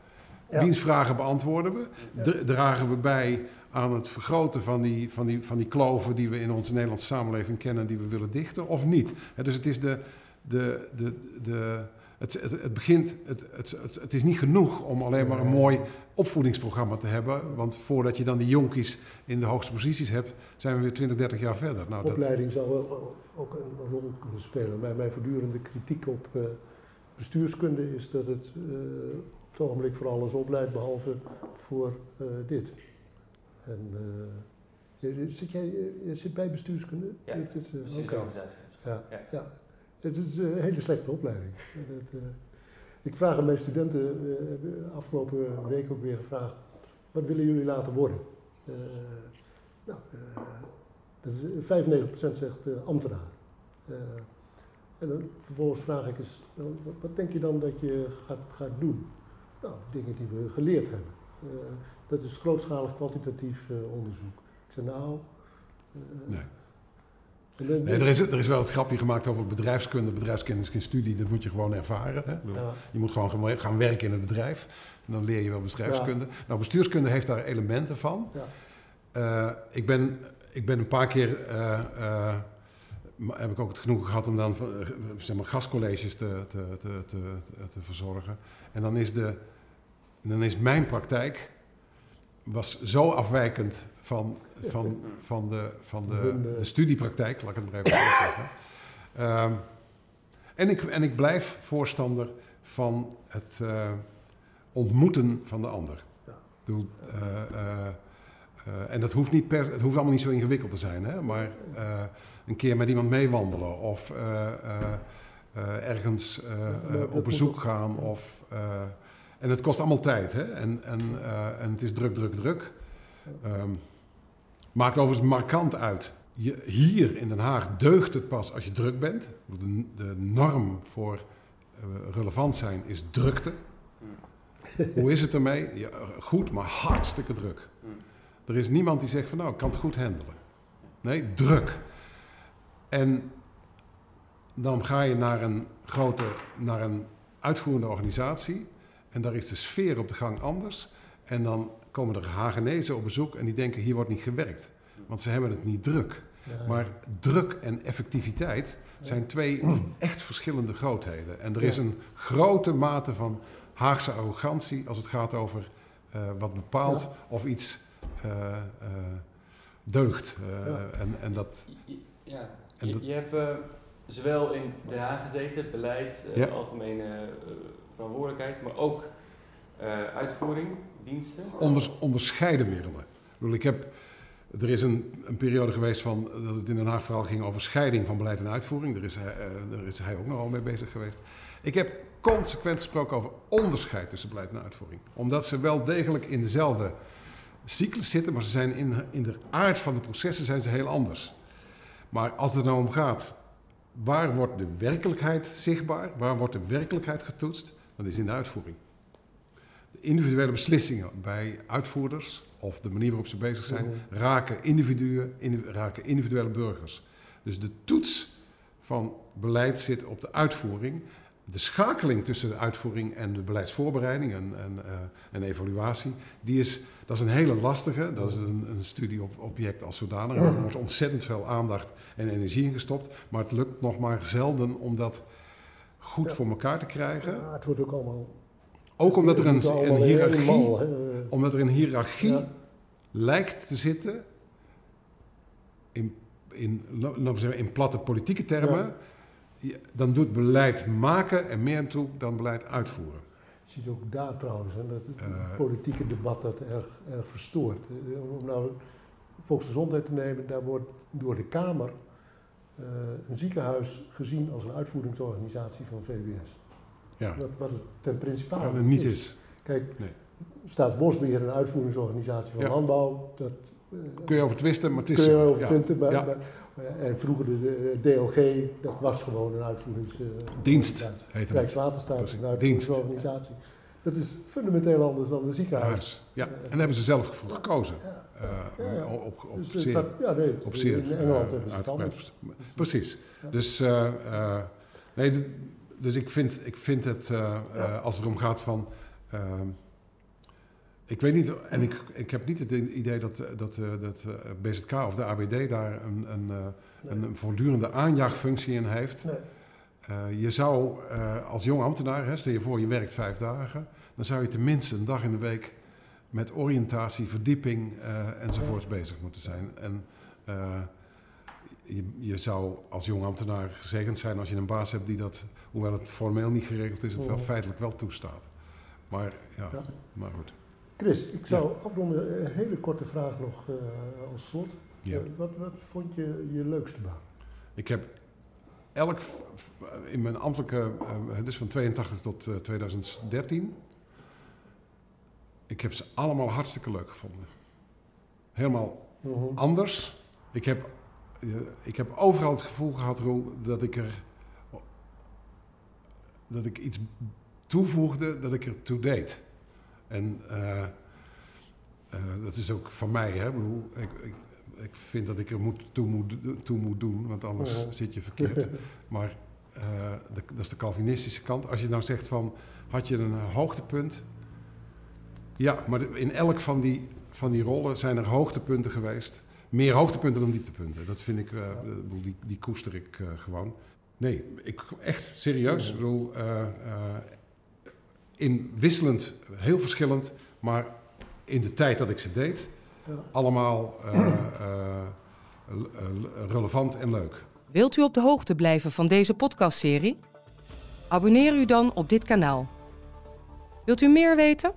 ja. dienstvragen beantwoorden we? Dragen we bij aan het vergroten van die, van, die, van die kloven die we in onze Nederlandse samenleving kennen, die we willen dichten, of niet. dus het is de. de, de, de het, het, het, begint, het, het, het, is niet genoeg om alleen maar een mooi opvoedingsprogramma te hebben. Want voordat je dan die jonkies in de hoogste posities hebt, zijn we weer 20, 30 jaar verder. Nou, Opleiding zou wel ook een rol kunnen spelen. Mijn, mijn voortdurende kritiek op uh, bestuurskunde is dat het uh, op het ogenblik voor alles opleidt, behalve voor uh, dit. En, uh, Zit jij je zit bij bestuurskunde? Ja, Het is, eh, organisatiewetenschap. Ja, Ja. ja. Het is een hele slechte opleiding. Dat, eh, ik vraag aan mijn studenten, eh, afgelopen week ook weer gevraagd, wat willen jullie laten worden? Eh, nou, eh, dat is, 95% zegt eh, ambtenaar. Eh, en dan vervolgens vraag ik eens, wat, wat denk je dan dat je gaat, gaat doen? Nou, dingen die we geleerd hebben. Dat is grootschalig kwantitatief eh, onderzoek. Ik zei nou... eh, Nee. Nee, er, is, er is wel het grapje gemaakt over bedrijfskunde. Bedrijfskunde is geen studie, dat moet je gewoon ervaren. Hè? Ja. Je moet gewoon gaan- gaan werken in het bedrijf. En dan leer je wel bedrijfskunde. Nou, bestuurskunde heeft daar elementen van. Ja. Eh, ik, ben, ik ben een paar keer, eh, eh, heb ik ook het genoegen gehad om dan zeg maar, gastcolleges te, te, te, te, te verzorgen. En dan is, de, dan is mijn praktijk was zo afwijkend van, van, van, de, van de, eh, de studiepraktijk, laat ik het maar even zeggen. Ehm, en, ik, en ik blijf voorstander van het eh, ontmoeten van de ander. Ja. Bedoel, eh, en dat hoeft, niet per, het hoeft allemaal niet zo ingewikkeld te zijn, hè? maar een keer met iemand meewandelen of ergens op bezoek gaan. Of, en het kost allemaal tijd hè? En, en, eh, en het is druk, druk, druk. Ehm, maakt overigens markant uit. Je, hier in Den Haag deugt het pas als je druk bent. De, de norm voor eh, relevant zijn is drukte. Hoe is het ermee? Ja, goed, maar hartstikke druk. Hmm. Er is niemand die zegt van nou, ik kan het goed handelen. Nee, druk. En dan ga je naar een grote, naar een uitvoerende organisatie. En daar is de sfeer op de gang anders. En dan komen er Hagenezen op bezoek en die denken hier wordt niet gewerkt. Want ze hebben het niet druk. Ja, Maar druk en effectiviteit zijn twee echt verschillende grootheden. En er is een grote mate van Haagse arrogantie als het gaat over eh, wat bepaalt Ja. of iets eh, eh, deugt. Eh, Ja. en, en dat, Je- Ja, En je, dat- je hebt zowel in Den Haag gezeten, beleid, Ja. algemene eh, verantwoordelijkheid, maar ook eh, uitvoering, diensten. Onders, onderscheiden middelen. Ik, ik heb, er is een, een periode geweest van, dat het in Den Haag vooral ging over scheiding van beleid en uitvoering. Daar is, hij, eh, daar is hij ook nogal mee bezig geweest. Ik heb consequent gesproken over onderscheid tussen beleid en uitvoering. Omdat ze wel degelijk in dezelfde cyclus zitten, maar ze zijn in, in de aard van de processen zijn ze heel anders. Maar als het nou om gaat, waar wordt de werkelijkheid zichtbaar? Waar wordt de werkelijkheid getoetst? Dat is in de uitvoering. De individuele beslissingen bij uitvoerders of de manier waarop ze bezig zijn, Mhm. raken individuen, indi- raken individuele burgers. Dus de toets van beleid zit op de uitvoering. De schakeling tussen de uitvoering en de beleidsvoorbereiding en, en, eh, en evaluatie, die is, dat is een hele lastige. Dat is een, een studieobject als zodanig. Er wordt ontzettend veel aandacht en energie in gestopt. Maar het lukt nog maar zelden om dat goed voor elkaar te krijgen. Ja, het wordt ook allemaal... Ook omdat er een, hiërarchie, mal, hè. omdat er een hiërarchie lijkt te zitten in, in, in platte politieke termen. Dan doet beleid maken er meer toe dan beleid uitvoeren. Je ziet ook daar trouwens, hè, dat het Eh. politieke debat dat erg, erg verstoort. Eh, Om nou volksgezondheid te nemen, daar wordt door de Kamer eh, een ziekenhuis gezien als een uitvoeringsorganisatie van VWS. Ja, Wat, wat het ten principale het niet is. Kijk, Nee. Staatsbosbeheer een uitvoeringsorganisatie van Ja. landbouw, dat eh, Kun je over twisten, maar het is kun je over Ja. twintig, maar, Ja. maar- eh, en vroeger de, de DLG, dat was gewoon een uitvoeringsorganisatie. Dienst heet het. Rijkswaterstaat is een uitvoeringsorganisatie. Dat is fundamenteel anders dan een ziekenhuis. Huis. Ja, en daar hebben ze zelf voor gekozen. Eh, Ja, ja. Op, op, Dus, eh, zeer, dat- ja, nee, op zeer in Engeland eh, hebben ze het uitgebreid. anders. Precies. Ja. Dus, eh, eh, nee, dus ik vind, ik vind het, eh, eh, als het erom gaat van... ehm, ik weet niet, en ik, ik heb niet het idee dat, eh, dat, eh, dat eh, BZK of de ABD daar een, een, eh, Nee. een voortdurende aanjaagfunctie in heeft. Nee. Eh, je zou eh, als jong ambtenaar, hè, stel je voor je werkt vijf dagen, dan zou je tenminste een dag in de week met oriëntatie, verdieping eh, enzovoorts bezig moeten zijn. En je, je zou als jong ambtenaar gezegend zijn als je een baas hebt die dat, hoewel het formeel niet geregeld is, het wel Mhm. feitelijk wel toestaat. Maar ja, Ja. maar goed. Chris, ik zou afronden. Een hele korte vraag nog uh, als slot. Ja. wat, wat vond je je leukste baan? Ik heb elk, in mijn ambtelijke, dus van 82 tot 2013, ik heb ze allemaal hartstikke leuk gevonden. Helemaal mhm. anders. Ik heb, ik heb overal het gevoel gehad, Roel, dat ik er dat ik iets toevoegde dat ik er toe deed. En uh, dat is ook van mij, hè. Ik, bedoel, ik, ik, ik, vind dat ik er moet, toe, moet, toe moet doen, want anders zit je verkeerd. Maar uh, de, dat is de Calvinistische kant. Als je nou zegt van, had je een hoogtepunt? Ja, maar in elk van die, van die rollen zijn er hoogtepunten geweest. Meer hoogtepunten dan dieptepunten. Dat vind ik, uh, die, die koester ik gewoon. Nee, ik, echt serieus. Ik bedoel, in wisselend, heel verschillend, maar in de tijd dat ik ze deed. Allemaal uh, uh, relevant en leuk. Wilt u op de hoogte blijven van deze podcastserie? Abonneer u dan op dit kanaal. Wilt u meer weten?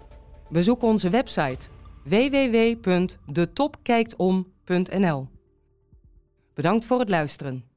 Bezoek onze website www.detopkijktom.nl. Bedankt voor het luisteren.